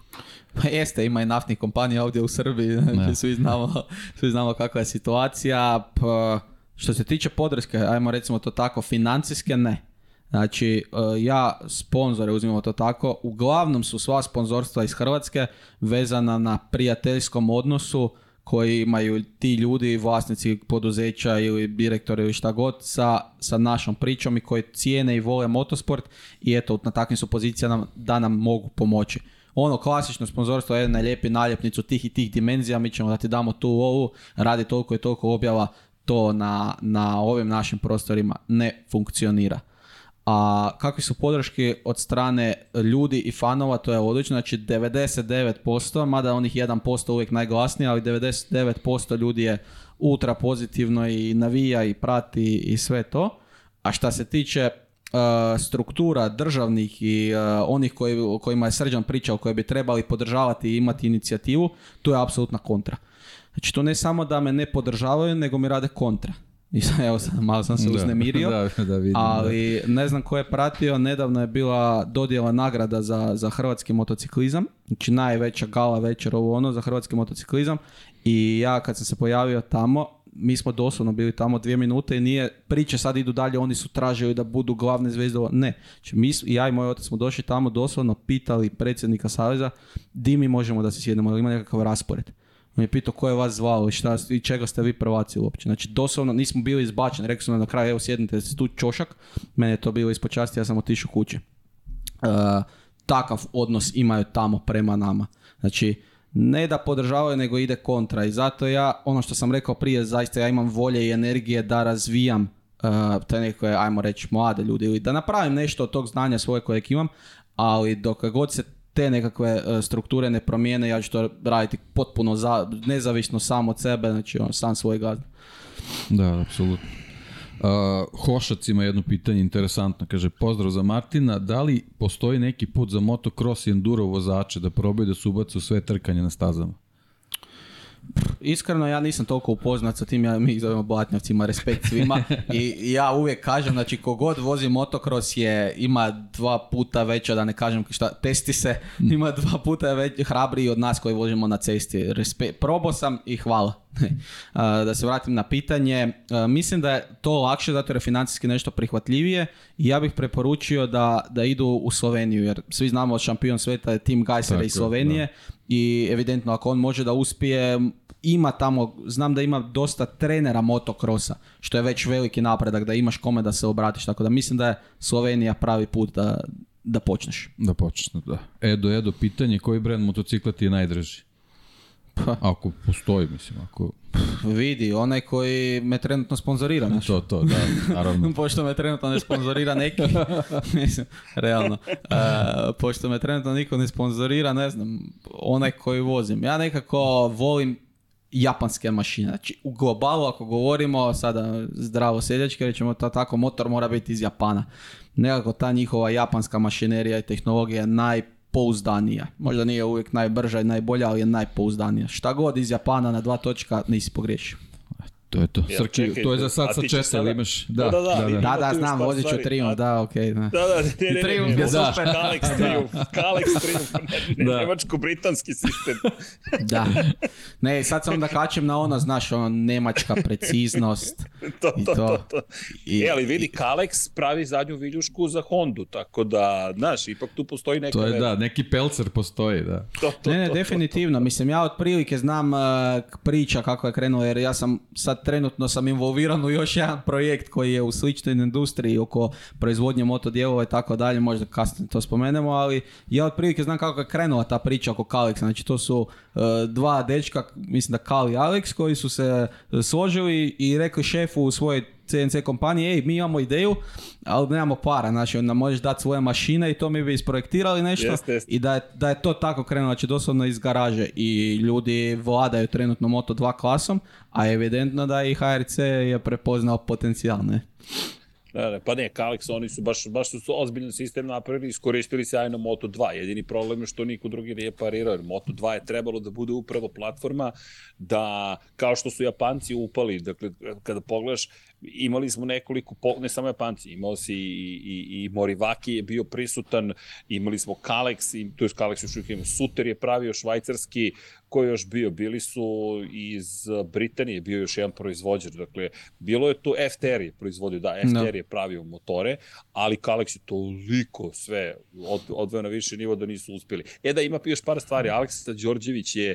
Pa jeste, ima i naftnih kompanija ovdje u Srbiji, znači svi znamo, svi znamo kakva je situacija. Pa, što se tiče podrške, ajmo recimo to tako, financijske ne. Znači, e, ja sponzore, uzimamo to tako, uglavnom su sva sponzorstva iz Hrvatske vezana na prijateljskom odnosu koji imaju ti ljudi, vlasnici poduzeća ili direktori ili šta god sa, sa našom pričom i koji cijene i vole motosport i eto, na takvim su pozicijama da nam mogu pomoći ono klasično sponzorstvo je na lijepi naljepnicu tih i tih dimenzija, mi ćemo da ti damo tu ovu, radi toliko i toliko objava, to na, na ovim našim prostorima ne funkcionira. A kakvi su podrške od strane ljudi i fanova, to je odlično, znači 99%, mada onih 1% uvijek najglasniji, ali 99% ljudi je ultra pozitivno i navija i prati i sve to. A šta se tiče e, struktura državnih i e, onih koji, kojima je Srđan pričao, koje bi trebali podržavati i imati inicijativu, to je apsolutna kontra. Znači to ne samo da me ne podržavaju, nego mi rade kontra. I evo malo sam se uznemirio, ali ne znam ko je pratio, nedavno je bila dodjela nagrada za, za hrvatski motociklizam, znači najveća gala večer ovo ono za hrvatski motociklizam i ja kad sam se pojavio tamo, mi smo doslovno bili tamo dvije minute i nije priče sad idu dalje, oni su tražili da budu glavne zvezde, ne. Znači, mi, ja i moj otac smo došli tamo doslovno, pitali predsjednika Saveza di mi možemo da se sjednemo, ali ima nekakav raspored. On je pitao ko je vas zvao i, šta, i čega ste vi prvaci uopće. Znači doslovno nismo bili izbačeni. Rekli su nam na kraju, evo sjednite tu čošak. Mene je to bilo ispočasti, ja sam otišao kući. E, takav odnos imaju tamo prema nama. Znači, ne da podržavaju, nego ide kontra. I zato ja, ono što sam rekao prije, zaista ja imam volje i energije da razvijam e, te neke, ajmo reći, mlade ljudi ili da napravim nešto od tog znanja svoje kojeg imam, ali dok god se te nekakve e, strukture ne promijene, ja ću to raditi potpuno za, nezavisno sam od sebe, znači on, sam svoj gazda. Da, apsolutno. E, Hošac ima jedno pitanje interesantno, kaže pozdrav za Martina, da li postoji neki put za motocross i enduro vozače da probaju da se ubacu sve trkanje na stazama? Iskreno, ja nisam toliko upoznat sa tim, ja, mi ih zovemo blatnjavcima, respekt svima. I ja uvijek kažem, znači, kogod vozi motokros je, ima dva puta veća, da ne kažem šta, testi se, mm. ima dva puta već, hrabriji od nas koji vozimo na cesti. Respekt probao sam i hvala. da se vratim na pitanje. Mislim da je to lakše zato jer je financijski nešto prihvatljivije i ja bih preporučio da, da idu u Sloveniju jer svi znamo šampion sveta je tim Gajsera iz Slovenije i evidentno ako on može da uspije ima tamo, znam da ima dosta trenera motokrosa, što je već veliki napredak da imaš kome da se obratiš, tako da mislim da je Slovenija pravi put da, da počneš. Da počneš, da. Edo, Edo, pitanje koji brand motocikla ti je najdraži? Pa. Ako postoji, mislim, ako... Vidi, onaj koji me trenutno sponzorira. To, to, da, naravno. pošto me trenutno ne sponzorira neki, mislim, realno. pošto me trenutno niko ne sponzorira, ne znam, onaj koji vozim. Ja nekako volim japanske mašine. Znači, u globalu ako govorimo, sada zdravo seljački, rećemo ta tako, motor mora biti iz Japana. Nekako ta njihova japanska mašinerija i tehnologija je naj Pouzdanija Možda nije uvijek najbrža i najbolja, ali je najpouzdanija. Šta god iz Japana na dva točka nisi pogriješio. To je to. Ja, Srki, čekaj, to je za sad sa četiri, sada... imaš... Da, da, da, da, da, da, da znam, vozit ću da, okej. Okay, da. da, da, ne, ne, ne, da. Kalex Triumf Kalex Triumf nemačko-britanski sistem. da. Ne, sad sam da kačem na ono, znaš, ono, nemačka preciznost. to, to, to, to, I, e, ali vidi, Kalex pravi zadnju viljušku za Hondu, tako da, znaš, ipak tu postoji neka... To je, da, neki pelcer postoji, da. To, to, ne, ne, definitivno, mislim, ja od prilike znam eh, priča kako je krenula jer ja sam sad trenutno sam involviran u još jedan projekt koji je u sličnoj industriji oko proizvodnje motodijelova i tako dalje, možda kasnije to spomenemo, ali ja otprilike znam kako je krenula ta priča oko Kalixa. Znači to su e, dva dečka, mislim da Kali i Alex, koji su se e, složili i rekli šefu u svojoj CNC kompanije, ej, mi imamo ideju, ali nemamo para, znači onda možeš dati svoje mašine i to mi bi isprojektirali nešto i da je, da je to tako krenulo, znači doslovno iz garaže i ljudi vladaju trenutno Moto2 klasom, a evidentno da i HRC je prepoznao potencijalne da, da, pa ne, Kalex, oni su baš, baš su ozbiljno sistem napravili i iskoristili sjajno Moto2. Jedini problem je što niko drugi nije parirao, jer Moto2 je trebalo da bude upravo platforma da, kao što su Japanci upali, dakle, kada pogledaš, imali smo nekoliko, ne samo Japanci, imao si i, i, i Morivaki je bio prisutan, imali smo Kalex, i, to je Kalex još uvijek Suter je pravio švajcarski, ko je još bio? Bili su iz Britanije, bio još jedan proizvođač, dakle, bilo je tu, FTR je proizvodio, da, FTR je pravio motore, ali Kalex je toliko sve od, odveo na više nivo da nisu uspjeli. E da, ima još par stvari, Aleksa Đorđević je,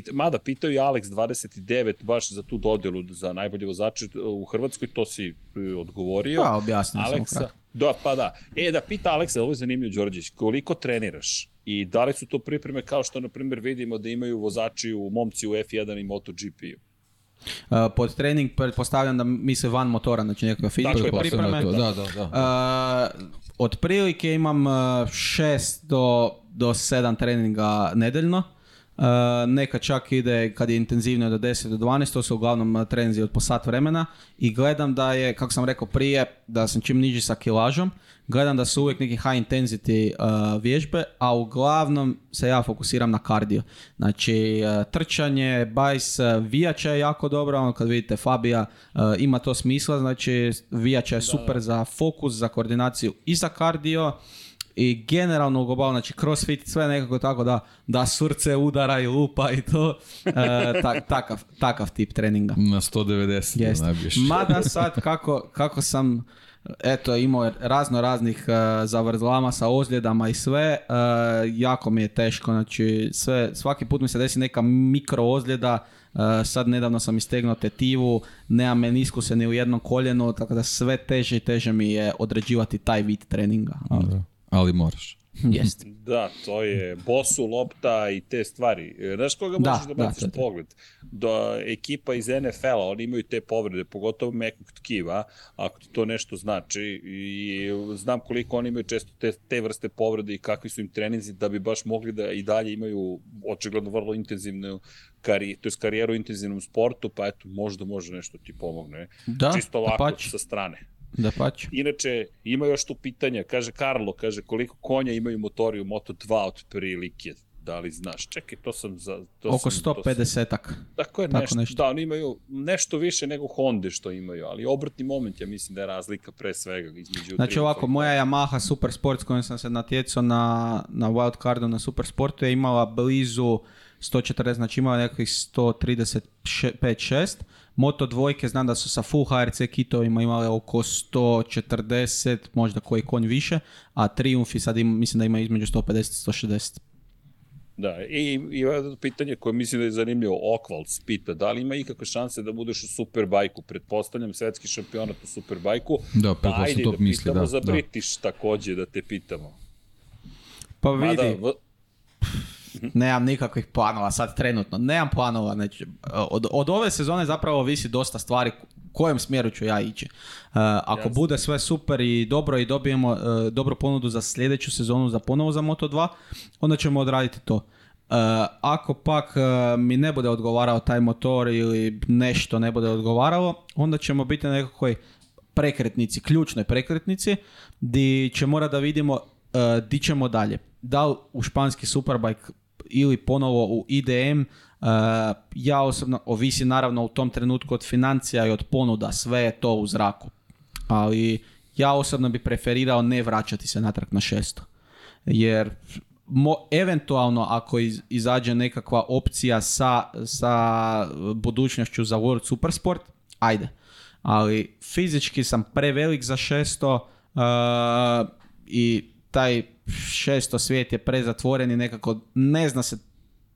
e, mada pitao je Alex 29 baš za tu dodelu za najbolje vozače e, u Hrvatskoj, to si e, odgovorio. Pa, objasnim sam Da, pa da. E, da pita Aleksa, ovo je zanimljivo, Đorđević, koliko treniraš? I da li su to pripreme kao što, na primjer, vidimo da imaju vozači u momci u F1 i MotoGP-u? pod trening pretpostavljam da se van motora, znači nekakve filtre. Dakle, Da, da, da. Uh, prilike imam šest do, do 7 treninga nedeljno. E, neka čak ide kad je intenzivno do 10 do 12, to su uglavnom e, trenzi od po sat vremena i gledam da je, kako sam rekao prije, da sam čim niži sa kilažom, gledam da su uvijek neki high intensity e, vježbe, a uglavnom se ja fokusiram na kardio. Znači trčanje, bajs, uh, vijača je jako dobro, ono kad vidite Fabija ima to smisla, znači vijača je super za fokus, za koordinaciju i za kardio i generalno ugobavam, znači crossfit, sve nekako tako da, da surce udara i lupa i to, e, takav, takav tip treninga. Na 190 yes. Mada sad kako, kako sam eto imao razno raznih e, zavrzlama sa ozljedama i sve, e, jako mi je teško, znači sve, svaki put mi se desi neka mikro ozljeda, sad nedavno sam istegnuo tetivu, nema menisku se ni u jednom koljenu, tako da sve teže i teže mi je određivati taj vid treninga. Ali ali moraš. Jeste. Da, to je bosu lopta i te stvari. Znaš koga možeš da, da baciš da, pogled? ekipa iz NFL-a, oni imaju te povrede, pogotovo mekog tkiva, ako ti to nešto znači. I znam koliko oni imaju često te, te vrste povrede i kakvi su im treninzi da bi baš mogli da i dalje imaju očigledno vrlo intenzivnu kari, to je karijeru u intenzivnom sportu, pa eto, možda može nešto ti pomogne. Da, Čisto pa ovako, pa sa strane. Da Inače, ima još tu pitanja, kaže Karlo, kaže koliko konja imaju motori u Moto2 otprilike, da li znaš? Čekaj, to sam za... To Oko 150-ak. Tako je, tako nešto, Da, oni imaju nešto više nego Honda što imaju, ali obrtni moment, ja mislim da je razlika pre svega između... Znači ovako, moja Yamaha Super Sport s kojom sam se natjecao na, na wildcardu na Super Sportu je imala blizu 140, znači imala nekakvih 135-6, Moto dvojke znam da su sa full HRC kitovima imale oko 140, možda koji konj više, a Triumfi sad mislim da ima između 150 160. Da, i, pitanje koje mislim da je zanimljivo, Okvalc pita, da li ima ikakve šanse da budeš u Superbajku? Pretpostavljam svetski šampionat u Superbajku. Da, pa ajde to da da, za British takođe, da te pitamo. Pa vidi nemam nikakvih planova sad trenutno, nemam planova, znači, od, ove sezone zapravo visi dosta stvari u kojem smjeru ću ja ići. E, ako bude sve super i dobro i dobijemo uh, dobru ponudu za sljedeću sezonu za ponovo za Moto2, onda ćemo odraditi to. E, ako pak mi ne bude odgovarao taj motor ili nešto ne bude odgovaralo, onda ćemo biti na nekakvoj prekretnici, ključnoj prekretnici, di će morati da vidimo di ćemo dalje. Da li u španski Superbike ili ponovo u IDM, uh, ja osobno, ovisi naravno u tom trenutku od financija i od ponuda, sve je to u zraku. Ali ja osobno bi preferirao ne vraćati se natrag na šesto. Jer mo, eventualno ako izađe nekakva opcija sa, sa budućnošću za World Supersport, ajde. Ali fizički sam prevelik za šesto uh, i taj šesto svijet je prezatvoren i nekako ne zna se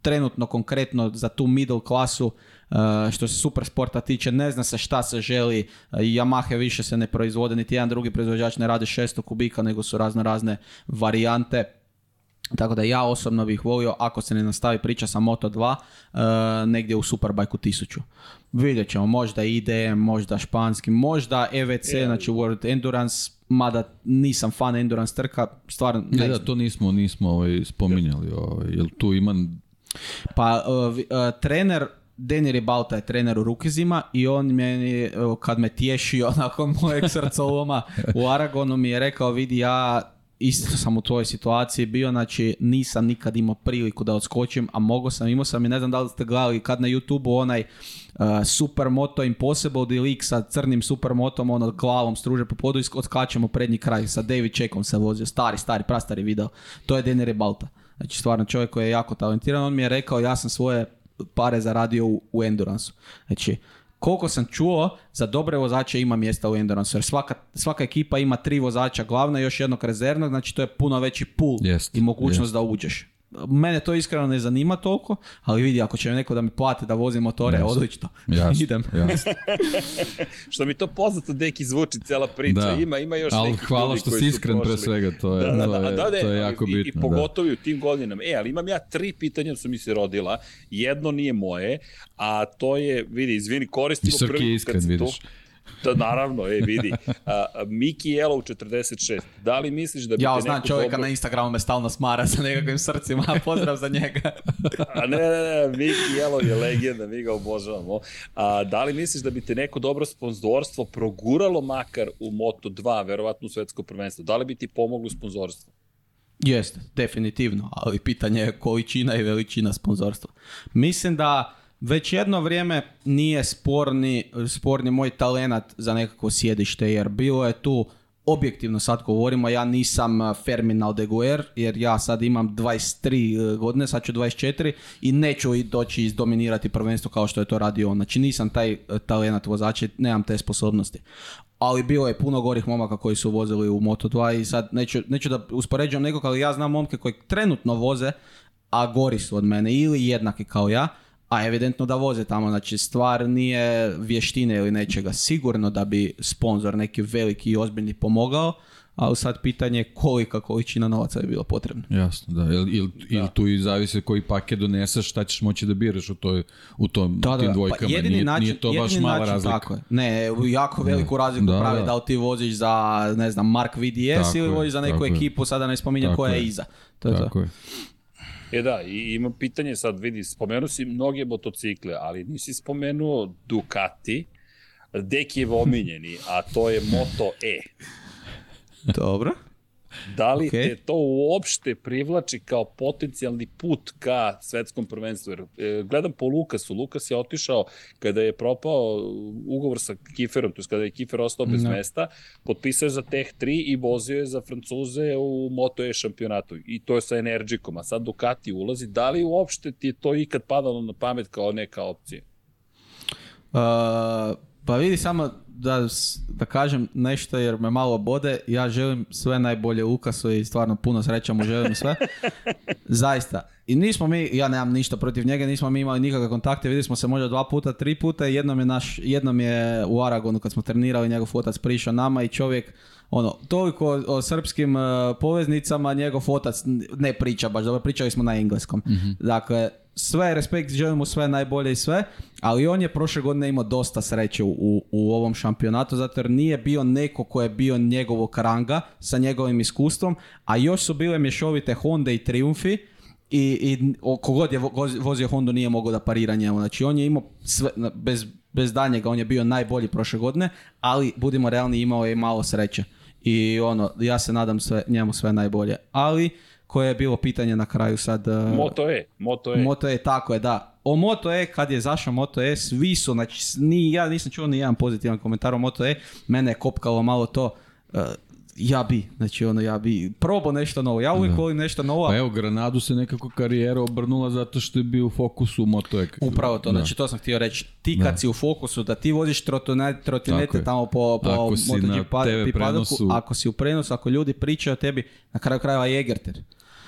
trenutno konkretno za tu middle klasu uh, što se super sporta tiče, ne zna se šta se želi, uh, Yamaha više se ne proizvode, niti jedan drugi proizvođač ne radi 600 kubika, nego su razno razne varijante. Tako da ja osobno bih volio, ako se ne nastavi priča sa Moto2, uh, negdje u Superbike-u 1000. Vidjet ćemo, možda IDM, možda Španski, možda EVC, znači World Endurance, mada nisam fan endurance trka, stvarno... Ne, da, to nismo, nismo ovaj, spominjali, ovaj, jel tu ima... Pa, eh, eh, trener Deni Ribalta je trener u Rukizima i on meni, eh, kad me tješio nakon mojeg u Aragonu mi je rekao, vidi ja isto sam u tvojoj situaciji bio, znači nisam nikad imao priliku da odskočim, a mogo sam, imao sam i ne znam da li ste gledali kad na YouTube-u onaj uh, Supermoto Impossible di lik sa crnim Supermotom, ono glavom struže po podu i odskačemo prednji kraj sa David Čekom se vozio, stari, stari, prastari video, to je Denner Balta. Znači stvarno čovjek koji je jako talentiran, on mi je rekao ja sam svoje pare zaradio u, u Znači, koliko sam čuo, za dobre vozače ima mjesta u Endurance, jer svaka, svaka ekipa ima tri vozača glavna i još jednog rezervna, znači to je puno veći pool i mogućnost da uđeš mene to iskreno ne zanima toliko, ali vidi, ako će neko da mi plate da vozim motore, odlično. Idem. što mi to poznato deki zvuči cela priča. Ima, ima još ali nekih hvala što si iskren pre svega, to je, da, jako i, I pogotovo u tim godinama. E, ali imam ja tri pitanja su mi se rodila. Jedno nije moje, a to je, vidi, izvini, koristimo prvi... Srki da, naravno, e, vidi. A, Miki Jelov 46. Da li misliš da bi ja, znam čovjeka na Instagramu me stalno smara sa nekakvim srcima, pozdrav za njega. A ne, ne, ne, Miki Jelov je legenda, mi ga obožavamo. da li misliš da bi te neko dobro sponzorstvo proguralo makar u Moto2, verovatno u svetsko prvenstvo? Da li bi ti pomoglo sponzorstvo? Jeste, definitivno, ali pitanje je količina i veličina sponzorstva. Mislim da već jedno vrijeme nije sporni, sporni moj talenat za nekako sjedište, jer bilo je tu objektivno sad govorimo, ja nisam eh, Ferminal de jer ja sad imam 23 eh, godine, sad ću 24 i neću i doći izdominirati prvenstvo kao što je to radio on. Znači nisam taj eh, talent vozač, nemam te sposobnosti. Ali bilo je puno gorih momaka koji su vozili u Moto2 i sad neću, neću da uspoređujem nekog, ali ja znam momke koji trenutno voze, a gori su od mene ili jednaki kao ja a evidentno da voze tamo, znači stvar nije vještine ili nečega. Sigurno da bi sponzor neki veliki i ozbiljni pomogao, ali sad pitanje kolika količina novaca je bilo potrebno. Jasno, da. Ili, il, tu i zavisi koji paket doneseš, šta ćeš moći da biraš u, toj, u tom, tim pa dvojkama. Pa nije, način, to baš mala način, razlika. Ne, jako veliku razliku da, pravi da li ti voziš za, ne znam, Mark VDS ili voziš za neku ekipu, sada ne spominjem koja je, iza. To je tako je. E da, i ima pitanje sad, vidi, spomenuo si mnoge motocikle, ali nisi spomenuo Ducati, Dekijev ominjeni, a to je Moto E. Dobro. Da li okay. te to uopšte privlači kao potencijalni put ka svetskom prvenstvu? Jer, e, gledam po Lukasu. Lukas je otišao kada je propao ugovor sa Kiferom, to je kada je Kifer ostao bez no. mesta, potpisao je za Teh 3 i vozio je za Francuze u Moto E šampionatu. I to je sa Energikom. A sad Ducati ulazi. Da li uopšte ti je to ikad padalo na pamet kao neka opcija? Uh, pa vidi samo da, da kažem nešto jer me malo bode. Ja želim sve najbolje Lukasu i stvarno puno sreća mu želim sve. Zaista. I nismo mi, ja nemam ništa protiv njega, nismo mi imali nikakve kontakte, vidjeli smo se možda dva puta, tri puta jednom je, naš, jednom je u Aragonu kad smo trenirali njegov otac prišao nama i čovjek ono, toliko o, srpskim e, poveznicama njegov otac ne priča baš, dobro pričali smo na engleskom. Mhm. Dakle, sve, respekt, želimo sve najbolje i sve, ali on je prošle godine imao dosta sreće u, u, u ovom šampionatu šampionatu, zato jer nije bio neko ko je bio njegovog ranga sa njegovim iskustvom, a još su bile mješovite Honda i Triumfi, i, i kogod je vozio Honda nije mogao da parira njemu. Znači on je imao, sve, bez, bez danjega, on je bio najbolji prošle godine, ali budimo realni, imao je malo sreće. I ono, ja se nadam sve, njemu sve najbolje. Ali, koje je bilo pitanje na kraju sad... Moto je, moto E Moto je, e, tako je, da. O Moto E, kad je zašao Moto E, svi su, znači, ni, ja nisam čuo ni jedan pozitivan komentar o Moto E, mene je kopkalo malo to, e, ja bi, znači ono, ja bi probao nešto novo, ja uvijek volim nešto novo. Pa evo, Granadu se nekako karijera obrnula zato što je bio u fokusu moto e. Upravo to, znači to sam htio reći. Ti kad si u fokusu, da ti voziš trotinete tamo po, po ako si ako si u prenosu, ako ljudi pričaju o tebi, na kraju krajeva Jegerter.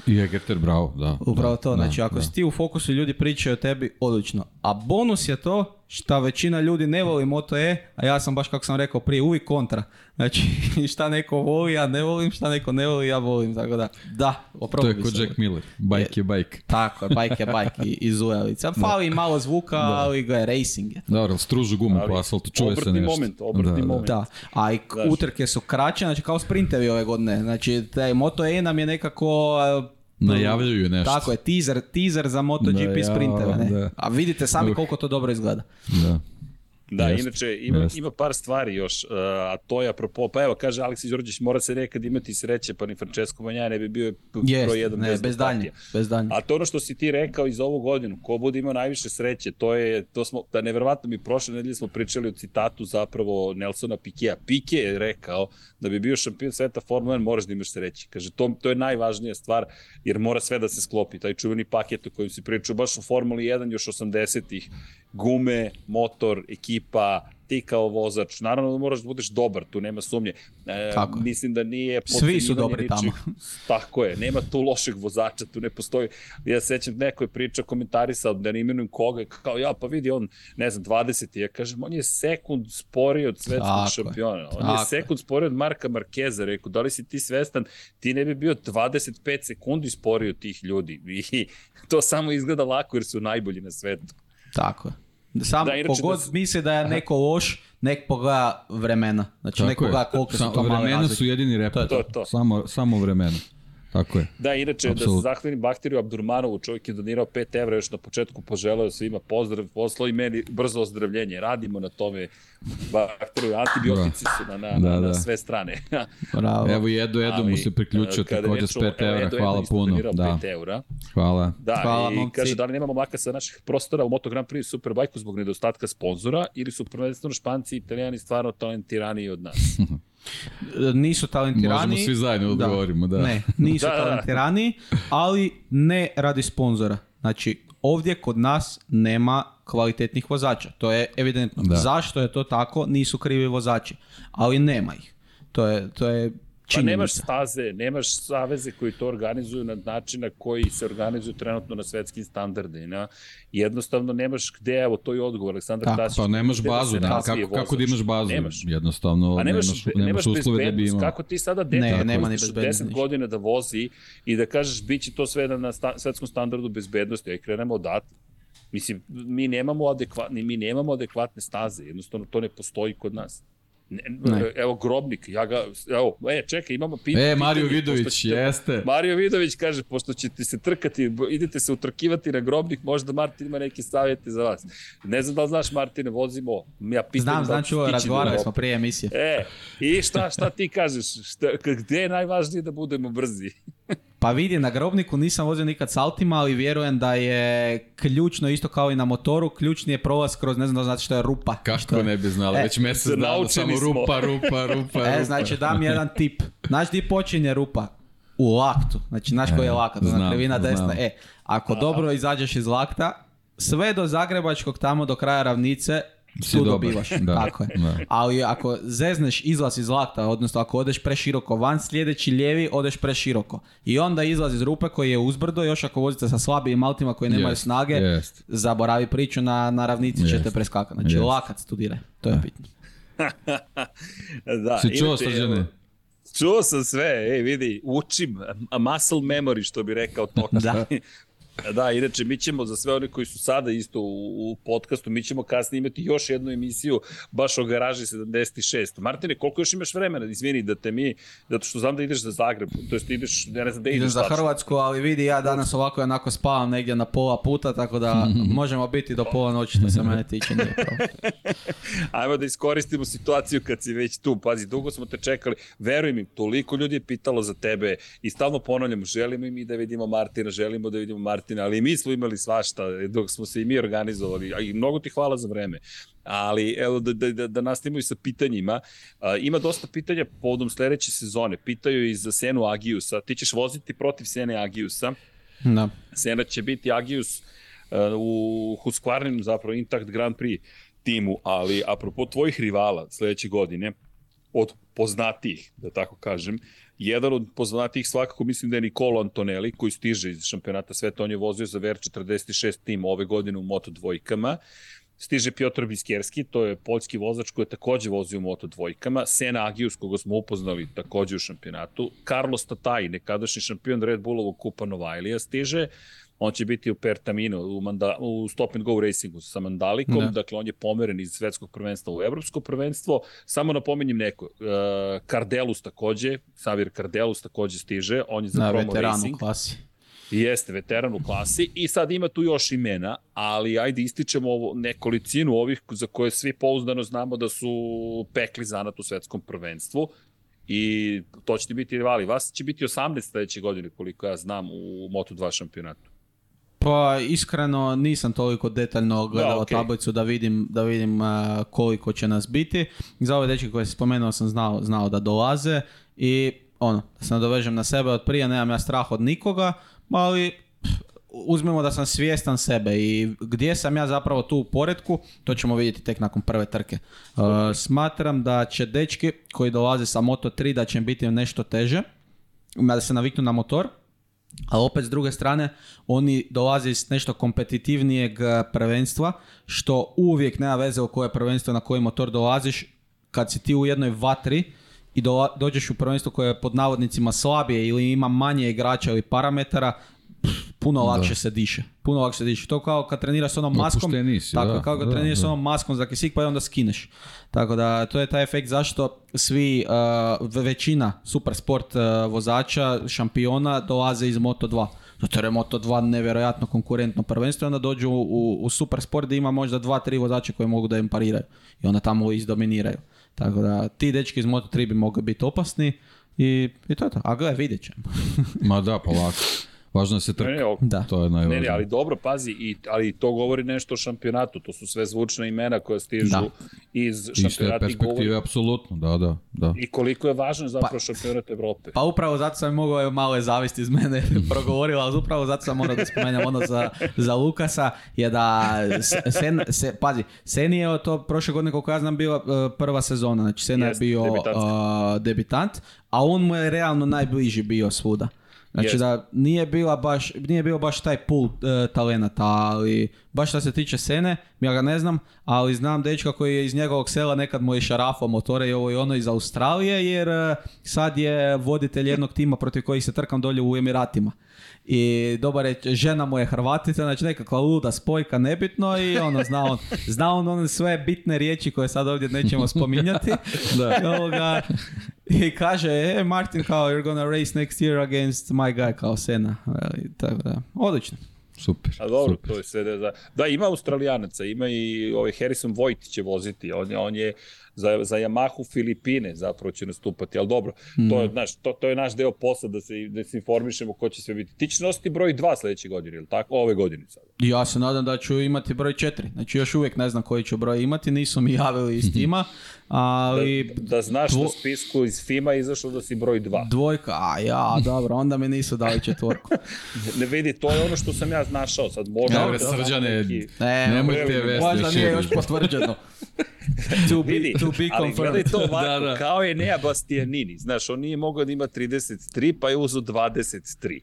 I Egerter, bravo, da. Upravo to, znači ako si ti u fokusu ljudi pričaju o tebi, odlično. A bonus je to šta većina ljudi ne voli Moto E, a ja sam baš kako sam rekao prije, uvijek kontra. Znači, šta neko voli, ja ne volim, šta neko ne voli, ja volim, tako da, da, To je kod Jack Miller, bajk je bajk. Tako, bajk je bajk iz Uelica. Fali malo zvuka, da. ali je racing je. Dobro, stružu gumu po asfaltu, čuje se nešto. moment, obrtni da, moment. Da, a i utrke su kraće, znači kao sprintevi ove godine. Znači, taj Moto E nam je nekako Mm. Najavljuju nešto. Tako je, teaser, teaser za MotoGP da, sprinteve. Ne? A vidite sami koliko to dobro izgleda. Da. Da, inače ima, ima par stvari još, e, a to je apropo, pa evo kaže Aleksi Đorđević, mora se nekad imati sreće, pa ni Francesco Manja ne bi bio broj jedan ne, bez, bez A to ono što si ti rekao iz ovu godinu, ko bude imao najviše sreće, to je, to smo, da nevjerovatno mi prošle nedelje smo pričali o citatu zapravo Nelsona Pikea. Pike je rekao da bi bio šampion sveta Formula 1 moraš da imaš sreće. Kaže, to, to je najvažnija stvar, jer mora sve da se sklopi, taj čuveni paket o kojem si pričao baš u Formuli 1 još 80-ih gume, motor, ekipa, ti kao vozač, naravno da moraš da budeš dobar, tu nema sumnje. E, mislim da nije Svi su dobri tamo. Tako je, nema tu lošeg vozača, tu ne postoji. Ja sećam, neko je priča komentarisao, da ne imenujem koga, kao ja, pa vidi on, ne znam, 20. Ja kažem, on je sekund sporiji od svetskog tako šampiona. On je sekund sporiji od Marka Markeza, rekao, da li si ti svestan, ti ne bi bio 25 sekundi sporiji od tih ljudi. I to samo izgleda lako jer su najbolji na svetu. Tako je. Sam, da, kogod da... misli da je neko loš, nek pogleda vremena. Znači, Tako nek pogleda koliko su to vremena male Vremena su jedini reper. To, to. Samo, samo vremena. Tako je. Da, inače, Absolut. da se zahvalim Bakteriju Abdurmanovu, čovjek je donirao 5 evra još na početku, poželeo ima pozdrav, poslao i meni brzo ozdravljenje. Radimo na tome, Bakteriju, antibiotici su na, na, da, na, na sve strane. Bravo. Evo, Edo, Edo Ali, mu se priključio također s 5 evra, edu, hvala puno. Da. evra. Hvala. Da, hvala, i momci. kaže, da li nemamo mlaka sa naših prostora u Moto Grand Prix Superbike-u zbog nedostatka sponzora ili su prvenstveno Španci i Italijani stvarno talentirani od nas? Nisu talentirani. Možemo svi zajedno odgovorimo, da. Ne, nisu da, talentirani, ali ne radi sponzora. Znači, ovdje kod nas nema kvalitetnih vozača. To je evidentno. Zašto je to tako? Nisu krivi vozači, ali nema ih. To je, to je pa nemaš staze, nemaš saveze koji to organizuju na način na koji se organizuju trenutno na svetskim standardima. Jednostavno nemaš gde, evo to je odgovor Aleksandar tako, Tasić. Pa nemaš bazu, da, kako, kako da imaš bazu? Nemaš. Jednostavno nemaš, nemaš, uslove da bi imao. Kako ti sada deta ne, nema ne 10 godina da vozi i da kažeš bit će to sve na, svetskom standardu bezbednosti, aj e, krenemo odatle. Mislim, mi nemamo adekvatne, mi nemamo adekvatne staze, jednostavno to ne postoji kod nas. Ne. Evo grobnik, ja ga, evo, e, čekaj, imamo pitanje. E, Mario Vidović, jeste. Mario Vidović kaže, pošto ćete se trkati, idete se utrkivati na grobnik, možda Martin ima neke savjete za vas. Ne znam da li znaš, Martine, vozimo, ja pitam. Znam, znam ću, razgovarali smo prije emisije. E, i šta, šta ti kažeš, šta, je najvažnije da budemo brzi? Pa vidi, na grobniku nisam vozio nikad s altima, ali vjerujem da je ključno, isto kao i na motoru, ključni je prolaz kroz, ne znam da znači što je rupa. Kako ne bi znali, e, već mjesec samo rupa, rupa, rupa, E, znači dam jedan tip. Znaš di počinje rupa? U laktu. Znači, znaš koji je e, lakat, znam, krivina desna. E, ako dobro izađeš iz lakta, sve do Zagrebačkog tamo do kraja ravnice dobivaš. Tako je. Ali ako zezneš izlaz iz lakta, odnosno ako odeš preširoko van, sljedeći lijevi odeš preširoko. I onda izlaz iz rupe koji je uzbrdo, još ako vozite sa slabijim altima koji nemaju snage, zaboravi priču na, na ravnici yes. ćete preskakati. Znači lakat studire, to je bitno. da, si čuo Čuo sam sve, ej vidi, učim, a muscle memory što bi rekao Toka. da. E, da, inače, mi ćemo za sve one koji su sada isto u, u podcastu, mi ćemo kasnije imati još jednu emisiju baš o garaži 76. Martine, koliko još imaš vremena? Izvini da te mi, zato što znam da ideš za Zagreb, to jest ideš, ne znam da ideš. za Hrvatsku, ali vidi, ja danas ovako i onako spavam negdje na pola puta, tako da možemo biti do pola noći, što se mene tiče. Ajmo da iskoristimo situaciju kad si već tu. Pazi, dugo smo te čekali. Veruj mi, toliko ljudi je pitalo za tebe i stalno ponavljam, želimo i mi da vidimo Martina, želimo da vidimo Martina Martina, ali i mi smo imali svašta dok smo se i mi organizovali. i mnogo ti hvala za vreme. Ali, evo, da, da, da nastavimo i sa pitanjima. ima dosta pitanja povodom sledeće sezone. Pitaju i za Senu Agiusa. Ti ćeš voziti protiv Sene Agiusa. Da. Sena će biti Agius e, u Husqvarninu, zapravo Intact Grand Prix timu, ali apropo tvojih rivala sledeće godine, od poznatijih, da tako kažem, jedan od poznatijih svakako mislim da je Nikolo Antonelli koji stiže iz šampionata sveta, on je vozio za VR46 tim ove godine u Moto dvojkama. Stiže Piotr Biskerski, to je poljski vozač koji je takođe vozio u Moto dvojkama. Sena Agius, koga smo upoznali takođe u šampionatu. Carlos Tataj, nekadašnji šampion Red Bullovog kupa Novailija stiže on će biti u Pertaminu, u, manda, u Stop and Go Racingu sa Mandalikom, dakle on je pomeren iz svetskog prvenstva u evropsko prvenstvo. Samo napominjem neko, e, Kardelus takođe, Savir Kardelus takođe stiže, on je za promo racing. klasi. Jeste, veteran u klasi i sad ima tu još imena, ali ajde ističemo ovo, nekolicinu ovih za koje svi pouzdano znamo da su pekli zanat u svetskom prvenstvu i to će biti rivali. Vas će biti 18 sledeće godine, koliko ja znam, u Moto2 šampionatu. Pa iskreno nisam toliko detaljno gledao tablicu da vidim, da vidim koliko će nas biti. Za ove dečke koje sam spomenuo sam znao, znao da dolaze i ono, da se nadovežem na sebe od prije, nemam ja strah od nikoga, ali uzmemo da sam svjestan sebe i gdje sam ja zapravo tu u poredku, to ćemo vidjeti tek nakon prve trke. smatram da će dečki koji dolaze sa Moto3 da će im biti nešto teže, da se naviknu na motor, ali opet s druge strane, oni dolaze iz nešto kompetitivnijeg eh, prvenstva, što uvijek nema veze o koje prvenstvo, na koji motor dolaziš. Kad si ti u jednoj vatri i dođeš u prvenstvo koje je pod navodnicima slabije ili ima manje igrača ili parametara, puno lakše se diše. Puno lakše se diše. To kao kad treniraš s onom maskom, nisi, tako da, kao kad treniraš s onom maskom za kisik pa onda skineš. Tako da to je taj efekt zašto svi uh, većina super sport uh, vozača, šampiona dolaze iz Moto 2. Zato jer je Moto 2 nevjerojatno konkurentno prvenstvo i onda dođu u, u super sport gdje ima možda dva, tri vozača koji mogu da im pariraju i onda tamo izdominiraju. Tako da ti dečki iz Moto 3 bi mogli biti opasni i, i to A gle, vidjet ćemo. Ma da, polako. Važno je se trka. Ne, da. To je najvažnije. ali dobro, pazi, i, ali to govori nešto o šampionatu. To su sve zvučne imena koje stižu iz šampionata. perspektive, apsolutno, da, da, da. I koliko je važno zapravo pa, šampionat Evrope. Pa upravo zato sam mogao malo je zavisti iz mene progovorila, ali upravo zato sam morao da spomenem ono za, za Lukasa, je da Sen, se, pazi, Sen je to prošle godine, koliko ja znam, bila e, prva sezona. Znači, Sen je bio debitant, e, debitant a on mu je realno najbliži bio svuda. Znači da nije, bila baš, nije bio baš taj pul talenta, talenata, ali baš što se tiče Sene, ja ga ne znam, ali znam dečka koji je iz njegovog sela nekad mu je šarafo motore i ovo i ono iz Australije, jer e, sad je voditelj jednog tima protiv kojih se trkam dolje u Emiratima. I dobar je, žena mu je Hrvatica, znači nekakva luda spojka, nebitno i ono, zna on, zna on one sve bitne riječi koje sad ovdje nećemo spominjati. da. I kaže, e, Martin, kao, you're gonna race next year against my guy, kao Sena. da, odlično. Super. A dobro, to je sve da, da. ima Australijanaca, ima i ovaj Harrison Vojtić će voziti. on je za, za Yamahu Filipine zapravo će nastupati, ali dobro, mm. to, je, znaš, to, to je naš deo posla da se, da se informišemo ko će sve biti. Ti će nositi broj 2 sledeće godine, ili tako? Ove godine Ja se nadam da ću imati broj 4, znači još uvijek ne znam koji ću broj imati, nisu mi javili iz tima, mhm. ali... Da, znaš dvo... spisku iz FIMA izašlo da si broj 2. Dvojka, a ja, dobro, onda mi nisu dali četvorku. ne vidi, to je ono što sam ja znašao, sad možda... Dobre, srđane, neki... ne, nemojte vesti. Možda nije još potvrđeno. to be, Vidi, to be ali gledaj to ovako, da, da. kao je Nea Bastianini, znaš, on nije mogao da ima 33, pa je uzu 23.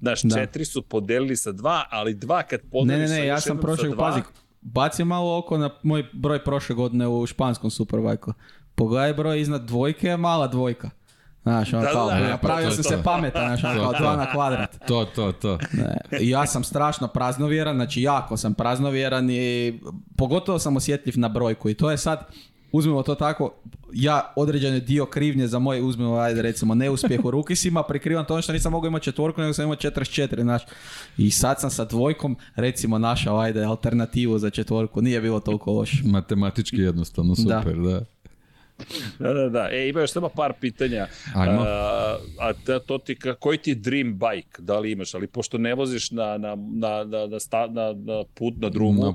Znaš, da. četiri su podelili sa dva, ali dva kad podeliš ne, ne, ne, ja sam prošle, sa dva... Pazi, baci malo oko na moj broj prošle godine u španskom Superbajku. Pogledaj broj iznad dvojke, mala dvojka. Znaš, ono da, ono, sam se pametan, znaš, ono na kvadrat. To, to, to. Ja sam strašno praznovjeran, znači jako sam praznovjeran i pogotovo sam osjetljiv na brojku i to je sad, uzmemo to tako, ja određeni dio krivnje za moj, uzmemo, ajde recimo, neuspjeh u rukisima, prikrivam to ono što nisam mogao imati četvorku, nego sam imao 44, znaš. I sad sam sa dvojkom, recimo, našao, ajde, alternativu za četvorku, nije bilo toliko loše. Matematički jednostavno, super, da da, da, da. E, ima još samo par pitanja. Ajmo. A, a to ti, koji ti dream bike, da li imaš? Ali pošto ne voziš na, na, na, na, na put, na drumu, na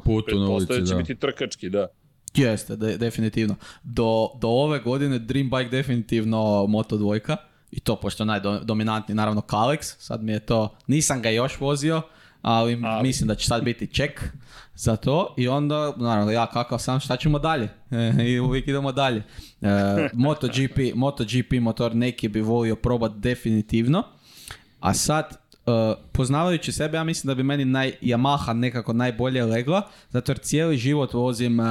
da. biti trkački, da. Jeste, definitivno. Do, do ove godine Dream Bike definitivno Moto dvojka. I to pošto je najdominantniji naravno Kalex, sad mi je to, nisam ga još vozio, ali, mislim da će sad biti ček za to i onda, naravno, ja kakav sam, šta ćemo dalje? I uvijek idemo dalje. E, MotoGP, MotoGP motor neki bi volio probat definitivno, a sad e, poznavajući sebe, ja mislim da bi meni naj, Yamaha nekako najbolje legla, zato jer cijeli život vozim e,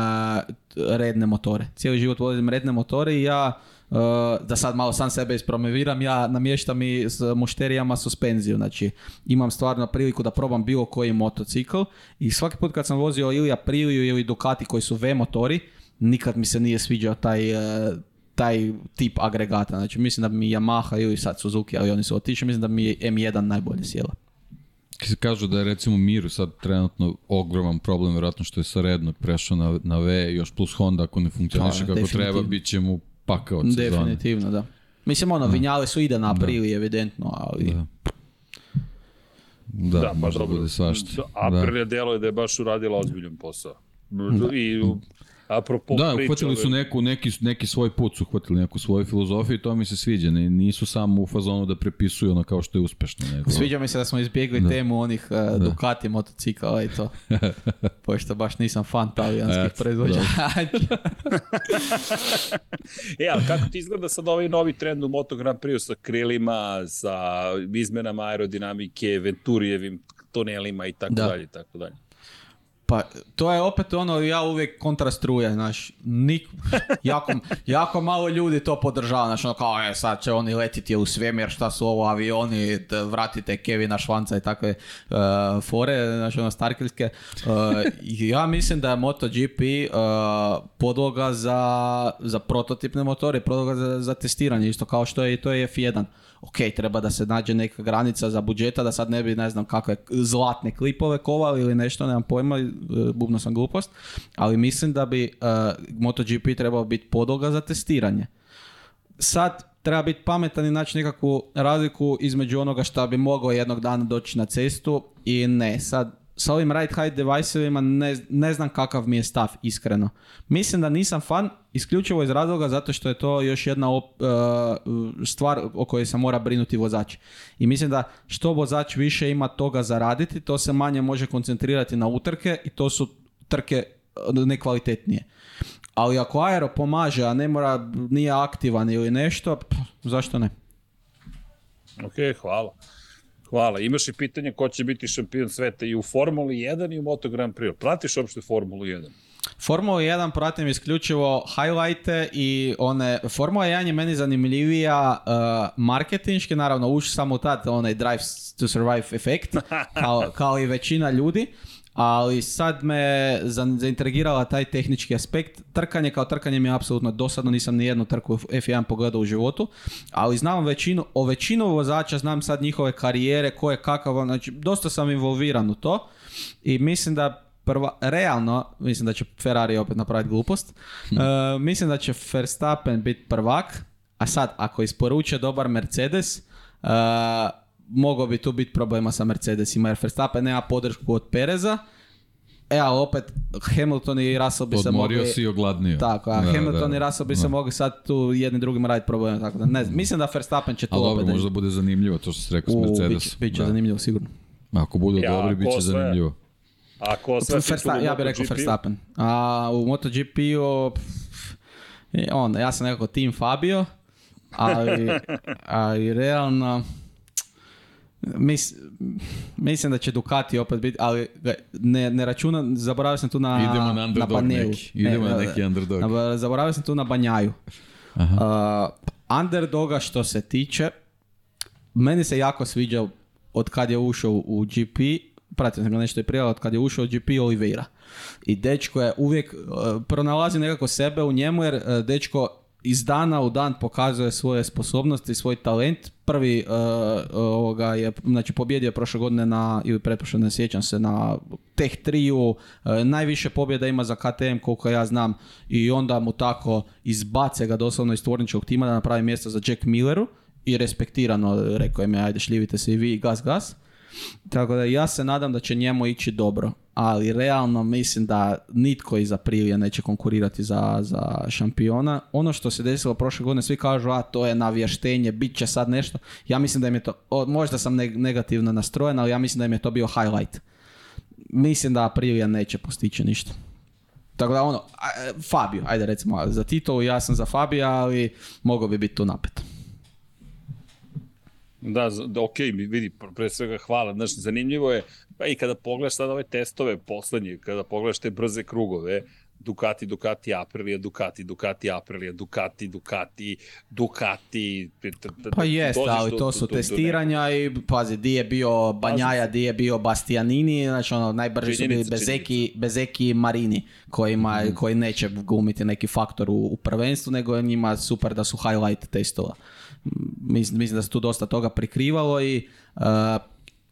redne motore. Cijeli život vozim redne motore i ja Uh, da sad malo sam sebe ispromoviram, ja namještam i s mušterijama suspenziju, znači imam stvarno priliku da probam bilo koji motocikl i svaki put kad sam vozio ili Apriliju ili Ducati koji su V motori, nikad mi se nije sviđao taj, uh, taj tip agregata, znači mislim da mi Yamaha ili sad Suzuki, ali oni su otišli, mislim da mi mi M1 najbolje sjela. Ki kažu da je recimo Miru sad trenutno ogroman problem, vjerojatno što je sa prešao na, na V, još plus Honda ako ne funkcioniše kako treba, bit će mu pakao od sezone. Definitivno, da. Mislim, ono, vinjale su ide na naprili, evidentno, ali... Da. Da, da pa dobro. Bude svašta. Aprilia da. delo je da je baš uradila ozbiljan posao. I Apropo da, uhvatili su neku, neki, neki svoj put, su uhvatili neku svoju filozofiju i to mi se sviđa. Ne, nisu samo u fazonu da prepisuju ono kao što je uspješno. Nego... Sviđa mi se da smo izbjegli temu onih uh, da. Ducati motocikala i to. Pošto baš nisam fan talijanskih proizvođača. e, ali kako ti izgleda sad ovaj novi trend u Moto Grand sa krilima, sa izmenama aerodinamike, Venturijevim tunelima i tako tako dalje. Pa to je opet ono, ja uvijek kontrastruje znaš, jako, jako, malo ljudi to podržava, znaš, ono kao, e, sad će oni letiti u svemir, šta su ovo avioni, vratite Kevina Švanca i takve uh, fore, znaš, ono, e, ja mislim da je MotoGP uh, podloga za, za prototipne motore, podloga za, za testiranje, isto kao što je i to je F1 ok, treba da se nađe neka granica za budžeta, da sad ne bi, ne znam kakve zlatne klipove kovali ili nešto, nemam pojma, e, bubno sam glupost, ali mislim da bi e, MotoGP trebao biti podloga za testiranje. Sad, treba biti pametan i naći nekakvu razliku između onoga što bi mogao jednog dana doći na cestu i ne. Sad, sa ovim right height deviceovima ne, ne znam kakav mi je stav, iskreno. Mislim da nisam fan, isključivo iz razloga zato što je to još jedna e, stvar o kojoj se mora brinuti vozač. I mislim da što vozač više ima toga zaraditi, to se manje može koncentrirati na utrke i to su trke e, nekvalitetnije. Ali ako aero pomaže, a ne mora, nije aktivan ili nešto, zašto ne? Ok, hvala. Hvala. Imaš i pitanje ko će biti šampion sveta i u Formuli 1 i u Moto Grand Prix. Pratiš uopšte Formulu 1? Formula 1 pratim isključivo highlighte i one, Formula 1 je meni zanimljivija uh, naravno uš samo tad onaj drive to survive efekt, kao, kao i većina ljudi ali sad me zaintrigirala taj tehnički aspekt. Trkanje kao trkanje mi je apsolutno dosadno, nisam ni jednu trku F1 pogledao u životu, ali znam većinu, o većinu vozača, znam sad njihove karijere, ko je kakav, ono, znači dosta sam involviran u to i mislim da prva, realno, mislim da će Ferrari opet napraviti glupost, mhm. e, mislim da će Verstappen biti prvak, a sad ako isporuče dobar Mercedes, e, mogao bi tu biti problema sa Mercedesima jer Verstappen nema podršku od Pereza. E, a opet, Hamilton i Russell bi se mogli... Odmorio si i ogladnio. Tako, a Hamilton i Russell bi se mogli sad tu jednim drugim raditi probleme, tako da ne znam. Mm. Mislim da Verstappen će to opet... Ali dobro, možda bude zanimljivo to što ste rekao s Mercedes Biće, biće zanimljivo, sigurno. Ako budu ja, dobri, bit će zanimljivo. Ako ja bih rekao Verstappen. A u MotoGP-u, ja sam nekako tim Fabio, ali, ali realno... Mis, mislim da će Ducati opet biti, ali ne, ne računam, zaboravio sam tu na Idemo na neki. Idemo na neki e, underdog. Na, zaboravio sam tu na Banjaju. Aha. underdoga što se tiče, meni se jako sviđa od kad je ušao u GP, pratim, sam ga nešto i prije, od kad je ušao u GP Oliveira. I dečko je uvijek e, pronalazi nekako sebe u njemu, jer e, dečko iz dana u dan pokazuje svoje sposobnosti, svoj talent. Prvi uh, ovoga je, znači pobjedio prošle godine na, ili pretprošle ne sjećam se, na Tech 3 e, najviše pobjeda ima za KTM koliko ja znam i onda mu tako izbace ga doslovno iz tvorničkog tima da napravi mjesto za Jack Milleru i respektirano rekao je je ajde šljivite se i vi gas gas. Tako da ja se nadam da će njemu ići dobro ali realno mislim da nitko iz Aprilija neće konkurirati za, za šampiona. Ono što se desilo prošle godine, svi kažu, a to je navještenje, bit će sad nešto. Ja mislim da im je to, možda sam negativno nastrojen, ali ja mislim da im je to bio highlight. Mislim da Aprilija neće postići ništa. Tako da ono, a, Fabio, ajde recimo, za titulu ja sam za Fabio, ali mogao bi biti tu napet. Da, ok, vidi, pre svega hvala, zanimljivo je, pa i kada pogledaš sad ove testove poslednje, kada pogledaš te brze krugove, Ducati, Ducati, Aprilia, Ducati, Ducati, Aprilia, Ducati, Ducati, Ducati. Pa jest, ali to su testiranja i pazi, di je bio Banjaja, di je bio Bastianini, znači ono, najbrži su bili Bezeki, Bezeki i Marini, mhm. koji neće glumiti neki faktor u, prvenstvu, nego je njima super da su highlight testova. Mislim, da se tu dosta toga prikrivalo i e,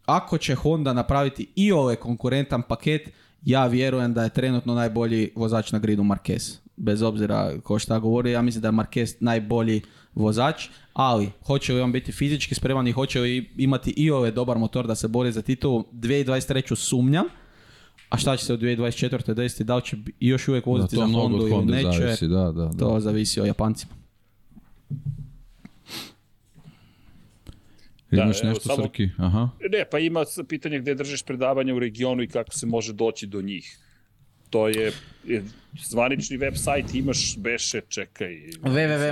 ako će Honda napraviti i ovaj konkurentan paket, ja vjerujem da je trenutno najbolji vozač na gridu Marquez. Bez obzira ko šta govori, ja mislim da je Marquez najbolji vozač, ali hoće li on biti fizički spreman i hoće li imati i ovaj dobar motor da se bori za titulu, 2023. sumnja. a šta će se u 2024. desiti, da li će još uvijek voziti za Hondu ili neće, to zavisi o Japancima. Imaš nešto, Aha. Ne, pa ima pitanje gde držiš predavanja u regionu i kako se može doći do njih. To je zvanični web sajt, imaš beše, čekaj.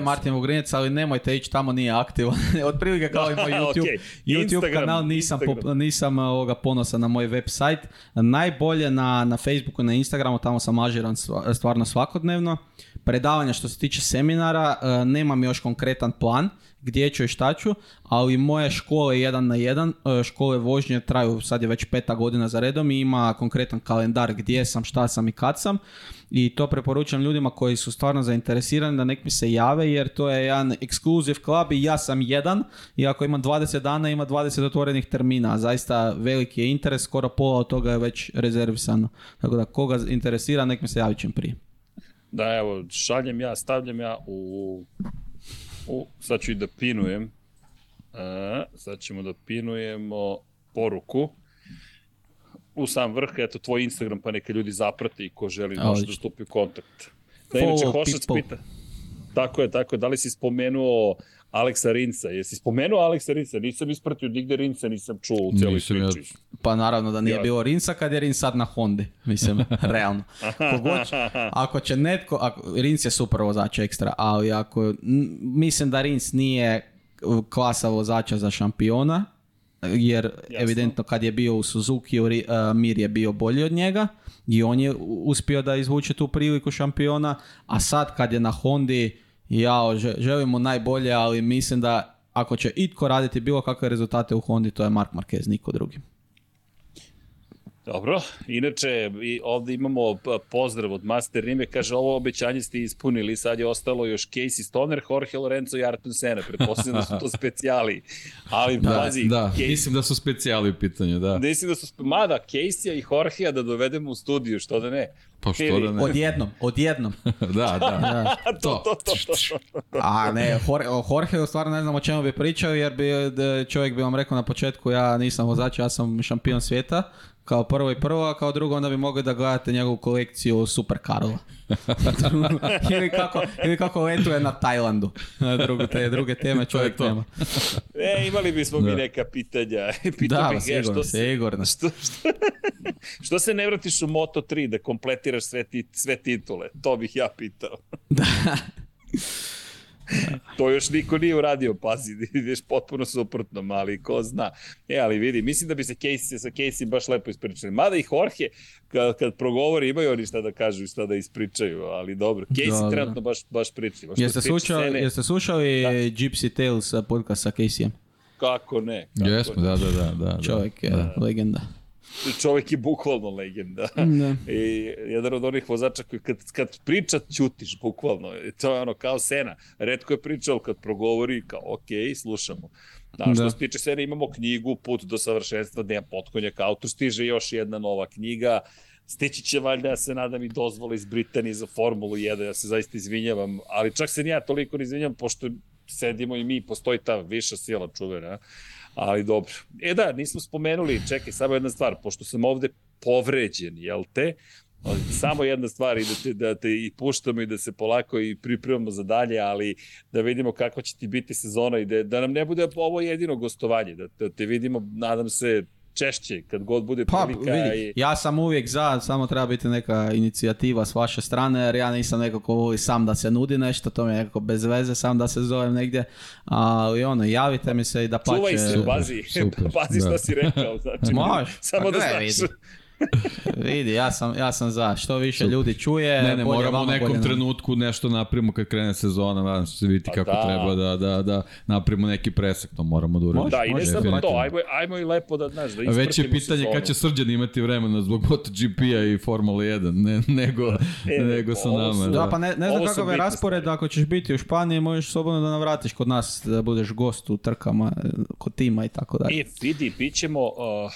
Martin Vugrinec, ali nemojte ići tamo, nije aktivan. prilike kao i moj YouTube, okay. YouTube kanal, nisam, nisam e, ovoga ponosan na moj web sajt. Najbolje na, na Facebooku, na Instagramu, tamo sam ažiran stvarno svakodnevno. Predavanja što se tiče seminara, e, nemam još konkretan plan gdje ću i šta ću, ali moje škole jedan na jedan, e, škole vožnje traju sad je već peta godina za redom i ima konkretan kalendar gdje sam, šta sam i kad sam i to preporučam ljudima koji su stvarno zainteresirani da nek mi se jave jer to je jedan ekskluziv klub i ja sam jedan i ako imam 20 dana ima 20 otvorenih termina, zaista veliki je interes, skoro pola od toga je već rezervisano, tako da koga interesira nek mi se javi čim prije. Da, evo, šaljem ja, stavljam ja u u, sad ću i da pinujem. A, e, sad ćemo da pinujemo poruku u sam vrh, eto, tvoj Instagram, pa neke ljudi zaprate i ko želi da može da stupi u kontakt. Da, inače, Hošac pita, tako je, tako je, da li si spomenuo Aleksa Rinca. Jesi spomenuo Aleksa Rinca? Nisam ispratio nigde Rinca, nisam čuo u cijeli Pa naravno da nije bilo Rinca kad je Rinca sad na Hondi. Mislim, realno. ako će netko, ako, Rinc je super vozač ekstra, ali ako, mislim da Rinc nije klasa vozača za šampiona, jer evidentno kad je bio u Suzuki, e, Mir je bio bolji od njega i on je uspio da izvuče tu priliku šampiona, a sad kad je na Hondi, ja želimo najbolje, ali mislim da ako će itko raditi bilo kakve rezultate u Hondi, to je Mark Marquez, niko drugi. Dobro, inače i ovde imamo pozdrav od Master Rime, kaže ovo obećanje ste ispunili, sad je ostalo još Casey Stoner, Jorge Lorenzo i Arton Sena, pretpostavljam da su to specijali, ali da, pazi. Da, mislim da su specijali u pitanju, da. Mislim da su, mada, casey i jorge da dovedemo u studiju, što da ne. Pa što da ne? Odjednom, odjednom. da, da. da. to, to, to, to, A ne, Jorge, stvarno ne znam o čemu bi pričao, jer bi eh, čovjek bi vam rekao na početku, ja nisam vozač, ja sam šampion svijeta, kao prvo i prvo, a kao drugo onda bi mogli da gledate njegovu kolekciju Super Karola. ili, kako, ili kako letuje na Tajlandu. Na drugu, druge teme čovjek to nema. e, imali bismo mi neka pitanja. da, bih, e, pa sigurno, što, sigurno. Što, što, što, se ne vratiš u Moto3 da kompletiraš sve, sve titule? To bih ja pitao. da. to još niko nije uradio, pazi, ideš potpuno suprotno, ali ko zna. E, ali vidi, mislim da bi se Casey, sa Casey baš lepo ispričali. Mada i Jorge, kad, kad progovori, imaju oni šta da kažu i šta da ispričaju, ali dobro. Casey trenutno baš, baš Jeste, jeste slušali Gypsy Tales podcast sa Caseyem? Kako ne? Kako Jesmo, ne. da, da, da. da Čovjek je legenda čovjek je bukvalno legenda. I jedan od onih vozača koji kad, kad priča ćutiš, bukvalno. To je ono kao Sena. Redko je pričao, kad progovori kao ok, slušamo. Da, što se tiče Sena, imamo knjigu Put do savršenstva, Dejan Potkonjak, autor, stiže još jedna nova knjiga. Stići će valjda, ja se nadam, i dozvola iz Britanije za Formulu 1, ja se zaista izvinjavam, ali čak se ja toliko ne izvinjavam, pošto sedimo i mi, postoji ta viša sila čuvena. Ali dobro. E da, nismo spomenuli, čekaj, samo jedna stvar, pošto sam ovde povređen, jel te? Samo jedna stvar i da te, da te i puštamo i da se polako i pripremamo za dalje, ali da vidimo kako će ti biti sezona i da, nam ne bude ovo jedino gostovanje, da te vidimo, nadam se, češće, kad god bude pa, prilika. Vidi, Ja sam uvijek za, samo treba biti neka inicijativa s vaše strane, jer ja nisam nekako voli sam da se nudi nešto, to mi je nekako bez veze, sam da se zovem negdje, ali ono, javite mi se i da pače. Čuvaj pazi, što si rekao, znači, samo pa Vidi, ja sam, ja sam za. Što više ljudi čuje, Ne, moramo u nekom trenutku nešto napravimo kad krene sezona, nadam pa kako da. treba da, da, da napravimo neki presek, to moramo da uradimo. Da, i ne samo to, ajmo, ajmo i lepo da, da Već je pitanje kad će Srđan imati vremena zbog MotoGP-a i Formule 1, ne, nego, E, nego sa nama. Da, pa ne, ne znam kakav je raspored, ako ćeš biti u Španiji, možeš slobodno da navratiš kod nas, da budeš gost u trkama, e, kod tima i tako dalje. E, vidi, bit ćemo, uh,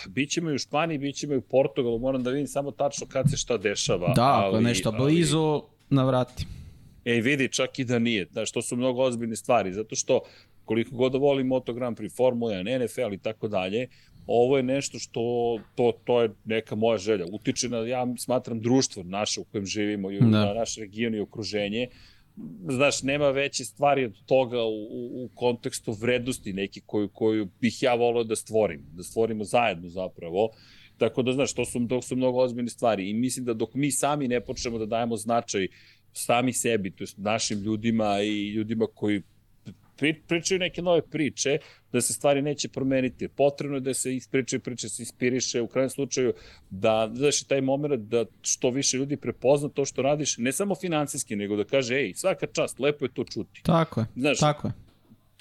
bit ćemo i u Španiji, bit ćemo i u Portugalu, moram da vidim samo tačno kad se šta dešava. Da, ali, ako je nešto ali... blizu, navrati. Ej, vidi, čak i da nije. Znaš, to su mnogo ozbiljne stvari, zato što koliko god volim Moto Grand Prix, Formula 1, NFL i tako dalje, ovo je nešto što, to, to je neka moja želja. Utiče na, ja smatram, društvo naše u kojem živimo, i da. na naš region i okruženje. Znaš, nema veće stvari od toga u, u, u kontekstu vrednosti neke koju, koju bih ja volao da stvorim, da stvorimo zajedno zapravo. Tako da, znaš, to su, to su mnogo ozbiljne stvari i mislim da dok mi sami ne počnemo da dajemo značaj sami sebi, to našim ljudima i ljudima koji pričaju neke nove priče, da se stvari neće promeniti. Potrebno je da se ispričaju priče, se ispiriše, u krajnjem slučaju da, znaš, taj moment da što više ljudi prepozna to što radiš, ne samo financijski, nego da kaže, ej, svaka čast, lepo je to čuti. Tako je, znaš, tako je.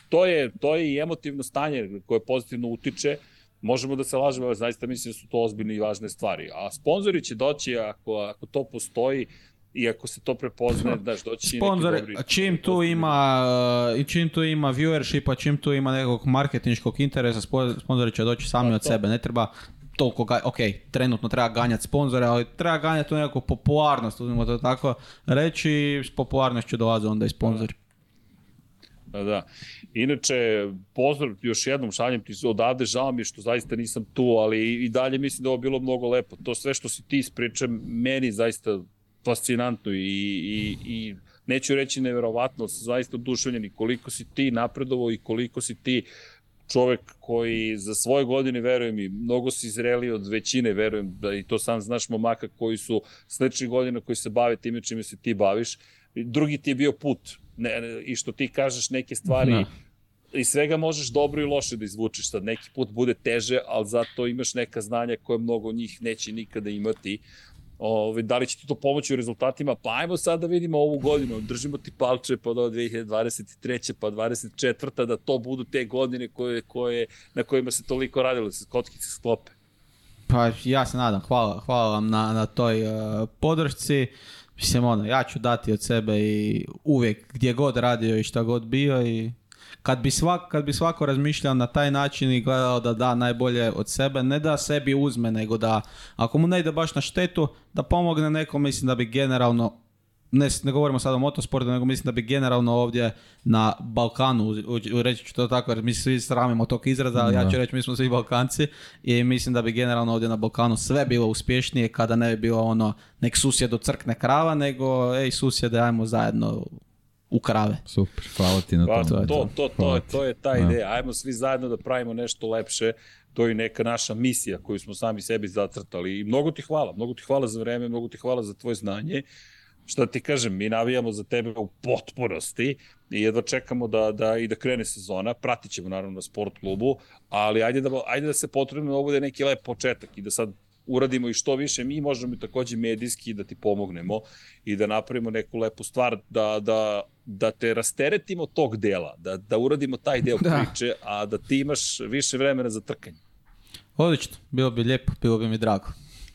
To je, to je i emotivno stanje koje pozitivno utiče, možemo da se lažemo, ali zaista mislim da su to ozbiljne i važne stvari. A sponzori će doći ako, ako to postoji, i ako se to prepozna, daš doći sponzore. neki Čim tu ima, e, i čim tu ima viewershipa, čim tu ima nekog marketinškog interesa, sponzori će doći sami pa od sebe. Ne treba toliko, ga, ok, trenutno treba ganjati sponzore, ali treba ganjati tu nekakvu popularnost, uzmimo to tako reći, s popularnošću dolaze onda i sponzori. Da, Inače, pozdrav još jednom šaljem ti odavde, žao mi što zaista nisam tu, ali i dalje mislim da ovo bilo mnogo lepo. To sve što si ti ispričao, meni zaista fascinantno i, i, i neću reći neverovatno, sam zaista oduševljen i koliko si ti napredovao i koliko si ti čovjek koji za svoje godine, verujem i mnogo si izreli od većine, verujem da i to sam znaš momaka koji su sledećih godina koji se bave time čime se ti baviš. Drugi ti je bio put, ne, i što ti kažeš neke stvari no. i svega možeš dobro i loše da izvučeš sad. Neki put bude teže, ali zato imaš neka znanja koje mnogo njih neće nikada imati. Ove, ovaj, da li će ti to pomoći u rezultatima? Pa ajmo sad da vidimo ovu godinu, držimo ti palče pa do 2023. pa 24. da to budu te godine koje, koje, na kojima se toliko radilo, da se kotkice sklope. Pa ja se nadam, hvala, hvala vam na, na toj eh, podršci. Mislim, ono, ja ću dati od sebe i uvijek gdje god radio i šta god bio i kad bi, svak, kad bi svako razmišljao na taj način i gledao da da najbolje od sebe, ne da sebi uzme, nego da ako mu ne ide baš na štetu, da pomogne nekom, mislim da bi generalno ne, ne govorimo sad o motosportu, nego mislim da bi generalno ovdje na Balkanu, reći ću to tako jer mi svi sramimo tog izraza, ali ja ću reći mi smo svi Balkanci i mislim da bi generalno ovdje na Balkanu sve bilo uspješnije kada ne bi bilo ono nek susjed crkne krava, nego ej susjede ajmo zajedno u krave. Super, hvala ti na pa To, to, to, to, je, to je ta ideja. Ajmo svi zajedno da pravimo nešto lepše. To je neka naša misija koju smo sami sebi zacrtali. I mnogo ti hvala. Mnogo ti hvala za vrijeme, mnogo ti hvala za tvoje znanje šta ti kažem, mi navijamo za tebe u potpunosti i jedva čekamo da, da i da krene sezona, pratit ćemo naravno na sport klubu, ali ajde da, ajde da se potrebno ovo je neki lep početak i da sad uradimo i što više, mi možemo i takođe medijski da ti pomognemo i da napravimo neku lepu stvar, da, da, da te rasteretimo tog dela, da, da uradimo taj deo da. priče, a da ti imaš više vremena za trkanje. Odlično, bilo bi lijepo, bilo bi mi drago.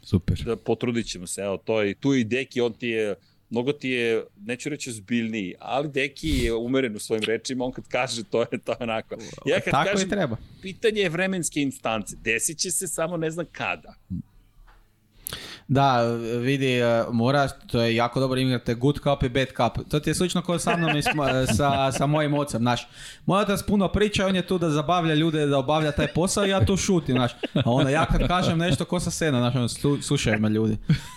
Super. Da potrudit ćemo se, evo, to je, tu i Deki, on ti je mnogo ti je, neću reći zbiljniji, ali Deki je umeren u svojim rečima, on kad kaže to je to onako. Ja kad Tako kažem, je treba. pitanje je vremenske instance, desit će se samo ne znam kada. Hm. Da, vidi, e, moraš, to je jako dobro igrate good cup i bad cup. To ti je slično kao sa mnom i e, sa, sa mojim ocem, znaš. Moj otac puno priča, on je tu da zabavlja ljude, da obavlja taj posao i ja tu šutim, znaš. A onda ja kad kažem nešto ko sa sena, znaš, ono, me ljudi.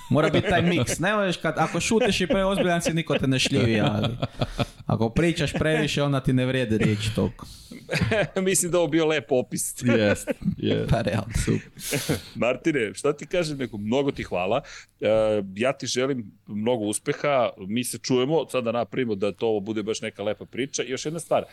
Mora biti taj mix, Ne možeš kad, ako šutiš i preozbiljan si, niko te ne šljivi, ali ako pričaš previše, onda ti ne vrijede riječi toliko. Mislim da ovo bio lep opis. Jest, yes. Pa Martine, šta ti kažem mnogo ti hvala hvala. E, ja ti želim mnogo uspeha, mi se čujemo, sada napravimo da to bude baš neka lepa priča. I još jedna stvar, e,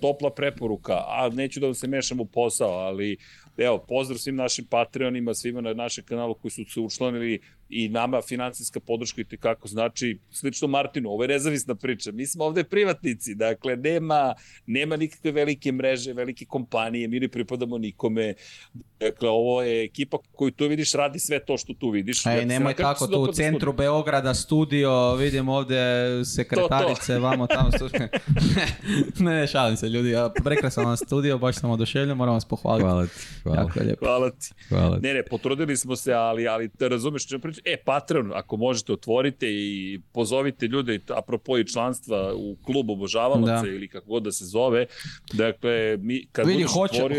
topla preporuka, a neću da vam se mešam u posao, ali evo, pozdrav svim našim Patreonima, svima na našem kanalu koji su se učlanili i nama financijska podrška i znači, slično Martinu, ovo je nezavisna priča, mi smo ovde privatnici, dakle nema, nema nikakve velike mreže, velike kompanije, mi ne pripadamo nikome, dakle ovo je ekipa koju tu vidiš radi sve to što tu vidiš. Ej, nema nemoj tu u centru studi... Beograda studio, vidim ovde sekretarice, to, to. vamo tamo, ne, ne, šalim se ljudi, prekrasan vam studio, baš sam oduševljen, moram vas pohvaliti. Hvala ti, hvala. Hvala ti. Hvala ti. Ne, ne, potrudili smo se, ali, ali te razumeš, čemu e, Patreon, ako možete, otvorite i pozovite ljude, apropo i članstva u klubu Obožavalaca ili kako god da se zove. Dakle, mi kad Vidi,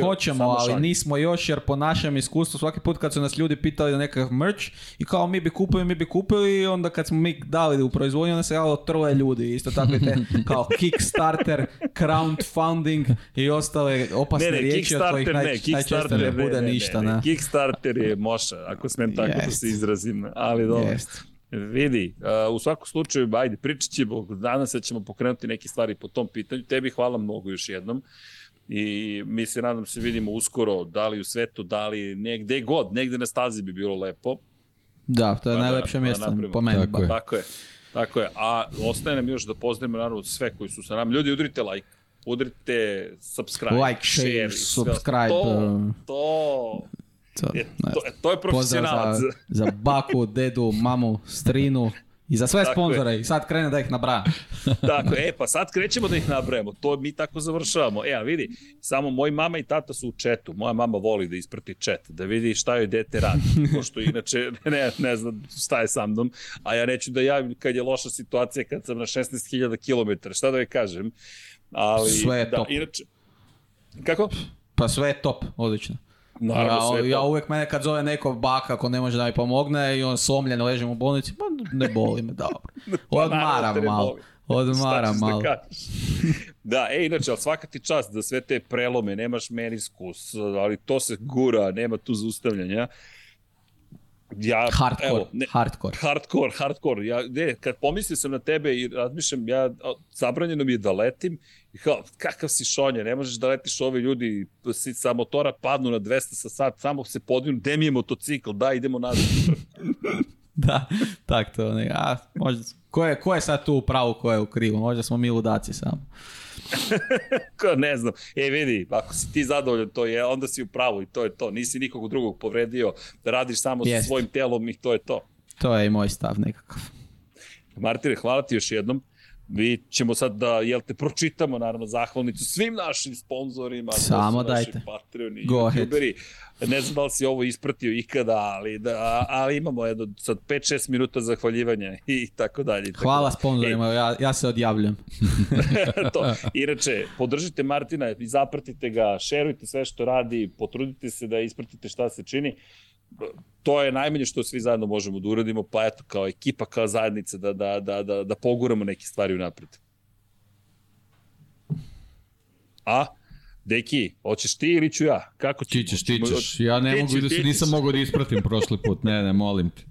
hoćemo, ali nismo još, jer po našem iskustvu, svaki put kad su nas ljudi pitali da nekakav merch i kao mi bi kupili, mi bi kupili, i onda kad smo mi dali u proizvodnju, onda se javilo troje ljudi, isto tako i te kao Kickstarter, crowdfunding i ostale opasne ne, ne, riječi od kojih najčešće ne bude ništa. Ne, ne. Kickstarter je moša, ako smem tako da se izrazim ali dobro. Jest. Vidi, u svakom slučaju, ajde, pričat ćemo, danas da ćemo pokrenuti neke stvari po tom pitanju. Tebi hvala mnogo još jednom i mi se nadam se vidimo uskoro, da li u svetu, da li negde god, negde na stazi bi bilo lepo. Da, to je pa najlepše mjesto, po meni. Tako, je. tako je. Tako je, a ostaje nam još da pozdravimo naravno sve koji su sa nama. Ljudi, udrite like, udrite subscribe, like, share, share subscribe. To, um. to. To, e, to, je profesionalac. Za, za baku, dedu, mamu, strinu, i za sve sponzore i sad krene da ih nabraja. tako, e pa sad krećemo da ih nabrajamo, to mi tako završavamo. E, a vidi, samo moj mama i tata su u četu, moja mama voli da isprati čet, da vidi šta joj dete radi, pošto inače ne, ne znam šta je sa mnom, a ja neću da javim kad je loša situacija, kad sam na 16.000 km, šta da joj kažem. Ali, sve je da, top. Inače, kako? Pa sve je top, odlično. Naravno, ja, ja uvijek mene kad zove neko baka ako ne može da mi pomogne i on somljen, ležem u bolnici, pa ne boli me, dobro. Odmaram malo. Odmaram malo. Da, da, e, inače, ali svaka ti čast da sve te prelome, nemaš meniskus, ali to se gura, nema tu zaustavljanja ja, hardcore, evo, hardcore. Hardcore, Ja, kad pomislio sam na tebe i razmišljam, ja, zabranjeno mi je da letim, i kao, kakav si šonja, ne možeš da letiš ove ljudi si sa motora padnu na 200 sa sat, samo se podinu, gde mi je motocikl, da, idemo na. da, tako to ne, a, možda, ko je, ko je sad tu u pravu, ko je u krivu, možda smo mi ludaci samo. Ko ne znam. E vidi, ako si ti zadovoljan, to je, onda si u pravu i to je to. Nisi nikog drugog povredio, da radiš samo sa svojim telom i to je to. To je i moj stav nekakav. Martire, hvala ti još jednom. Mi ćemo sad da, jel te, pročitamo naravno zahvalnicu svim našim sponzorima. Samo da dajte. Naši Patreoni, Go Ne znam da li si ovo ispratio ikada, ali, da, ali imamo jedno, sad 5-6 minuta zahvaljivanja i tako dalje. Hvala sponzorima, e, ja, ja se odjavljam. to. I reče, podržite Martina i zapratite ga, šerujte sve što radi, potrudite se da ispratite šta se čini to je najmanje što svi zajedno možemo da uradimo, pa eto, kao ekipa, kao zajednica, da, da, da, da, da poguramo neke stvari u napred. A, Deki, hoćeš ti ili ću ja? Kako Ti ćeš, ti ćeš. Ja ne ti mogu, da se nisam mogao da ispratim prošli put. Ne, ne, molim te.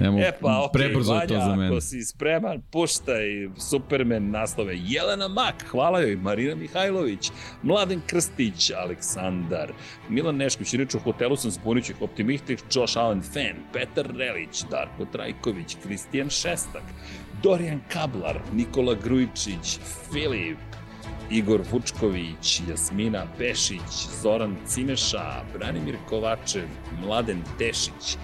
Nemo, e pa, okay, prebrzo to za mene. Ako si spreman, puštaj Superman naslove, Jelena Mak, hvala joj, Marina Mihajlović, Mladen Krstić, Aleksandar, Milan Nešković, Riču, hotelu sam zbunićih optimistik, Josh Allen Fan, Petar Relić, Darko Trajković, Kristijan Šestak, Dorijan Kablar, Nikola Grujičić, Filip, Igor Vučković, Jasmina Pešić, Zoran Cimeša, Branimir Kovačev, Mladen Tešić,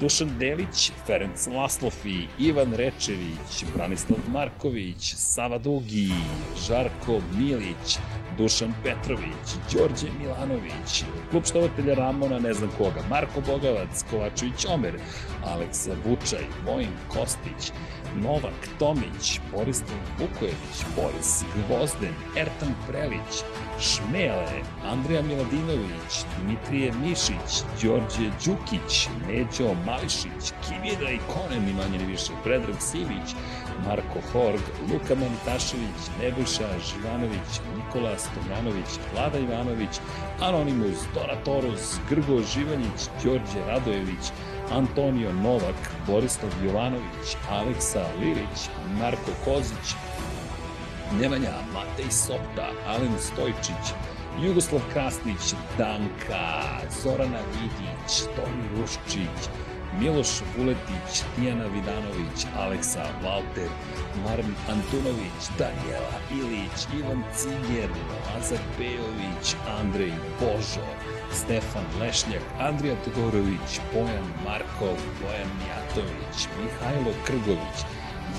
Dušan Delić, Ferenc Laslofi, Ivan Rečević, Branislav Marković, Sava Dugi, Žarko Milić, Dušan Petrović, Đorđe Milanović, klub štovatelja Ramona, ne znam koga, Marko Bogavac, Kovačević Omer, Aleksa Vučaj, Vojn Kostić, Novak Tomić, Boris Vukojević, Boris Gvozden, Ertan Prelić, Šmele, Andrija Miladinović, Dmitrije Mišić, Đorđe Đukić, Neđo Mališić, Kivida i kone ni manje više, Predrag Sivić, Marko Horg, Luka Manitašević, Nebuša Živanović, Nikola Stomjanović, Vlada Ivanović, Anonimus, Donatorus, Grgo Živanjić, Đorđe Radojević, Antonio Novak, Borislav Jovanović, Aleksa Lilić, Marko Kozić, Nemanja, Matej Sopta, Alen Stojčić, Jugoslav Krasnić, Danka, Zorana Vidić, Toni Ruščić, Miloš Vuletić, Tijana Vidanović, Aleksa Valter, Marin Antunović, Daniela Ilić, Ivan Ciger, Lazar Pejović, Andrej Božo, Stefan Lešnjak, Andrija Todorović, Bojan Markov, Bojan Mijatović, Mihajlo Krgović,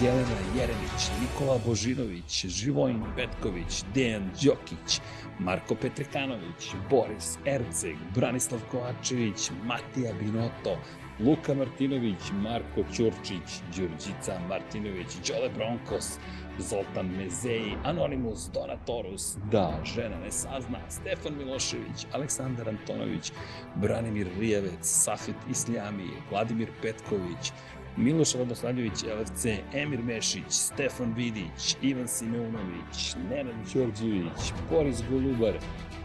Jelena Jerević, Nikola Božinović, Živojn Petković, Dejan Đokić, Marko Petrekanović, Boris Erceg, Branislav Kovačević, Matija Binoto, Luka Martinović, Marko Ćurčić, Đurđica Martinović, Đole Bronkos, Zoltan Mezeji, Anonymous, Donatorus, Da, Žena ne sazna, Stefan Milošević, Aleksandar Antonović, Branimir Rijevec, Safet Isljami, Vladimir Petković, Miloš Radosavljević, LFC, Emir Mešić, Stefan Vidić, Ivan Simeunović, Nenad Đorđević, Boris Golubar,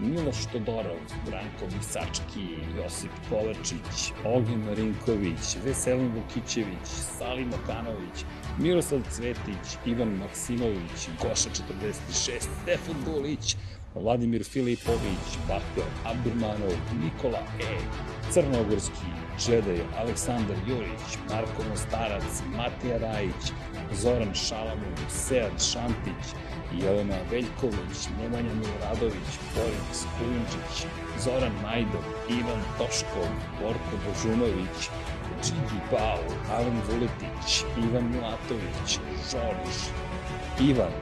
Miloš Todorov, Branko Visački, Josip Kovačić, Ognjen Marinković, Veselin Vukićević, Salim Okanović, Miroslav Cvetić, Ivan Maksimović, Goša 46, Stefan Bulić, Vladimir Filipović, Bakto Abdurmanov, Nikola E, Crnogorski, Čedej, Aleksandar Jurić, Marko Mostarac, Matija Rajić, Zoran Šalamov, Sead Šantić, Jelena Veljković, Nemanja Miloradović, Borin Skujundžić, Zoran Majdov, Ivan Toškov, Borko Božunović, Gigi Pao, Alen Vuletić, Ivan Milatović, Žoriš, Ivan,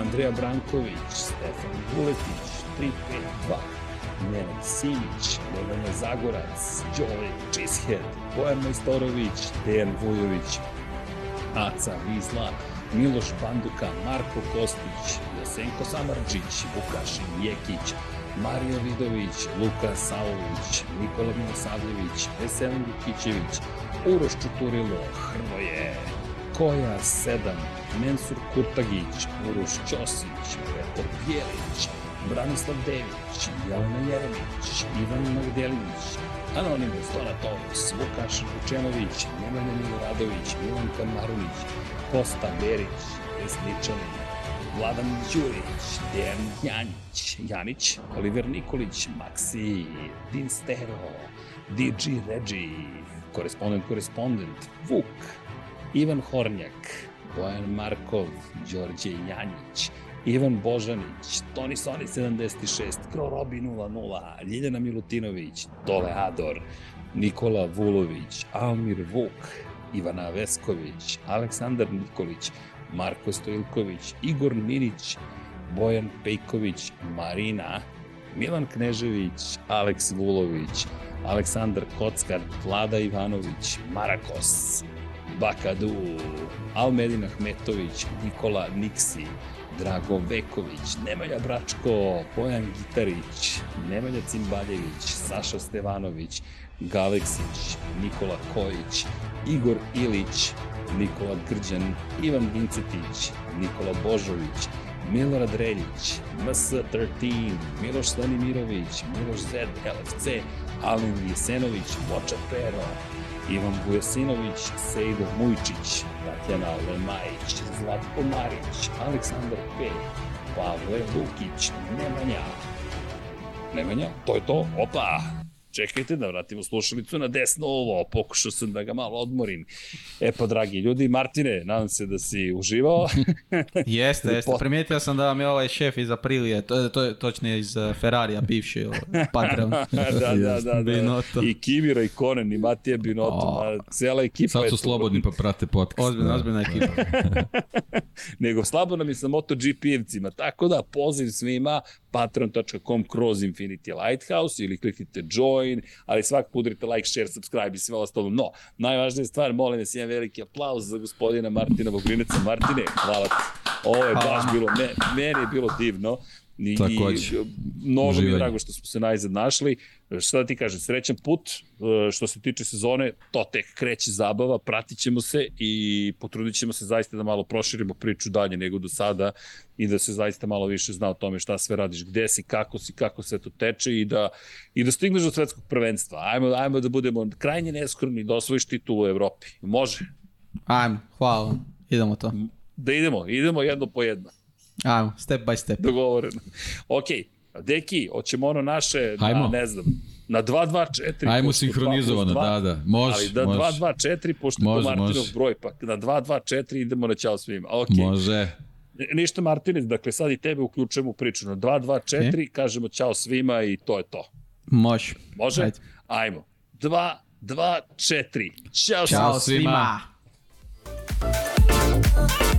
Andreja Branković, Stefan Vuletić, 352, Nenad Simić, Nemanja Zagorac, Đoli Čisher, Bojan Majstorović, Dejan Vujović, Aca Vizla, Miloš Panduka, Marko Kostić, Josenko Samarđić, Vukašin Jekić, Mario Vidović, Luka Saović, Nikola Milosavljević, Veselin Vukićević, Uroš Čuturilo, Hrvoje, Koja 7, Mensur Kurtagić, Uroš Ćosić, Petar Bjelić, Branislav Dević, Jelena Jeremić, Ivan Magdelinić, Anonimus, Donatović, Vukaš Vučenović, Nemanja Miloradović, Milan Kamarunić, Kosta Berić, Vesničanin, Vladan Đurić, Dejan Janić, Janić, Oliver Nikolić, Maxi, Din Stero, DJ Regi, korespondent, korespondent, Vuk, Ivan Hornjak, Bojan Markov, Đorđe Janjić, Ivan Božanić, Toni Soni 76, Kro Robi 00, Ljiljana Milutinović, Dole Ador, Nikola Vulović, Almir Vuk, Ivana Vesković, Aleksandar Nikolić, Marko Stojilković, Igor Minić, Bojan Pejković, Marina, Milan Knežević, Aleks Vulović, Aleksandar Kockar, Vlada Ivanović, Marakos, Bakadu, Almedin Ahmetović, Nikola Niksi, Drago Veković, Nemanja Bračko, Pojan Gitarić, Nemanja Cimbaljević, Saša Stevanović, Galeksić, Nikola Kojić, Igor Ilić, Nikola Grđan, Ivan Vincetić, Nikola Božović, Milorad Reljić, MS13, Miloš Stanimirović, Miloš Z, LFC, Alin Jesenović, Boča Pero, Ivan Vujasinović, Sejdo Mujčić, Tatjana Lemajić, Zlatko Marić, Aleksandar Pej, Pavle Lukić, Nemanja. Nemanja, to je to, opa! čekajte da vratimo slušalicu na desno ovo, pokušao sam da ga malo odmorim. E pa, dragi ljudi, Martine, nadam se da si uživao. jeste, jeste. Primijetio sam da vam je ovaj šef iz Aprilije, to, to, točnije iz eh, Ferrarija, bivši patron. da, da, da, da. I Kimira, i Konen, i Matija Binotto, oh. cela ekipa. Sad su slobodni pa prate podcast. Ozbiljna, ozbiljna ekipa. Nego slabo nam je sa MotoGP-evcima, tako da poziv svima patron.com kroz Infinity Lighthouse ili kliknite join Bitcoin, ali svak udrite like, share, subscribe i sve ostalo. No, najvažnija stvar, molim vas, jedan veliki aplauz za gospodina Martina Vogrineca. Martine, hvala ti. Ovo je baš bilo, meni je bilo divno. I, Takođe. mnogo mi je drago što smo se najzad našli. Šta da ti kažem, srećan put. E, što se tiče sezone, to tek kreće zabava, pratit ćemo se i potrudit ćemo se zaista da malo proširimo priču dalje nego do sada i da se zaista malo više zna o tome šta sve radiš, gde si, kako si, kako se to teče i da, i da stigneš do svetskog prvenstva. Ajmo, ajmo da budemo krajnje neskromni da osvojiš titul u Evropi. Može? Ajmo, hvala. Idemo to. Da idemo, idemo jedno po jedno. Ajmo, step by step. Dogovoreno. Ok, deki, hoćemo ono naše, Ajmo. Na, ne znam, na 2-2-4. Ajmo sinhronizovano, 2, 2, da, da. Može, Ali da 2-2-4, pošto može, je to Martinov može. broj, pa na 2-2-4 idemo na ćao svima. Ok. Može. Ništa Martinez, dakle sad i tebe uključujemo u priču. Na 2-2-4 e? kažemo ćao svima i to je to. Može. Može? Ajde. Ajmo. 2, 2, 4. Ćao, Ćao svima. svima.